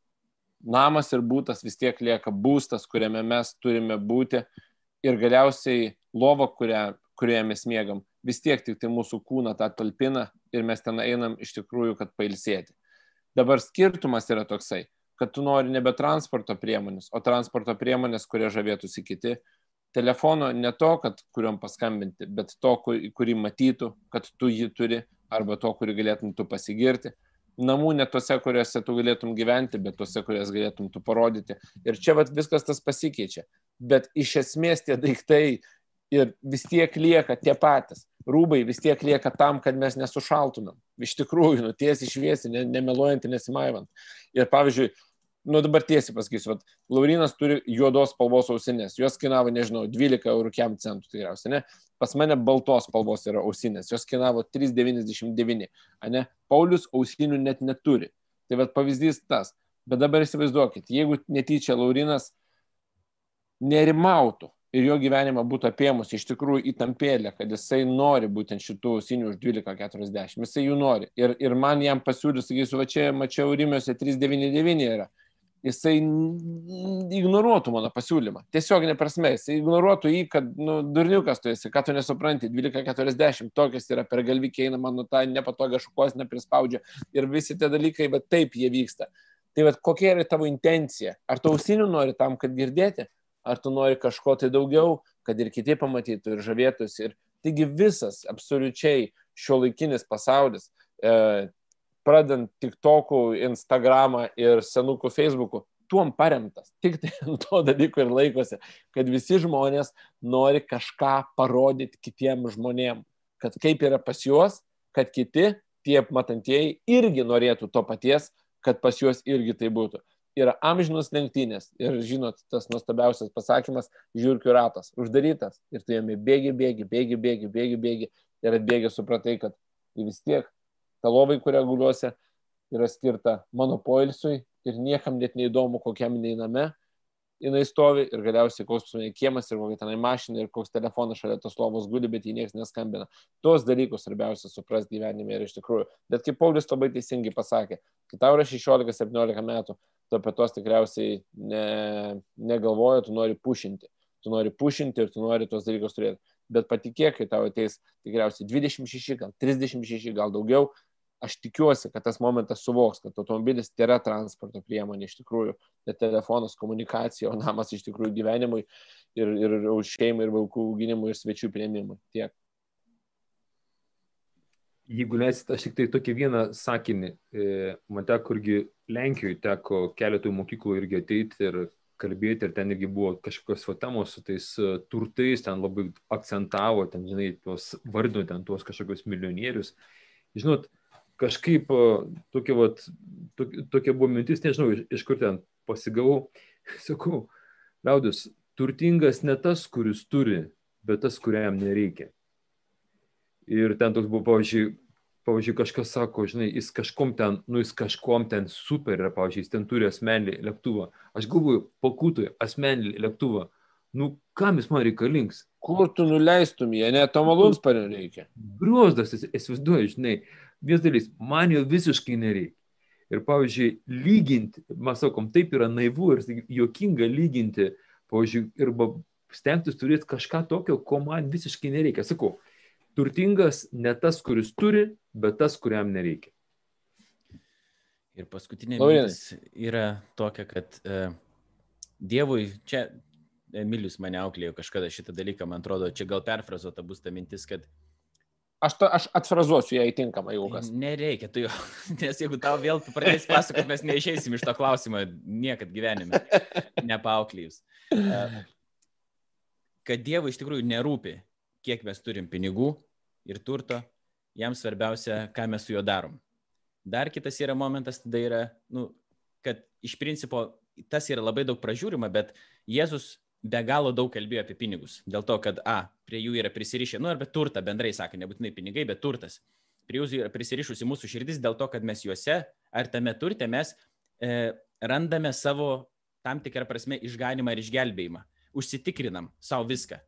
B: namas ir būtas vis tiek lieka būstas, kuriame mes turime būti ir galiausiai lova, kurią, kurioje mes mėgam, vis tiek tik tai mūsų kūną tą talpina ir mes ten einam iš tikrųjų, kad pailsėti. Dabar skirtumas yra toksai, kad tu nori nebe transporto priemonės, o transporto priemonės, kurie žavėtųsi kiti. Telefono ne to, kad kuriuom paskambinti, bet to, kurį matytų, kad tu jį turi, arba to, kurį galėtum tu pasigirti namų ne tose, kuriuose tu galėtum gyventi, bet tose, kurias galėtum tu parodyti. Ir čia vat, viskas tas pasikeičia. Bet iš esmės tie daiktai ir vis tiek lieka tie patys. Rūbai vis tiek lieka tam, kad mes nesušaltumėm. Iš tikrųjų, nu, tiesiai šviesiai, ne, nemeluojant nesimaivant. Ir pavyzdžiui, nu dabar tiesiai pasakysiu, vat, Laurinas turi juodos spalvos ausinės, jos kainavo, nežinau, 12 eurų kiam centų tikriausiai, ne? Pas mane baltos spalvos yra ausinės, jos kainavo 3,99, ne? Paulius ausinių net neturi. Tai vad pavyzdys tas. Bet dabar įsivaizduokit, jeigu netyčia Laurinas nerimautų ir jo gyvenimą būtų apėmus iš tikrųjų įtampėlę, kad jisai nori būtent šitų ausinių už 12,40, jisai jų nori. Ir, ir man jam pasiūlys, sakysiu, va čia mačiau Rimiuose 3,99 yra jisai ignoruotų mano pasiūlymą. Tiesiog neprasme, jisai ignoruotų jį, kad, nu, durniukas tu esi, ką tu nesupranti, 12.40, tokias yra per galvikį eina mano tą nepatogią šukosnę prispaudžia ir visi tie dalykai, bet taip jie vyksta. Tai vad kokia yra tavo intencija? Ar tu ausinių nori tam, kad girdėti, ar tu nori kažko tai daugiau, kad ir kiti pamatytų ir žavėtųsi. Ir taigi visas absoliučiai šio laikinis pasaulis, e, pradant TikTokų, Instagramą ir senukų Facebookų, tuom paremtas. Tik tai ant to dalyko ir laikosi, kad visi žmonės nori kažką parodyti kitiem žmonėm, kad kaip yra pas juos, kad kiti, tie matantieji, irgi norėtų to paties, kad pas juos irgi tai būtų. Yra amžinos lenktynės. Ir žinot, tas nuostabiausias pasakymas - žiūrkių ratas, uždarytas. Ir tu jame bėgi, bėgi, bėgi, bėgi, bėgi, bėgi. Ir atbėgi supratai, kad vis tiek ta lovai, kurią guliuosi, yra skirta mano poilsiui. Ir niekam net neįdomu, kokiam jinai name jinai stovi. Ir galiausiai koks pas kiemas ir kokia tenai mašina ir koks telefonas šalia tos lovos guli, bet jį niekas neskambina. Tuos dalykus svarbiausia suprasti gyvenime ir iš tikrųjų. Bet kaip Paulius labai teisingai pasakė, kai tau yra 16-17 metų, tu apie tos tikriausiai ne, negalvoji, tu nori pušinti. Tu nori pušinti ir tu nori tuos dalykus turėti. Bet patikėk, kai tau ateis tikriausiai 26, gal 36, gal daugiau, aš tikiuosi, kad tas momentas suvoks, kad automobilis tai yra transporto priemonė iš tikrųjų, ne telefonas, komunikacija, o namas iš tikrųjų gyvenimui ir, ir už šeimą, ir vaikų auginimui, ir svečių prieimimui. Tiek.
C: Jeigu leisit, aš tik tai tokį vieną sakinį. E, man teko irgi Lenkijoje, teko keletui mokyklų irgi ateiti ir kalbėti ir ten irgi buvo kažkokios fatemos su tais e, turtais, ten labai akcentavo, ten, žinai, tuos vardino, ten tuos kažkokius milijonierius. Žinot, kažkaip e, tokia, vat, tokia, tokia buvo mintis, nežinau, iš, iš kur ten pasigavau. Sakau, liaudis, turtingas ne tas, kuris turi, bet tas, kuriam nereikia. Ir ten toks buvo, pavyzdžiui, pavyzdžiui, kažkas sako, žinai, jis kažkom ten, nu jis kažkom ten super yra, pavyzdžiui, jis ten turi asmenį lėktuvą. Aš galvoju, pakūtui asmenį lėktuvą. Nu, kam jis man reikalings?
B: Kur tu nuleistum jį, ne, to malūnspario reikia.
C: Griozdas, įsivaizduoju, žinai, vienas dalis, man jo visiškai nereikia. Ir pavyzdžiui, lyginti, mes sakom, taip yra naivu ir juokinga lyginti, pavyzdžiui, ir stengtis turėti kažką tokio, ko man visiškai nereikia. Sakau, turtingas ne tas, kuris turi, bet tas, kuriam nereikia.
A: Ir paskutinė mintis yra tokia, kad uh, Dievui, čia Emilius mane auklėjo kažkada šitą dalyką, man atrodo, čia gal perfrazuota bus ta mintis, kad
B: Aš, ta, aš atfrazuosiu ją įtinkamai, jau kas.
A: Nereikia, tu jo, nes jeigu tau vėl tu pradėsi pasakoti, mes neišeisim iš to klausimo niekad gyvenime, nepauklijus. Kad Dievui iš tikrųjų nerūpi, kiek mes turim pinigų ir turto, jam svarbiausia, ką mes su juo darom. Dar kitas yra momentas, tada yra, nu, kad iš principo tas yra labai daug pražiūrima, bet Jėzus be galo daug kalbėjo apie pinigus. Dėl to, kad A, prie jų yra prisirišę, nu, arba turtą bendrai sako, nebūtinai pinigai, bet turtas. Prie jų yra prisirišusi mūsų širdis dėl to, kad mes juose ar tame turte mes e, randame savo tam tikrą prasme išganimą ir išgelbėjimą. Užsitikrinam savo viską.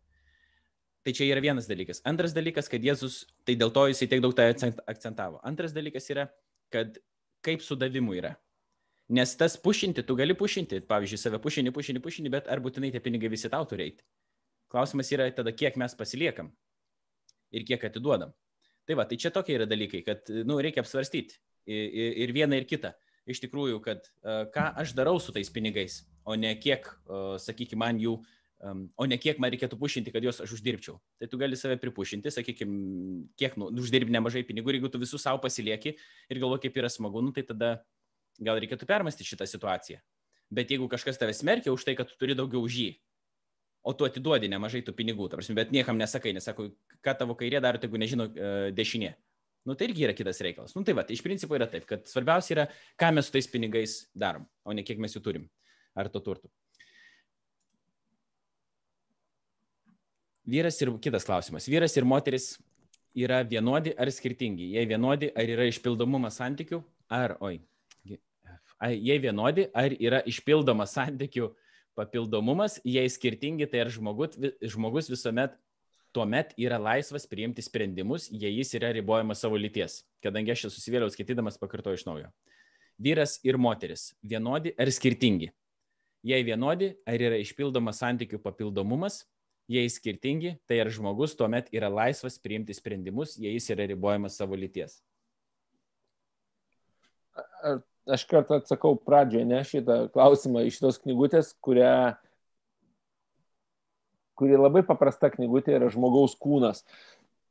A: Tai čia yra vienas dalykas. Antras dalykas, kad Jėzus, tai dėl to jisai tiek daug tai akcentavo. Antras dalykas yra, kad kaip su davimu yra. Nes tas pušinti, tu gali pušinti, pavyzdžiui, save pušinti, pušinti, pušinti, bet ar būtinai tie pinigai visi tau turi eiti. Klausimas yra tada, kiek mes pasiliekam ir kiek atiduodam. Tai va, tai čia tokie yra dalykai, kad, nu, reikia apsvarstyti ir, ir vieną, ir kitą. Iš tikrųjų, kad ką aš darau su tais pinigais, o ne kiek, sakykime, man jų uh, um, o ne kiek man reikėtų pušinti, kad juos aš uždirbčiau. Tai tu gali save pripušinti, sakykime, kiek nu, uždirbi nemažai pinigų ir jeigu tu visus savo pasilieki ir galvo, kaip yra smagu, nu, tai tada gal reikėtų permasti šitą situaciją. Bet jeigu kažkas tave smerkia už tai, kad tu turi daugiau už jį, o tu atiduodi nemažai tų pinigų, prasme, bet niekam nesakai, nesako, ką tavo kairė daro, jeigu nežino uh, dešinė. Nu, tai irgi yra kitas reikalas. Nu, tai va, tai iš principo yra taip, kad svarbiausia yra, ką mes su tais pinigais darom, o ne kiek mes jų turim ar to turtų. Vyras ir kitas klausimas. Vyras ir moteris yra vienodi ar skirtingi? Jei vienodi, ar yra išpildomumas santykių? Ar, oi, jei vienodi, ar yra išpildomas santykių papildomumas? Jei skirtingi, tai ar žmogus, žmogus visuomet tuomet yra laisvas priimti sprendimus, jei jis yra ribojamas savo lyties. Kadangi aš čia susivėliau skaitydamas, pakartoju iš naujo. Vyras ir moteris vienodi ar skirtingi? Jei vienodi, ar yra išpildomas santykių papildomumas? Jei skirtingi, tai ar žmogus tuomet yra laisvas priimti sprendimus, jei jis yra ribojamas savo lyties?
B: Aš kartą atsakau pradžioje, ne šitą klausimą iš tos knygutės, kurią, kuri labai paprasta knygutė yra žmogaus kūnas.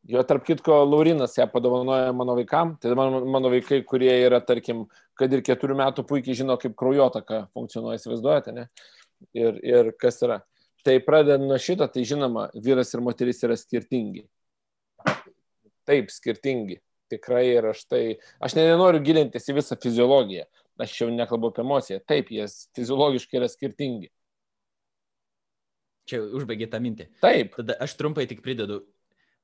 B: Jo, tarp kitko, Laurinas ją padovanoja mano vaikam. Tai mano, mano vaikai, kurie yra, tarkim, kad ir keturių metų puikiai žino, kaip kraujotaka funkcionuoja, įsivaizduojate, ne? Ir, ir kas yra. Tai pradedant nuo šito, tai žinoma, vyras ir moteris yra skirtingi. Taip, skirtingi. Tikrai ir aš tai, aš nenoriu gilintis į visą fiziologiją. Aš jau nekalbu apie emociją. Taip, jie fiziologiškai yra skirtingi.
A: Čia užbaigė tą mintį.
B: Taip.
A: Tada aš trumpai tik pridedu.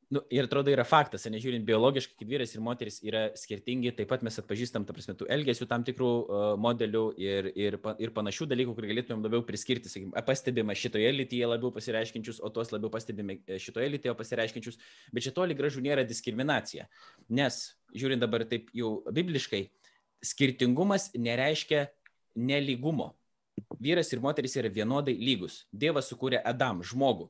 A: Nu, ir atrodo yra faktas, nežiūrint biologiškai, kad vyras ir moteris yra skirtingi, taip pat mes atpažįstam, ta prasme, tų elgesių tam tikrų uh, modelių ir, ir, ir panašių dalykų, kur galėtumėm labiau priskirti, sakykime, pastebime šitoje lytyje labiau pasireiškinčius, o tuos labiau pastebime šitoje lytyje pasireiškinčius, bet čia toli gražu nėra diskriminacija. Nes, žiūrint dabar taip jau bibliškai, skirtingumas nereiškia neligumo. Vyras ir moteris yra vienodai lygus. Dievas sukūrė Adam, žmogų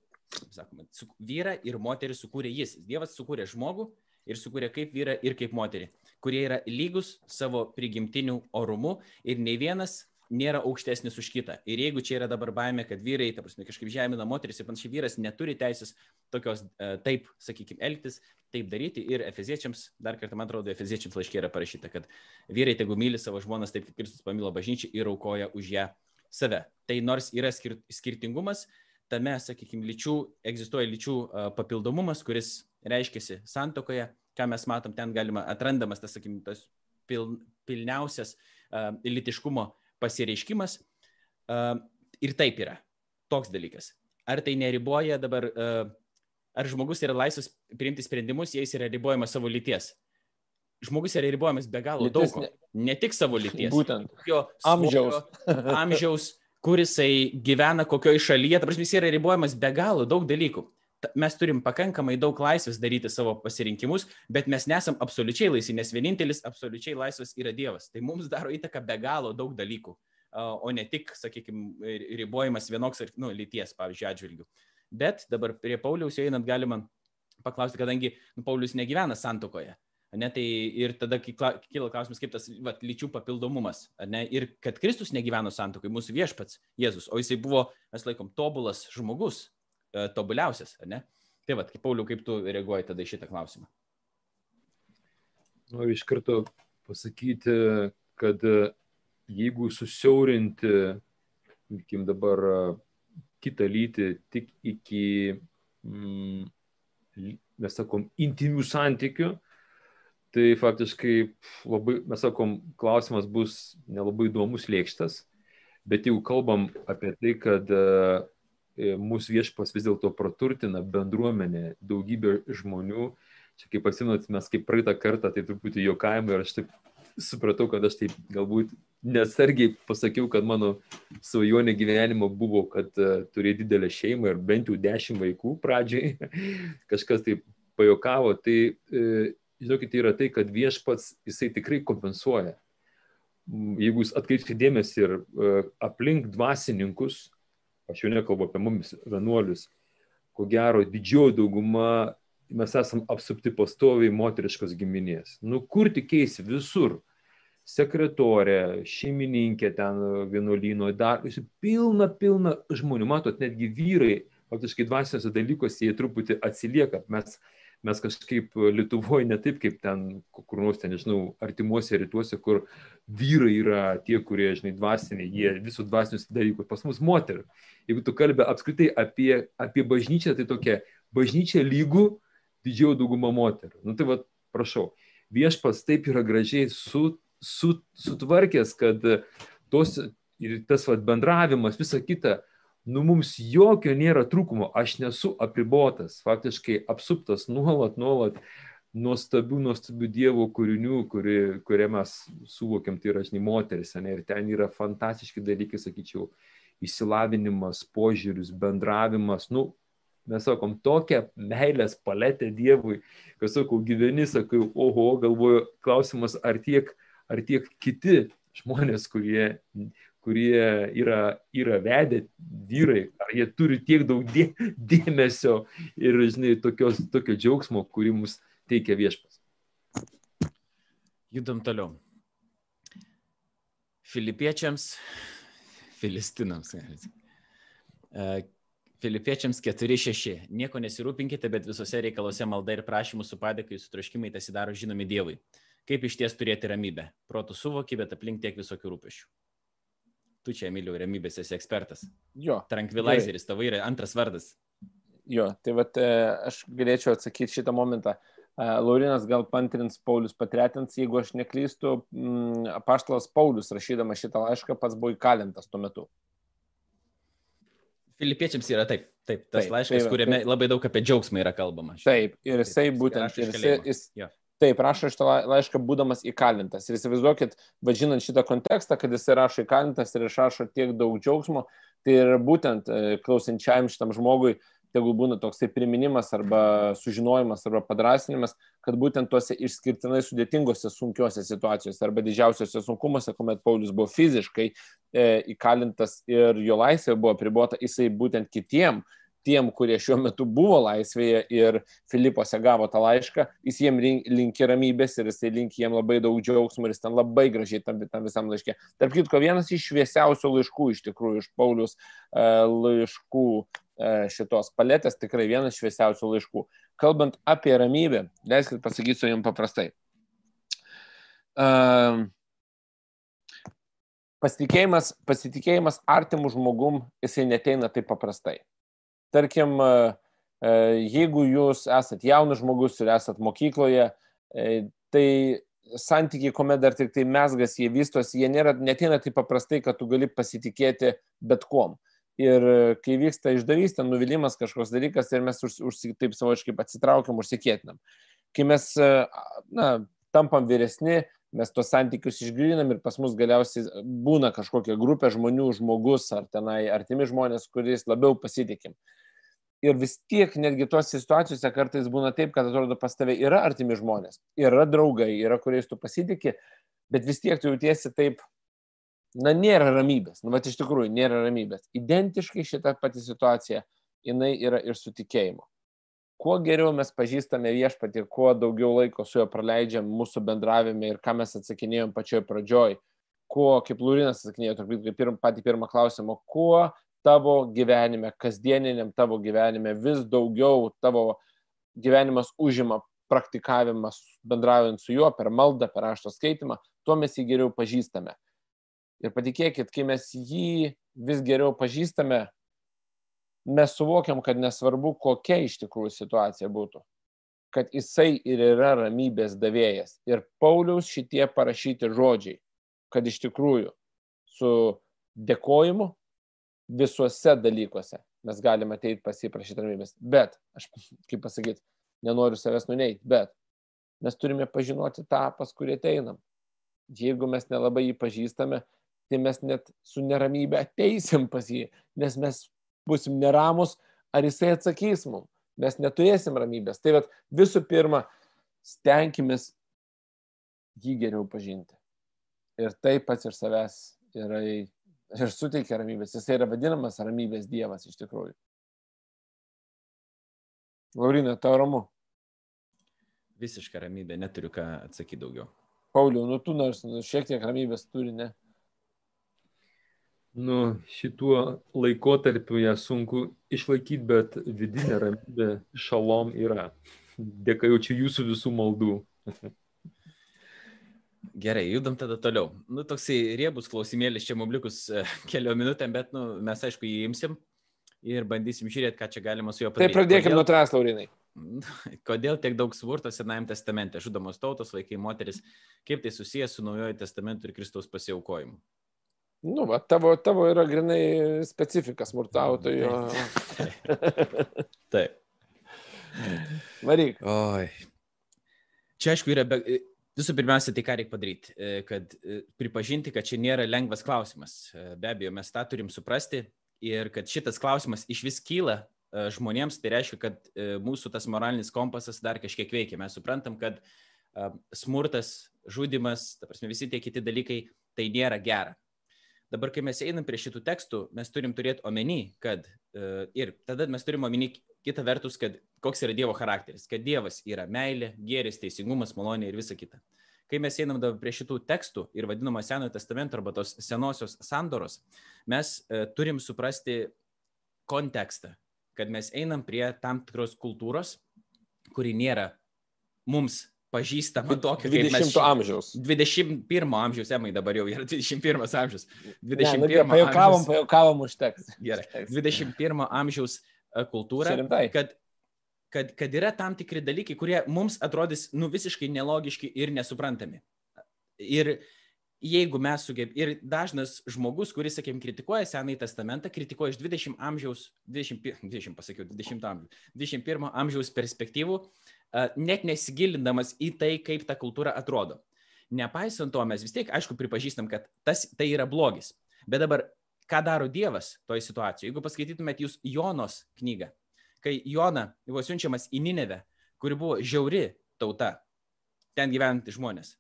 A: sakoma, vyrą ir moterį sukūrė jis. Dievas sukūrė žmogų ir sukūrė kaip vyrą ir kaip moterį. kurie yra lygus savo prigimtiniu orumu ir nei vienas nėra aukštesnis už kitą. Ir jeigu čia yra dabar baime, kad vyrai, ta prasme, kažkaip žemina moteris ir panašiai, vyras neturi teisės tokios, e, taip, sakykime, elgtis, taip daryti. Ir Efeziečiams, dar kartą man atrodo, Efeziečiams laiškė yra parašyta, kad vyrai tegu myli savo žmonas taip, kaip Kristus pamilo bažnyčią ir aukoja už ją save. Tai nors yra skir skirtingumas, tame, sakykime, lyčių, egzistuoja lyčių papildomumas, kuris reiškiasi santokoje, ką mes matom, ten galima atrandamas tas, sakykime, tas pil, pilniausias uh, litiškumo pasireiškimas. Uh, ir taip yra. Toks dalykas. Ar tai neriboja dabar, uh, ar žmogus yra laisvas priimti sprendimus, jei jis yra ribojamas savo lyties? Žmogus yra ribojamas be galo lyties daug. Ne... ne tik savo lyties.
B: Būtent.
A: Jo amžiaus. amžiaus kur jisai gyvena, kokioje šalyje, ta prasme, jis yra ribojamas be galo daug dalykų. Mes turim pakankamai daug laisvės daryti savo pasirinkimus, bet mes nesam absoliučiai laisvi, nes vienintelis absoliučiai laisvas yra Dievas. Tai mums daro įtaką be galo daug dalykų, o ne tik, sakykime, ribojimas vienoks ar, nu, lyties, pavyzdžiui, atžvilgių. Bet dabar prie Pauliaus einant galima paklausti, kadangi nu, Paulius negyvena santokoje. Ne, tai ir tada kyla klausimas, kaip tas va, lyčių papildomumas. Ne, ir kad Kristus negyveno santokai, mūsų viešpats Jėzus, o jisai buvo, mes laikom, tobulas žmogus, e, tobuliausias. Ne? Tai va, kaip Pauliu, kaip tu reaguoji tada į šitą klausimą?
C: Noriu iš karto pasakyti, kad e, jeigu susiaurinti, sakykim, dabar e, kitą lytį tik iki, mm, mes sakom, intimių santykių, tai faktiškai labai, mes sakom, klausimas bus nelabai įdomus lėkštas, bet jeigu kalbam apie tai, kad e, mūsų viešpas vis dėlto praturtina bendruomenę, daugybę žmonių, čia kaip pasimnot, mes kaip praeitą kartą tai truputį juokavimą ir aš taip supratau, kad aš taip galbūt nesargiai pasakiau, kad mano svajonė gyvenimo buvo, kad uh, turėti didelę šeimą ir bent jau dešimt vaikų pradžiai. Kažkas taip pajokavo. Tai uh, žinokit, yra tai, kad viešpats jisai tikrai kompensuoja. Jeigu jūs atkreipsite dėmesį ir uh, aplink dvasininkus, aš jau nekalbu apie mumis vienuolius, ko gero didžioji dauguma mes esam apsupti pastoviai moteriškos giminės. Nu kur tik keisi visur. Sekretorė, šeimininkė ten vienuolyno, dar pilna, pilna žmonių. Matot, netgi vyrai, faktiškai dvasiniuose dalykuose jie truputį atsilieka. Mes mes kažkaip Lietuvoje ne taip kaip ten, kur nors ten, nežinau, artimuose rytuose, kur vyrai yra tie, kurie, žinai, dvasiniai, jie visų dvasinius dalykus, pas mus moterų. Jeigu tu kalbė apskritai apie, apie bažnyčią, tai tokia bažnyčia lygų didžioji dauguma moterų. Nu tai va, prašau, viešpas taip yra gražiai su, su, sutvarkęs, kad tos ir tas va, bendravimas, visa kita, nu mums jokio nėra trūkumo, aš nesu apribotas, faktiškai apsuptas nuolat, nuolat nuostabių, nuostabių Dievo kūrinių, kuri, kurie mes suvokiam, tai yra, žinai, moteris, ne, ir ten yra fantastiški dalykai, sakyčiau, išsilavinimas, požiūris, bendravimas, nu, mes sakom, tokią meilės paletę Dievui, kad sakau, gyveni, sakau, oho, galvoju, klausimas, ar tiek, ar tiek kiti žmonės, kurie, kurie yra, yra vedę vyrai, ar jie turi tiek daug dė, dėmesio ir, žinai, tokios, tokio džiaugsmo, kurį mums teikia viešpas.
A: Judam toliau. Filipiečiams, filistinams. E, Filipiečiams 4-6. Nieko nesirūpinkite, bet visose reikaluose malda ir prašymų su padėkai jūsų troškimai tas įdaro žinomi Dievui. Kaip iš ties turėti ramybę? Protų suvoki, bet aplink tiek visokių rūpešių tu čia, Emiliu, remybės esi ekspertas.
B: Jo.
A: Tranquilizeris, tavo yra antras vardas.
B: Jo, tai vat, e, aš galėčiau atsakyti šitą momentą. E, Laurinas gal pantrins Paulius patretins, jeigu aš neklystu, mm, apaštalas Paulius rašydamas šitą laišką pats buvo įkalintas tuo metu.
A: Filipiečiams yra taip, taip, tas taip, laiškas, taip, kuriame taip. labai daug apie džiaugsmą yra kalbama.
B: Taip, ir jisai būtent, ir jisai, jis. Taip, rašo šitą laišką būdamas įkalintas. Ir įsivaizduokit, važinant šitą kontekstą, kad jis rašo įkalintas ir išrašo tiek daug džiaugsmo, tai ir būtent e, klausinčiam šitam žmogui, tegul būna toks tai priminimas arba sužinojimas arba padrasinimas, kad būtent tuose išskirtinai sudėtingose, sunkiose situacijose arba didžiausiose sunkumuose, kuomet Paulius buvo fiziškai e, įkalintas ir jo laisvė buvo pribota, jisai būtent kitiem tiem, kurie šiuo metu buvo laisvėje ir Filipose gavo tą laišką, jis jiem linki ramybės ir jis linki jiem labai daug džiaugsmo ir jis ten labai gražiai tam, tam visam laiškė. Tarp kitko, vienas iš šviesiausių laiškų iš tikrųjų iš Paulius e, laiškų e, šitos paletės, tikrai vienas šviesiausių laiškų. Kalbant apie ramybę, leiskit pasakysiu jums paprastai. Uh, pasitikėjimas, pasitikėjimas artimų žmogum, jisai neteina taip paprastai. Tarkim, e, e, jeigu jūs esat jaunas žmogus ir esat mokykloje, e, tai santykiai, kuomet dar tik tai mesgas, jie vystosi, jie nėra, neteina taip paprastai, kad tu gali pasitikėti bet kuom. Ir kai vyksta išdavystė, nuvylimas kažkoks dalykas ir mes už, už, taip savočiai atsitraukiam, užsikėtinam. Kai mes na, tampam vyresni, mes tuos santykius išgrinam ir pas mus galiausiai būna kažkokia grupė žmonių, žmogus ar tenai artimi žmonės, kuriais labiau pasitikim. Ir vis tiek netgi tuose situacijose kartais būna taip, kad atrodo pas tave yra artimi žmonės, yra draugai, yra kuriais tu pasitikė, bet vis tiek tu jautiesi taip, na, nėra ramybės. Nu, bet iš tikrųjų nėra ramybės. Identiškai šita pati situacija, jinai yra ir su tikėjimu kuo geriau mes pažįstame viešpatį ir kuo daugiau laiko su juo praleidžiam mūsų bendravime ir ką mes atsakinėjom pačioj pradžioj, kuo, kaip Lūrinas atsakinėjo, turbūt kaip pirm, patį pirmą klausimą, kuo tavo gyvenime, kasdieniniam tavo gyvenime vis daugiau tavo gyvenimas užima praktikavimas bendraujant su juo per maldą, per rašto skaitimą, tuo mes jį geriau pažįstame. Ir patikėkit, kai mes jį vis geriau pažįstame, mes suvokiam, kad nesvarbu, kokia iš tikrųjų situacija būtų, kad jisai ir yra ramybės davėjas. Ir Pauliaus šitie parašyti žodžiai, kad iš tikrųjų su dėkojimu visuose dalykuose mes galime ateiti pasiprašyti ramybės. Bet, aš kaip pasakyti, nenoriu savęs nuneiti, bet mes turime pažinoti tą, pas kurį ateinam. Jeigu mes nelabai jį pažįstame, tai mes net su neramybė ateisim pas jį, nes mes būsim neramus, ar jisai atsakys mums. Mes neturėsim ramybės. Tai vat, visų pirma, stenkimės jį geriau pažinti. Ir tai pats ir savęs yra ir suteikia ramybės. Jisai yra vadinamas ramybės dievas iš tikrųjų. Laurina, tau ramu.
A: Visiška ramybė, neturiu ką atsakyti daugiau.
B: Pauliau, nu tu nors nu, šiek tiek ramybės turi, ne?
C: Nu, šituo laikotarpiu ją sunku išlaikyti, bet vidinė ramybė šalom yra. Dėka jau čia jūsų visų maldų.
A: Gerai, judam tada toliau. Nu, toksai riebus klausimėlis čia mums likus e, keliom minutėm, bet nu, mes aišku jį imsim ir bandysim žiūrėti, ką čia galima su juo
B: padaryti. Tai pradėkime nuo tras, Laurinai.
A: Kodėl tiek daug smurto Senajame testamente, žudamos tautos, vaikai, moteris, kaip tai susijęs su Naujojo testamentu ir Kristaus pasiaukojimu?
B: Nu, va, tavo, tavo yra grinai specifika smurtautojo.
A: Taip.
B: Varyk.
A: Oi. Čia aišku yra, be, visų pirmiausia, tai ką reikia padaryti, e, kad e, pripažinti, kad čia nėra lengvas klausimas. E, be abejo, mes tą turim suprasti ir kad šitas klausimas iš vis kyla žmonėms, tai reiškia, kad mūsų tas moralinis kompasas dar kažkiek veikia. Mes suprantam, kad smurtas, žudimas, ta prasme, visi tie kiti dalykai, tai nėra gera. Dabar, kai mes einam prie šitų tekstų, mes turim turėti omeny, kad uh, ir tada mes turim omeny kitą vertus, kad koks yra Dievo charakteris, kad Dievas yra meilė, gėris, teisingumas, malonė ir visa kita. Kai mes einam dabar prie šitų tekstų ir vadinamo Senojo testamento arba tos senosios sandoros, mes uh, turim suprasti kontekstą, kad mes einam prie tam tikros kultūros, kuri nėra mums pažįstama tokio
B: 20 mes, amžiaus.
A: 21 amžiaus, emai dabar jau yra 21 amžius. 21 ne,
B: nu, pajaukavom, pajaukavom užteks.
A: Gerai. 21 amžiaus e, kultūra, kad, kad, kad yra tam tikri dalykai, kurie mums atrodys nu, visiškai nelogiški ir nesuprantami. Ir jeigu mes sugebėtume, ir dažnas žmogus, kuris, sakėm, kritikuoja Senąjį testamentą, kritikuoja iš 20 amžiaus, 20, 20 pasakiau, 20 amžiaus, 21 amžiaus perspektyvų, uh, net nesigilindamas į tai, kaip ta kultūra atrodo. Nepaisant to, mes vis tiek, aišku, pripažįstam, kad tas, tai yra blogis. Bet dabar, ką daro Dievas toje situacijoje? Jeigu paskaitytumėt jūs Jonos knygą, kai Jona buvo siunčiamas į Ninevę, kuri buvo žiauri tauta, ten gyventi žmonės.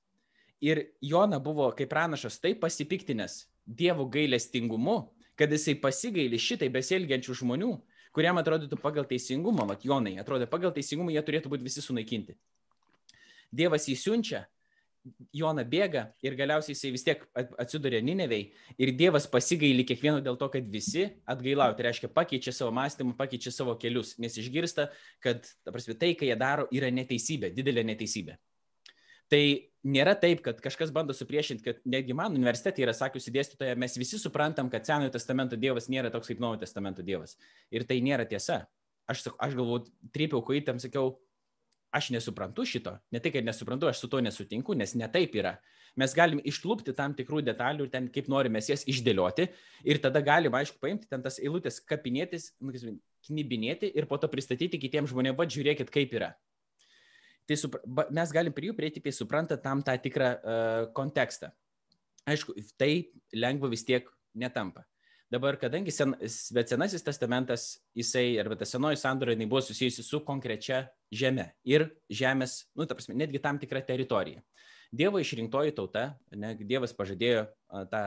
A: Ir Jona buvo kaip pranašas taip pasipiktinęs Dievo gailestingumu, kad jisai pasigailį šitai besielgiančių žmonių, kuriam atrodytų pagal teisingumą, mat Jonai, atrodo, pagal teisingumą jie turėtų būti visi sunaikinti. Dievas jį siunčia, Jona bėga ir galiausiai jisai vis tiek atsiduria Ninevei ir Dievas pasigaili kiekvieno dėl to, kad visi atgailauja. Tai reiškia, pakeičia savo mąstymą, pakeičia savo kelius, nes išgirsta, kad prasme, tai, ką jie daro, yra neteisybė, didelė neteisybė. Tai nėra taip, kad kažkas bando supriešinti, kad netgi man universitete yra sakiusi dėstytoja, mes visi suprantam, kad Senojo testamento Dievas nėra toks kaip Naujojo testamento Dievas. Ir tai nėra tiesa. Aš, aš galvoju, trypiau kojitėm, sakiau, aš nesuprantu šito. Ne tai, kad nesuprantu, aš su to nesutinku, nes ne taip yra. Mes galim išlūpti tam tikrų detalių ir ten kaip norime jas išdėlioti ir tada galim, aišku, paimti ten tas eilutės, kapinėtis, nu, knibinėti ir po to pristatyti kitiems žmonėms, va, žiūrėkit, kaip yra. Tai supra, mes galim prie jų prieiti, kai supranta tam tą tikrą uh, kontekstą. Aišku, tai lengva vis tiek netampa. Dabar, kadangi sen, bet senasis testamentas, jisai, arba ta senoji sandora, jinai buvo susijusi su konkrečia žeme ir žemės, nu, ta prasme, netgi tam tikra teritorija. Dievo išrinktoji tauta, ne, Dievas pažadėjo tą,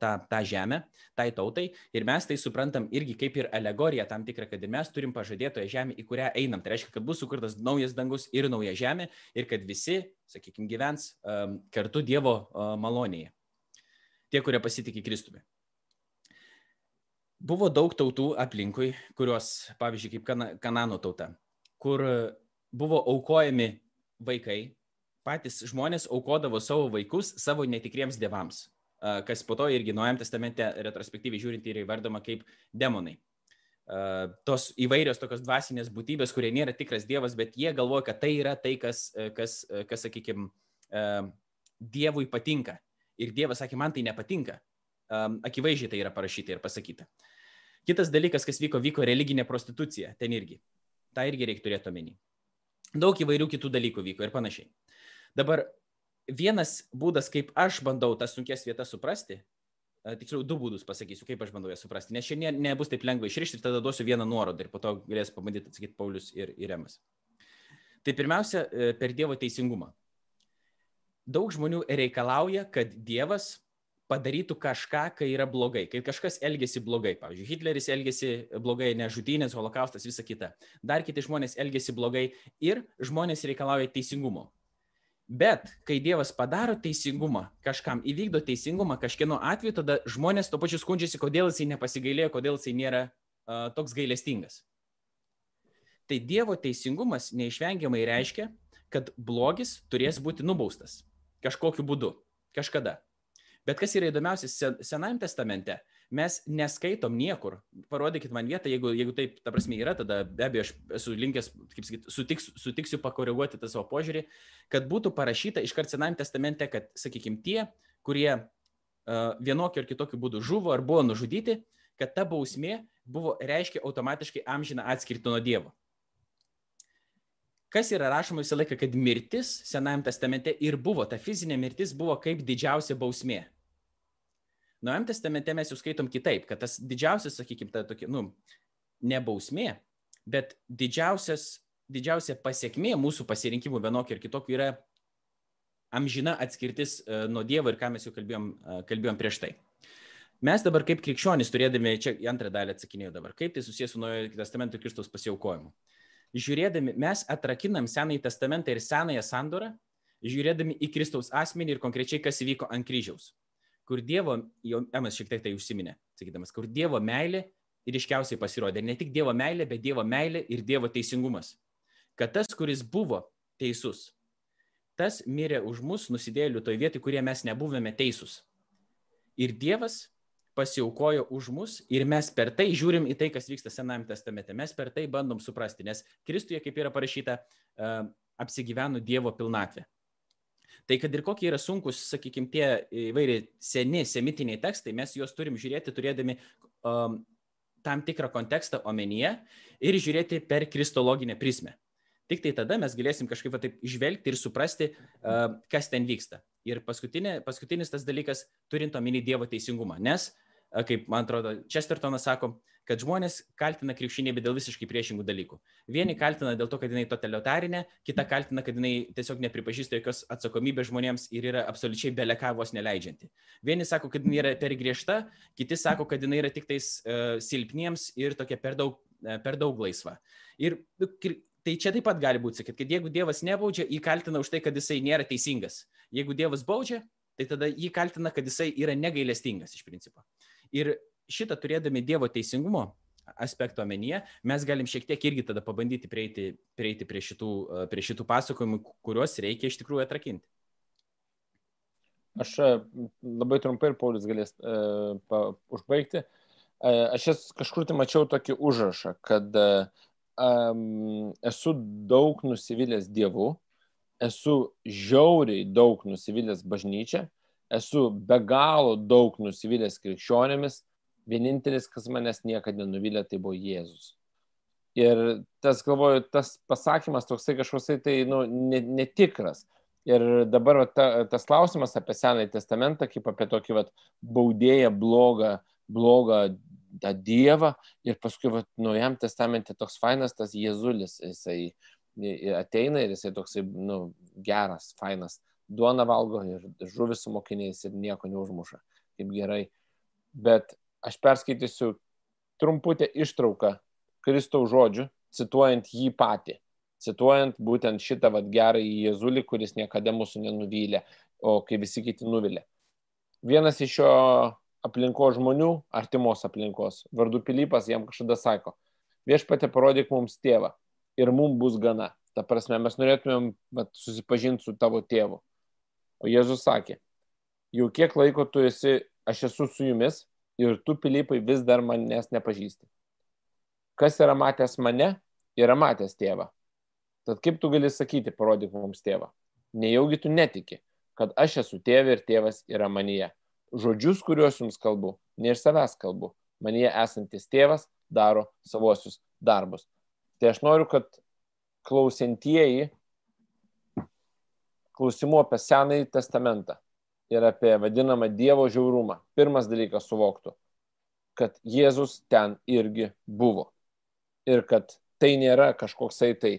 A: tą, tą žemę tai tautai ir mes tai suprantam irgi kaip ir alegoriją tam tikrą, kad ir mes turim pažadėtoją žemę, į kurią einam. Tai reiškia, kad bus sukurtas naujas dangus ir nauja žemė ir kad visi, sakykime, gyvens um, kartu Dievo uh, malonėje. Tie, kurie pasitikė Kristumi buvo daug tautų aplinkui, kurios, pavyzdžiui, kaip kana, Kanano tauta, kur buvo aukojami vaikai, patys žmonės aukodavo savo vaikus savo netikriems dievams, kas po to irgi Nuojam testamente retrospektyviai žiūrint yra įvardoma kaip demonai. Tos įvairios tokios dvasinės būtybės, kurie nėra tikras dievas, bet jie galvoja, kad tai yra tai, kas, kas, kas sakykime, dievui patinka. Ir dievas sakė, man tai nepatinka akivaizdžiai tai yra parašyta ir pasakyta. Kitas dalykas, kas vyko, vyko religinė prostitucija ten irgi. Ta irgi reikia turėti omeny. Daug įvairių kitų dalykų vyko ir panašiai. Dabar vienas būdas, kaip aš bandau tas sunkes vietas suprasti, tiksliau du būdus pasakysiu, kaip aš bandau jas suprasti, nes šiandien nebus taip lengva išrišti tada duosiu vieną nuorodą ir po to galės pabandyti atsakyti Paulius ir Iremas. Tai pirmiausia, e, per Dievo teisingumą. Daug žmonių reikalauja, kad Dievas padarytų kažką, kai yra blogai, kai kažkas elgesi blogai. Pavyzdžiui, Hitleris elgesi blogai, nežudynės, holokaustas, visa kita. Dar kiti žmonės elgesi blogai ir žmonės reikalauja teisingumo. Bet kai Dievas padaro teisingumą, kažkam įvykdo teisingumą, kažkieno atveju, tada žmonės to pačiu skundžiasi, kodėl jisai nepasigailėjo, kodėl jisai nėra uh, toks gailestingas. Tai Dievo teisingumas neišvengiamai reiškia, kad blogis turės būti nubaustas kažkokiu būdu, kažkada. Bet kas yra įdomiausia, Senajame testamente mes neskaitom niekur. Parodykit man vietą, jeigu, jeigu taip, ta prasme, yra, tada be abejo aš esu linkęs, kaip sakyti, sutiks, sutiksiu pakoreguoti tą savo požiūrį, kad būtų parašyta iškart Senajame testamente, kad, sakykime, tie, kurie uh, vienokiu ar kitokiu būdu žuvo ar buvo nužudyti, kad ta bausmė buvo reiškia automatiškai amžiną atskirti nuo Dievo kas yra rašoma visą laiką, kad mirtis Senajame testamente ir buvo, ta fizinė mirtis buvo kaip didžiausia bausmė. Naujam testamente mes jau skaitom kitaip, kad tas didžiausias, sakykime, ta tokia, nu, ne bausmė, bet didžiausias, didžiausia pasiekmė mūsų pasirinkimų vienokio ir kitokio yra amžina atskirtis uh, nuo Dievo ir ką mes jau kalbėjom, uh, kalbėjom prieš tai. Mes dabar kaip krikščionys turėdami, čia antrą dalį atsakinėjau dabar, kaip tai susijęs su Naujojo testamento Kristaus pasiaukojimu. Žiūrėdami, mes atrakinam Senąjį testamentą ir Senąją sandorą, žiūrėdami į Kristaus asmenį ir konkrečiai, kas įvyko ant kryžiaus kur Dievo, jau Emas šiek tiek tai užsiminė, sakydamas, kur Dievo meilė ryškiausiai pasirodė. Ne tik Dievo meilė, bet Dievo meilė ir Dievo teisingumas. Kad tas, kuris buvo teisus, tas mirė už mus nusidėlių toj vietoj, kurie mes nebuvome teisūs. Ir Dievas pasiaukojo už mus ir mes per tai žiūrim į tai, kas vyksta Senajame testamente. Mes per tai bandom suprasti, nes Kristuje, kaip yra parašyta, apsigyveno Dievo pilnatvė. Tai kad ir kokie yra sunkus, sakykime, tie įvairiai seni semitiniai tekstai, mes juos turim žiūrėti turėdami um, tam tikrą kontekstą omenyje ir žiūrėti per kristologinę prismę. Tik tai tada mes galėsim kažkaip va, taip žvelgti ir suprasti, uh, kas ten vyksta. Ir paskutinis tas dalykas, turint omeny Dievo teisingumą. Nes, kaip man atrodo, Chestertonas sako, uh, kad žmonės kaltina krikščionybę dėl visiškai priešingų dalykų. Vieni kaltina dėl to, kad jinai totalitarinė, kita kaltina, kad jinai tiesiog nepripažįsta jokios atsakomybės žmonėms ir yra absoliučiai belekavos neleidžianti. Vieni sako, kad jinai yra per griežta, kiti sako, kad jinai yra tik tais uh, silpniems ir tokia per daug per daug laisva. Ir nu, tai čia taip pat gali būti, kad jeigu Dievas nebaudžia, jį kaltina už tai, kad jisai nėra teisingas. Jeigu Dievas baudžia, tai tada jį kaltina, kad jisai yra negailestingas iš principo. Ir šitą turėdami Dievo teisingumo aspekto omenyje, mes galim šiek tiek irgi tada pabandyti prieiti, prieiti prie, šitų, prie šitų pasakojimų, kuriuos reikia iš tikrųjų atrakinti.
B: Aš e, labai trumpai ir Paulius galės uh, pa, užbaigti. Uh, aš jas kažkur tai mačiau tokį užrašą, kad um, esu daug nusivylęs Dievu, esu žiauriai daug nusivylęs bažnyčia, esu be galo daug nusivylęs krikščionėmis, vienintelis, kas manęs niekada nenuvylė, tai buvo Jėzus. Ir tas, galvoju, tas pasakymas toksai kažkoks tai nu, netikras. Ir dabar va, ta, tas klausimas apie Senąjį testamentą, kaip apie tokį va, baudėją, blogą, blogą tą Dievą. Ir paskui va, Naujam testamente toks fainas tas Jėzulis, jisai ateina ir jisai toksai nu, geras, fainas. Duona valgo ir žuvis su mokiniais ir nieko neužmuša. Kaip gerai. Bet aš perskaitysiu trumputę ištrauką Kristaus žodžių, cituojant jį patį. Cituojant būtent šitą vat, gerą į Jėzulį, kuris niekada mūsų nenuvylė, o kai visi kiti nuvilė. Vienas iš jo aplinko žmonių, artimos aplinkos, vardu Pilypas, jam kažkada sako, viešpatė parodyk mums tėvą ir mums bus gana. Ta prasme, mes norėtumėm vat, susipažinti su tavo tėvu. O Jėzus sakė, jau kiek laiko tu esi, aš esu su jumis ir tu, Pilypai, vis dar manęs nepažįsti. Kas yra matęs mane, yra matęs tėvą. Tad kaip tu gali sakyti, parodyk mums tėvą? Nejaugi tu netiki, kad aš esu tėvė ir tėvas yra manyje. Žodžius, kuriuos jums kalbu, ne iš savęs kalbu. Manyje esantis tėvas daro savosius darbus. Tai aš noriu, kad klausintieji klausimų apie Senąjį testamentą ir apie vadinamą Dievo žiaurumą, pirmas dalykas suvoktų, kad Jėzus ten irgi buvo. Ir kad tai nėra kažkoksai tai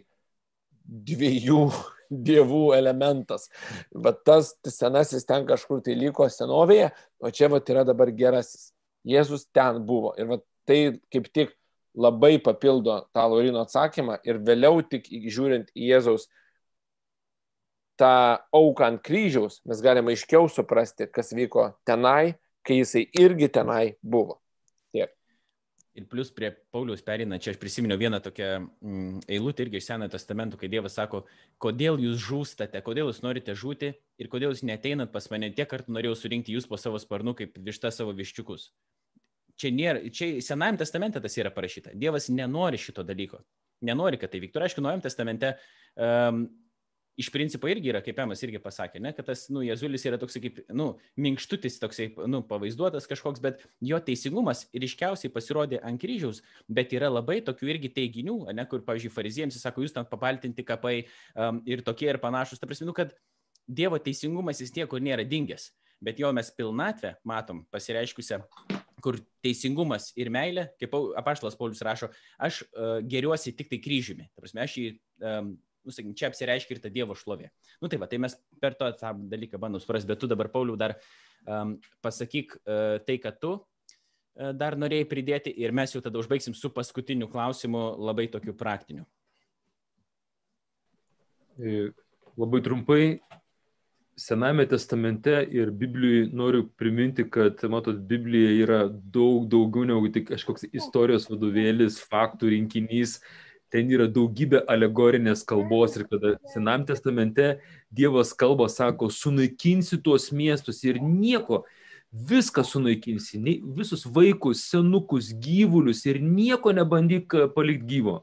B: dviejų dievų elementas. Bet tas senasis ten kažkur tai liko senovėje, o čia vat yra dabar gerasis. Jėzus ten buvo. Ir vat tai kaip tik labai papildo tą Laurino atsakymą ir vėliau tik žiūrint į Jėzaus tą auką ant kryžiaus, mes galime aiškiau suprasti, kas vyko tenai, kai jisai irgi tenai buvo. Tiek.
A: Ir plus prie Pauliaus perina, čia aš prisiminiau vieną tokią mm, eilutę irgi iš Senojo testamento, kai Dievas sako, kodėl jūs žūstate, kodėl jūs norite žūti ir kodėl jūs neteinat pas mane, tiek kartų norėjau surinkti jūs po savo sparnu, kaip višta savo viščiukus. Čia, nėra, čia Senajame testamente tas yra parašyta. Dievas nenori šito dalyko. Nenori, kad tai vyktų. Aišku, Naujame testamente um, iš principo irgi yra, kaip Emas irgi pasakė, ne, kad tas, nu, Jezulis yra toksai kaip, nu, minkštutis, toksai, nu, pavaizduotas kažkoks, bet jo teisingumas ryškiausiai pasirodė ant kryžiaus, bet yra labai tokių irgi teiginių, ne, kur, pavyzdžiui, fariziems jis sako, jūs ten papaltinti kapai um, ir tokie ir panašus, ta prasme, nu, kad Dievo teisingumas jis niekur nėra dingęs, bet jo mes pilnatvę matom pasireiškusią kur teisingumas ir meilė, kaip apaštalas Paulius rašo, aš uh, geriuosi tik tai kryžiumi. Ta prasme, aš jį um, nu, sakykim, čia apsireiškia ir ta Dievo šlovė. Nu tai va, tai mes per to tą dalyką bandom suprasti, bet tu dabar, Pauliau, dar um, pasakyk uh, tai, kad tu uh, dar norėjai pridėti ir mes jau tada užbaigsim su paskutiniu klausimu labai tokiu praktiniu.
C: E, labai trumpai, Sename testamente ir Biblijai noriu priminti, kad, matot, Biblija yra daug daugiau negu tik kažkoks istorijos vadovėlis, faktų rinkinys, ten yra daugybė alegorinės kalbos ir kada Senam testamente Dievas kalba, sako, sunaikinsi tuos miestus ir nieko, viską sunaikinsi, visus vaikus, senukus, gyvulius ir nieko nebandyk e, palikti gyvo.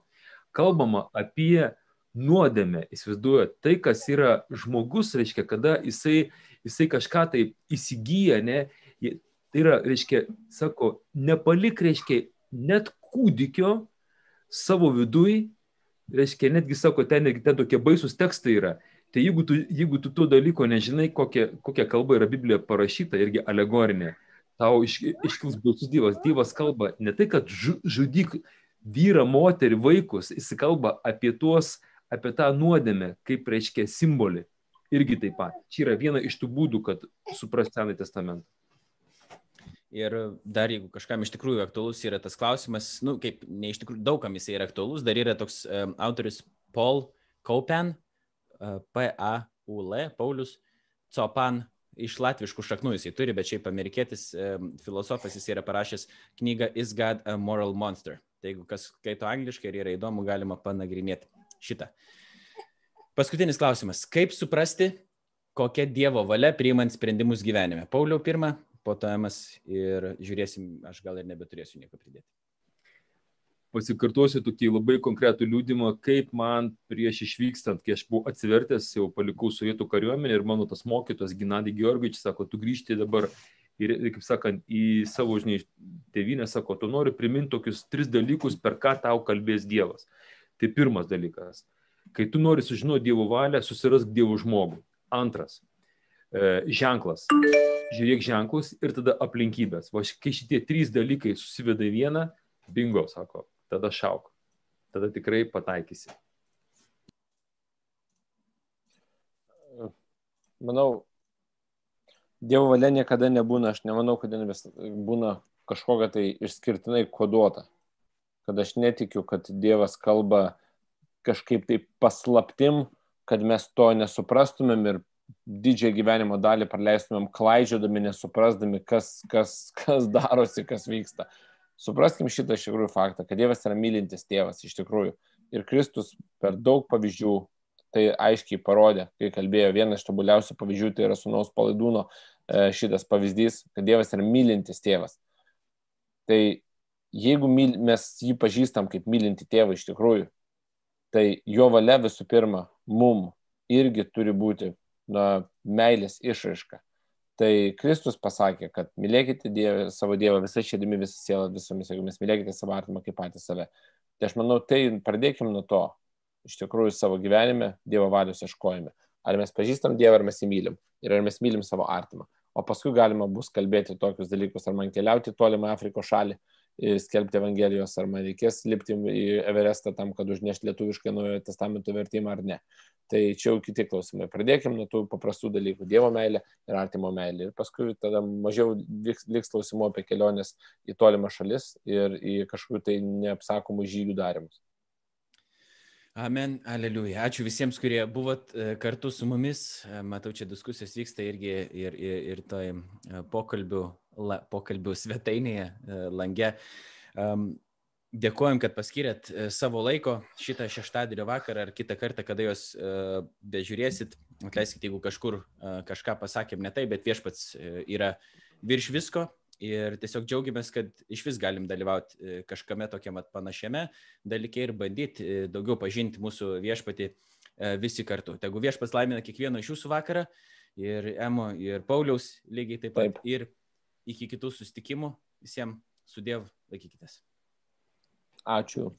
C: Kalbama apie nuodėmę, įsivaizduoju, tai, kas yra žmogus, reiškia, kada jisai, jisai kažką tai įsigyja, ne, tai yra, reiškia, sako, nepalik, reiškia, net kūdikio, savo viduj, reiškia, netgi sako, ten, ten tokie baisus tekstai yra. Tai jeigu tu, jeigu tu to dalyko nežinai, kokia, kokia kalba yra Biblija parašyta, irgi alegorinė, tau iš, iškils baisus Dievas. Dievas kalba ne tai, kad žudyk vyrą, moterį, vaikus, jis kalba apie tuos, apie tą nuodėmę, kaip reiškia simbolį. Irgi taip pat. Čia yra viena iš tų būdų, kad suprasti Senąjį testamentą.
A: Ir dar jeigu kažkam iš tikrųjų aktualus yra tas klausimas, nu, kaip ne iš tikrųjų daugam jis yra aktualus, dar yra toks um, autoris Paul Kaupen, uh, P-A-U-L, Paulius Copan, iš latviškų šaknų jisai turi, bet šiaip amerikietis um, filosofas jis yra parašęs knygą Is God a Moral Monster. Tai jeigu kas skaito angliškai ir yra įdomu, galima panagrinėti šitą. Paskutinis klausimas. Kaip suprasti, kokia Dievo valia priimant sprendimus gyvenime? Pauliau pirmą, po to emas ir žiūrėsim, aš gal ir nebeturėsiu nieko pridėti.
C: Pasikartosiu tokį labai konkretų liūdimą, kaip man prieš išvykstant, kai aš buvau atsivertęs, jau palikau sovietų kariuomenę ir mano tas mokytojas Ginadį Georgičius sako, tu grįžti dabar ir, kaip sakant, į savo, žinai, tėvynę, sako, tu nori priminti tokius tris dalykus, per ką tau kalbės Dievas. Tai pirmas dalykas. Kai tu nori sužinoti Dievo valią, susirask Dievo žmogų. Antras. E, ženklas žiūrėk ženklus ir tada aplinkybės. Va, kai šitie trys dalykai susiveda į vieną, bingo, sako, tada šauk. Tada tikrai pataikysi.
B: Manau, Dievo valia niekada nebūna, aš nemanau, kad vis būna kažkokia tai išskirtinai koduota. Kad aš netikiu, kad Dievas kalba kažkaip tai paslaptim, kad mes to nesuprastumėm ir didžiąją gyvenimo dalį praleistumėm klaidžiodami, nesuprasdami, kas, kas, kas darosi, kas vyksta. Supraskim šitą iš tikrųjų faktą, kad Dievas yra mylintis tėvas iš tikrųjų. Ir Kristus per daug pavyzdžių tai aiškiai parodė, kai kalbėjo, vienas iš tobuliausių pavyzdžių tai yra sunaus palaidūno e, šitas pavyzdys, kad Dievas yra mylintis tėvas. Tai jeigu myl, mes jį pažįstam kaip mylinti tėvą iš tikrųjų, tai jo valia visų pirma mum irgi turi būti na, meilės išraiška. Tai Kristus pasakė, kad mylėkite dievę, savo Dievą visą širdimi, visą sielą, visomis jėgomis, mylėkite savo artimą kaip patį save. Tai aš manau, tai pradėkime nuo to, iš tikrųjų savo gyvenime Dievo valios ieškojime. Ar mes pažįstam Dievą, ar mes jį mylim. Ir ar mes mylim savo artimą. O paskui galima bus kalbėti tokius dalykus, ar man keliauti tolimą Afrikos šalį, skelbti Evangelijos, ar man reikės lipti į Everestą tam, kad užnešti lietuviškai naujojo testamento vertimą ar ne. Tai čia jau kiti klausimai. Pradėkime nuo tų paprastų dalykų - Dievo meilė ir artimo meilė. Ir paskui tada mažiau liks klausimų apie keliones į tolimą šalis ir į kažkokių tai neapsakomų žygių darimus.
A: Amen, aleliuja. Ačiū visiems, kurie buvot e, kartu su mumis. E, matau, čia diskusijos vyksta irgi ir, ir, ir toj e, pokalbių, la, pokalbių svetainėje, lange. Dėkojom, kad paskirėt savo laiko šitą šeštadienio vakarą ar kitą kartą, kada jos bežiūrėsit. Atleiskit, jeigu kažkur kažką pasakėm ne taip, bet viešpats yra virš visko Ir tiesiog džiaugiamės, kad iš vis galim dalyvauti e, kažkame tokiam panašiame dalyke ir bandyti e, daugiau pažinti mūsų viešpatį e, visi kartu. Tegu viešpas laimina kiekvieno iš jūsų vakarą ir Emo, ir Pauliaus lygiai taip pat. Taip. Ir iki kitų sustikimų visiems sudėv, laikykitės.
B: Ačiū.